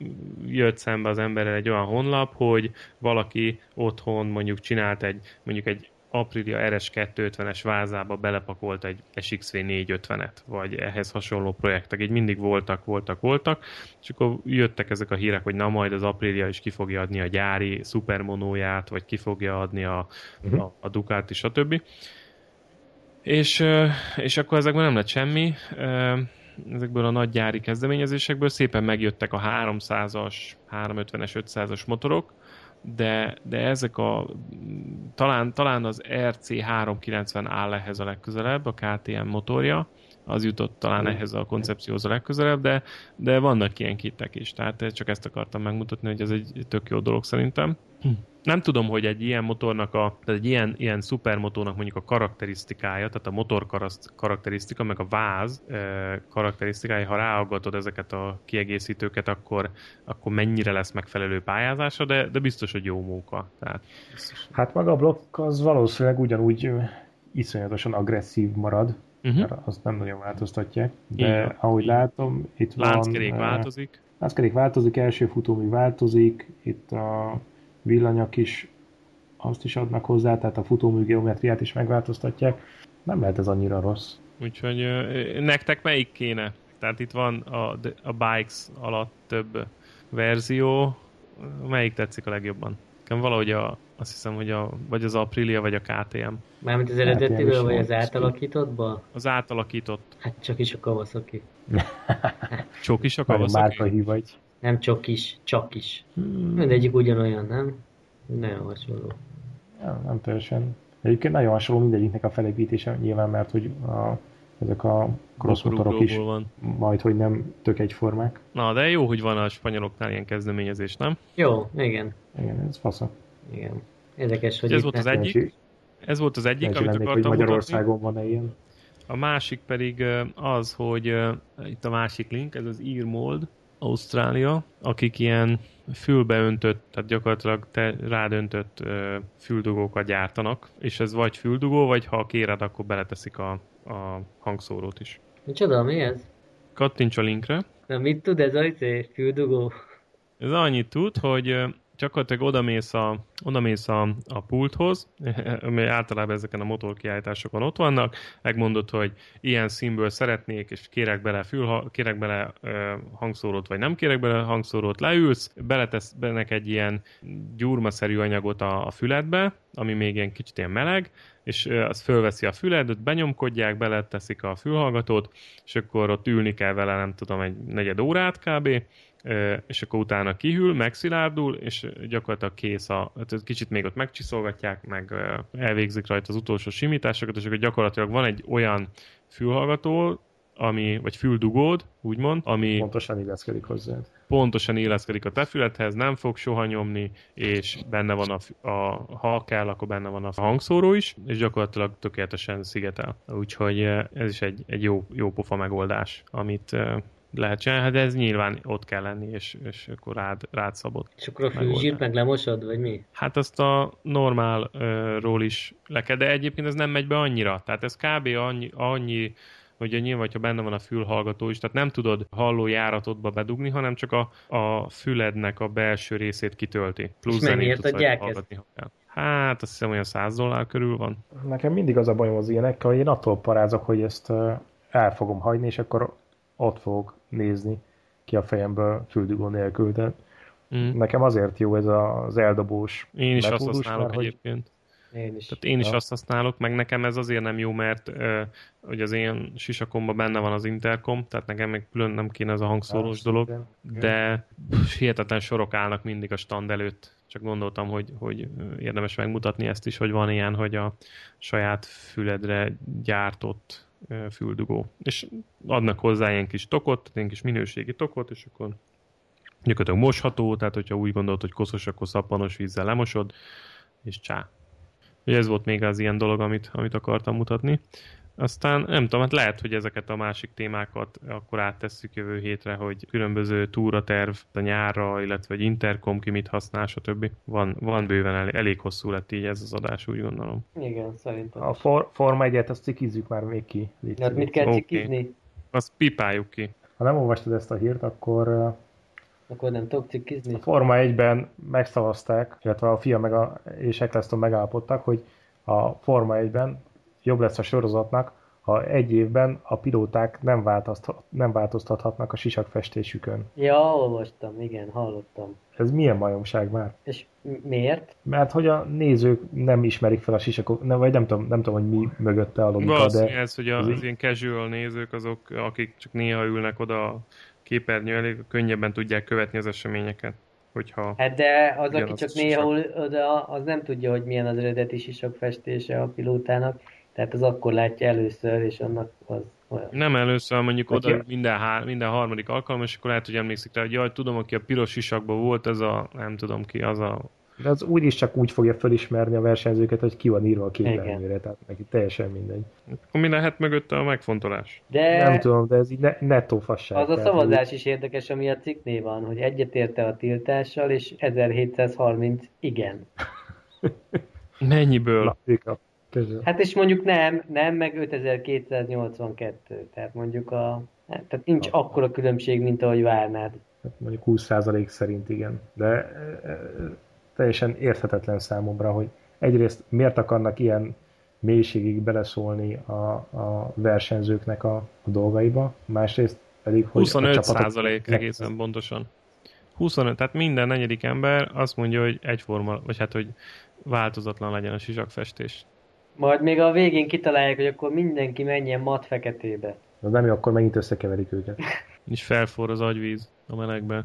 jött szembe az emberrel egy olyan honlap, hogy valaki otthon mondjuk csinált egy, mondjuk egy Aprilia RS250-es vázába belepakolt egy SXV 450-et, vagy ehhez hasonló projektek. Így mindig voltak, voltak, voltak, és akkor jöttek ezek a hírek, hogy na majd az Aprilia is ki fogja adni a gyári szupermonóját, vagy ki fogja adni a, uh-huh. a, a Ducati, stb. És, és akkor ezekben nem lett semmi. Ezekből a nagy gyári kezdeményezésekből szépen megjöttek a 300-as, 350-es, 500-as motorok, de, de ezek a talán, talán az RC 390 áll ehhez a legközelebb, a KTM motorja, az jutott talán ehhez a koncepcióhoz a legközelebb, de, de vannak ilyen kitek is, tehát csak ezt akartam megmutatni, hogy ez egy tök jó dolog szerintem. Nem tudom, hogy egy ilyen motornak, a, tehát egy ilyen, ilyen szupermotornak mondjuk a karakterisztikája, tehát a motor karakterisztika, meg a váz karakterisztikája, ha ráaggatod ezeket a kiegészítőket, akkor, akkor mennyire lesz megfelelő pályázása, de, de biztos, hogy jó móka. Tehát, biztos. Hát maga a blokk az valószínűleg ugyanúgy iszonyatosan agresszív marad, uh-huh. mert azt nem nagyon változtatják, de Igen. ahogy látom, itt Lánckerék van... változik. Lánckerék változik, első futómű változik, itt a villanyak is azt is adnak hozzá, tehát a futómű geometriát is megváltoztatják. Nem lehet ez annyira rossz. Úgyhogy nektek melyik kéne? Tehát itt van a, a Bikes alatt több verzió. Melyik tetszik a legjobban? Nekem valahogy a, azt hiszem, hogy a, vagy az Aprilia, vagy a KTM. Mármint az eredetiből, vagy az átalakítottba? Az átalakított. Hát csak is a Kawasaki. csak is a Kawasaki? Márka hívagy. Nem csak is, csak is. Hmm. Mindegyik ugyanolyan, nem? Nagyon hasonló. Ja, nem teljesen. Egyébként nagyon hasonló mindegyiknek a felépítése nyilván, mert hogy a, ezek a cross motorok is van. majd, hogy nem tök egyformák. Na, de jó, hogy van a spanyoloknál ilyen kezdeményezés, nem? Jó, igen. Igen, ez fasza. Igen. Érdekes, hogy ez volt az egyik. Ez volt az egyik, amit lennék, akartam hogy Magyarországon van-e ilyen. A másik pedig az, hogy itt a másik link, ez az Earmold, Ausztrália, akik ilyen fülbeöntött, tehát gyakorlatilag te rádöntött ö, füldugókat gyártanak, és ez vagy füldugó, vagy ha kéred, akkor beleteszik a, a hangszórót is. Micsoda, mi ez? Kattints a linkre. Na mit tud ez a izé, füldugó? Ez annyit tud, hogy gyakorlatilag odamész a, odamész a, a pulthoz, ami általában ezeken a motorkiállításokon ott vannak, megmondod, hogy ilyen színből szeretnék, és kérek bele, fül, kérek bele ö, hangszórót, vagy nem kérek bele hangszórót, leülsz, beletesz benne egy ilyen gyurmaszerű anyagot a, a füledbe, ami még ilyen kicsit ilyen meleg, és az fölveszi a füledet, benyomkodják, beleteszik a fülhallgatót, és akkor ott ülni kell vele, nem tudom, egy negyed órát kb., és akkor utána kihűl, megszilárdul, és gyakorlatilag kész a, hát kicsit még ott megcsiszolgatják, meg elvégzik rajta az utolsó simításokat, és akkor gyakorlatilag van egy olyan fülhallgató, ami, vagy füldugód, úgymond, ami pontosan illeszkedik hozzá. Pontosan illeszkedik a te fülethez, nem fog soha nyomni, és benne van a, a, ha kell, akkor benne van a hangszóró is, és gyakorlatilag tökéletesen szigetel. Úgyhogy ez is egy, egy jó, jó pofa megoldás, amit lehet csinálni, de ez nyilván ott kell lenni, és, és akkor rád, rád szabott. És akkor a fűzsírt meg lemosod, vagy mi? Hát azt a normálról is le kell, de egyébként ez nem megy be annyira. Tehát ez kb. annyi, annyi hogy nyilván, hogyha benne van a fülhallgató is, tehát nem tudod hallójáratodba bedugni, hanem csak a, a fülednek a belső részét kitölti. Plusz És mennyiért adják ezt? Hát azt hiszem olyan 100 dollár körül van. Nekem mindig az a bajom az ilyenekkel, hogy én attól parázok, hogy ezt el fogom hagyni, és akkor ott fogok nézni ki a fejemből füldugó nélkül. De mm. nekem azért jó ez az eldobós Én is metódus, azt használok mert, egyébként. Én is. Tehát én is ja. azt használok, meg nekem ez azért nem jó, mert uh, hogy az én sisakomban benne van az interkom, tehát nekem meg külön nem kéne ez a hangszórós dolog, de pff, hihetetlen sorok állnak mindig a stand előtt. Csak gondoltam, hogy, hogy érdemes megmutatni ezt is, hogy van ilyen, hogy a saját füledre gyártott füldugó. És adnak hozzá ilyen kis tokot, ilyen kis minőségi tokot, és akkor gyakorlatilag mosható, tehát hogyha úgy gondolod, hogy koszos, akkor szappanos vízzel lemosod, és csá. hogy ez volt még az ilyen dolog, amit, amit akartam mutatni. Aztán nem tudom, hát lehet, hogy ezeket a másik témákat akkor áttesszük jövő hétre, hogy különböző túraterv a nyárra, illetve egy interkom ki mit használ, stb. Van, van bőven elég, elég hosszú lett így ez az adás, úgy gondolom. Igen, szerintem. A for, Forma 1-et azt cikizzük már még ki. Hát mit kell Oké. cikizni? Azt pipáljuk ki. Ha nem olvastad ezt a hírt, akkor Akkor nem tudok cikizni? a Forma 1-ben megszavazták, illetve a FIA meg a, és Eccleston megállapodtak, hogy a Forma 1-ben jobb lesz a sorozatnak, ha egy évben a pilóták nem, változtat, nem változtathatnak a sisakfestésükön. Ja, olvastam, igen, hallottam. Ez milyen majomság már? És mi- miért? Mert hogy a nézők nem ismerik fel a sisakok, nem, vagy nem tudom, nem tudom, hogy mi mögötte a logika, Valószínű de ez, hogy az így- ilyen casual nézők azok, akik csak néha ülnek oda a képernyő elé, könnyebben tudják követni az eseményeket. Hogyha Hát de az, aki csak néha oda, az nem tudja, hogy milyen az eredeti sisak festése a pilótának. Tehát az akkor látja először, és annak az olyan. nem először, mondjuk oda ja. minden, há, minden harmadik alkalom, és akkor lehet, hogy emlékszik rá, hogy jaj, tudom, aki a piros sisakban volt, ez a, nem tudom ki, az a de az úgyis csak úgy fogja felismerni a versenyzőket, hogy ki van írva a képernyőre, tehát neki teljesen mindegy. Akkor mi lehet mögötte a megfontolás? De Nem tudom, de ez így ne, nettó fasság. az a szavazás is érdekes, ami a cikknél van, hogy egyetérte a tiltással, és 1730 igen. Mennyiből? Na, ők a közül. Hát és mondjuk nem, nem, meg 5282. Tehát mondjuk a... hát, Tehát nincs akkora különbség, mint ahogy várnád. Hát mondjuk 20% szerint igen. De e, e, teljesen érthetetlen számomra, hogy egyrészt miért akarnak ilyen mélységig beleszólni a, a versenyzőknek a, a dolgaiba, másrészt pedig, hogy 25 a csapatok... százalék egészen pontosan. 25, tehát minden negyedik ember azt mondja, hogy egyforma, vagy hát, hogy változatlan legyen a sisakfestés. Majd még a végén kitalálják, hogy akkor mindenki menjen mat feketébe. Az nem jó, akkor megint összekeverik őket. És felforr az agyvíz a melegbe.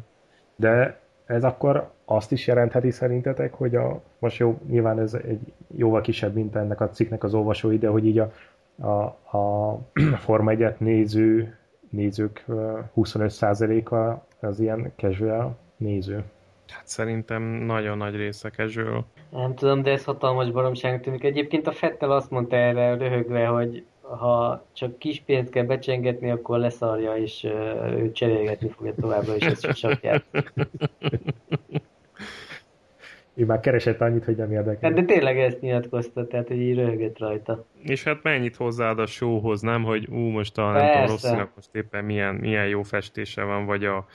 De ez akkor azt is jelentheti szerintetek, hogy a, most jó, nyilván ez egy jóval kisebb, mint ennek a cikknek az olvasói, de hogy így a, a, a Forma 1 néző, nézők ö, 25%-a az ilyen casual néző. Hát szerintem nagyon nagy része casual. Nem tudom, de ez hatalmas baromságnak tűnik. Egyébként a Fettel azt mondta erre röhögve, hogy ha csak kis pénzt kell becsengetni, akkor leszarja, és ő cserélgetni fogja továbbra is ezt a sakját. Ő már keresett annyit, hogy nem érdekel. Hát de tényleg ezt nyilatkozta, tehát hogy így röhögött rajta. És hát mennyit hozzáad a showhoz, nem? Hogy ú, most a, nem tudom. Rosszinak most éppen milyen, milyen jó festése van, vagy a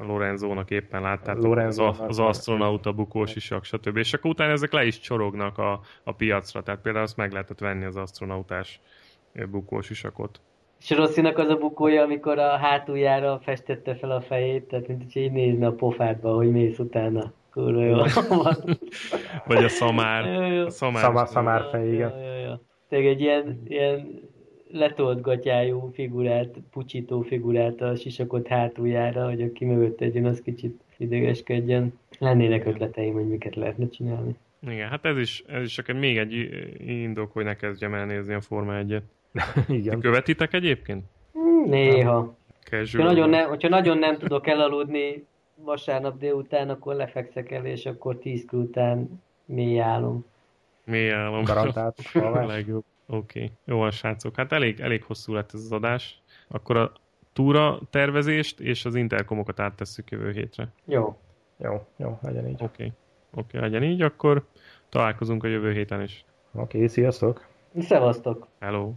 Lorenzónak éppen láttátok, az, Lorenzónak az van. asztronauta bukós isak, stb. És akkor utána ezek le is csorognak a, a piacra, tehát például azt meg lehetett venni az astronautás bukós isakot. És Rosszinak az a bukója, amikor a hátuljára festette fel a fejét, tehát mint hogy így nézne a pofádba, hogy mész utána. Kurva jó. Vagy a szamár. Jó, jó. A szamár, Szamár- szamár. fej, igen. Ja, ja, ja. Tényleg egy ilyen, ilyen letolt gatyájú figurát, pucsító figurát a sisakot hátuljára, hogy aki mögött egy az kicsit idegeskedjen. Lennének ötleteim, hogy miket lehetne csinálni. Igen, hát ez is, ez is csak még egy indok, hogy ne kezdjem elnézni a Forma 1-et. Igen. Követitek egyébként? Néha. Ha Casual. nagyon, nem, hogyha nagyon nem tudok elaludni vasárnap délután, akkor lefekszek el, és akkor tíz kör után mély álom. Mély álom. Garantált A legjobb. Oké. Okay. Jó van, srácok. Hát elég, elég hosszú lett ez az adás. Akkor a túra tervezést és az interkomokat áttesszük jövő hétre. Jó. Jó, jó, legyen így. Oké. Okay. Oké, okay, legyen így, akkor találkozunk a jövő héten is. Oké, okay, sziasztok! Szevasztok! Hello!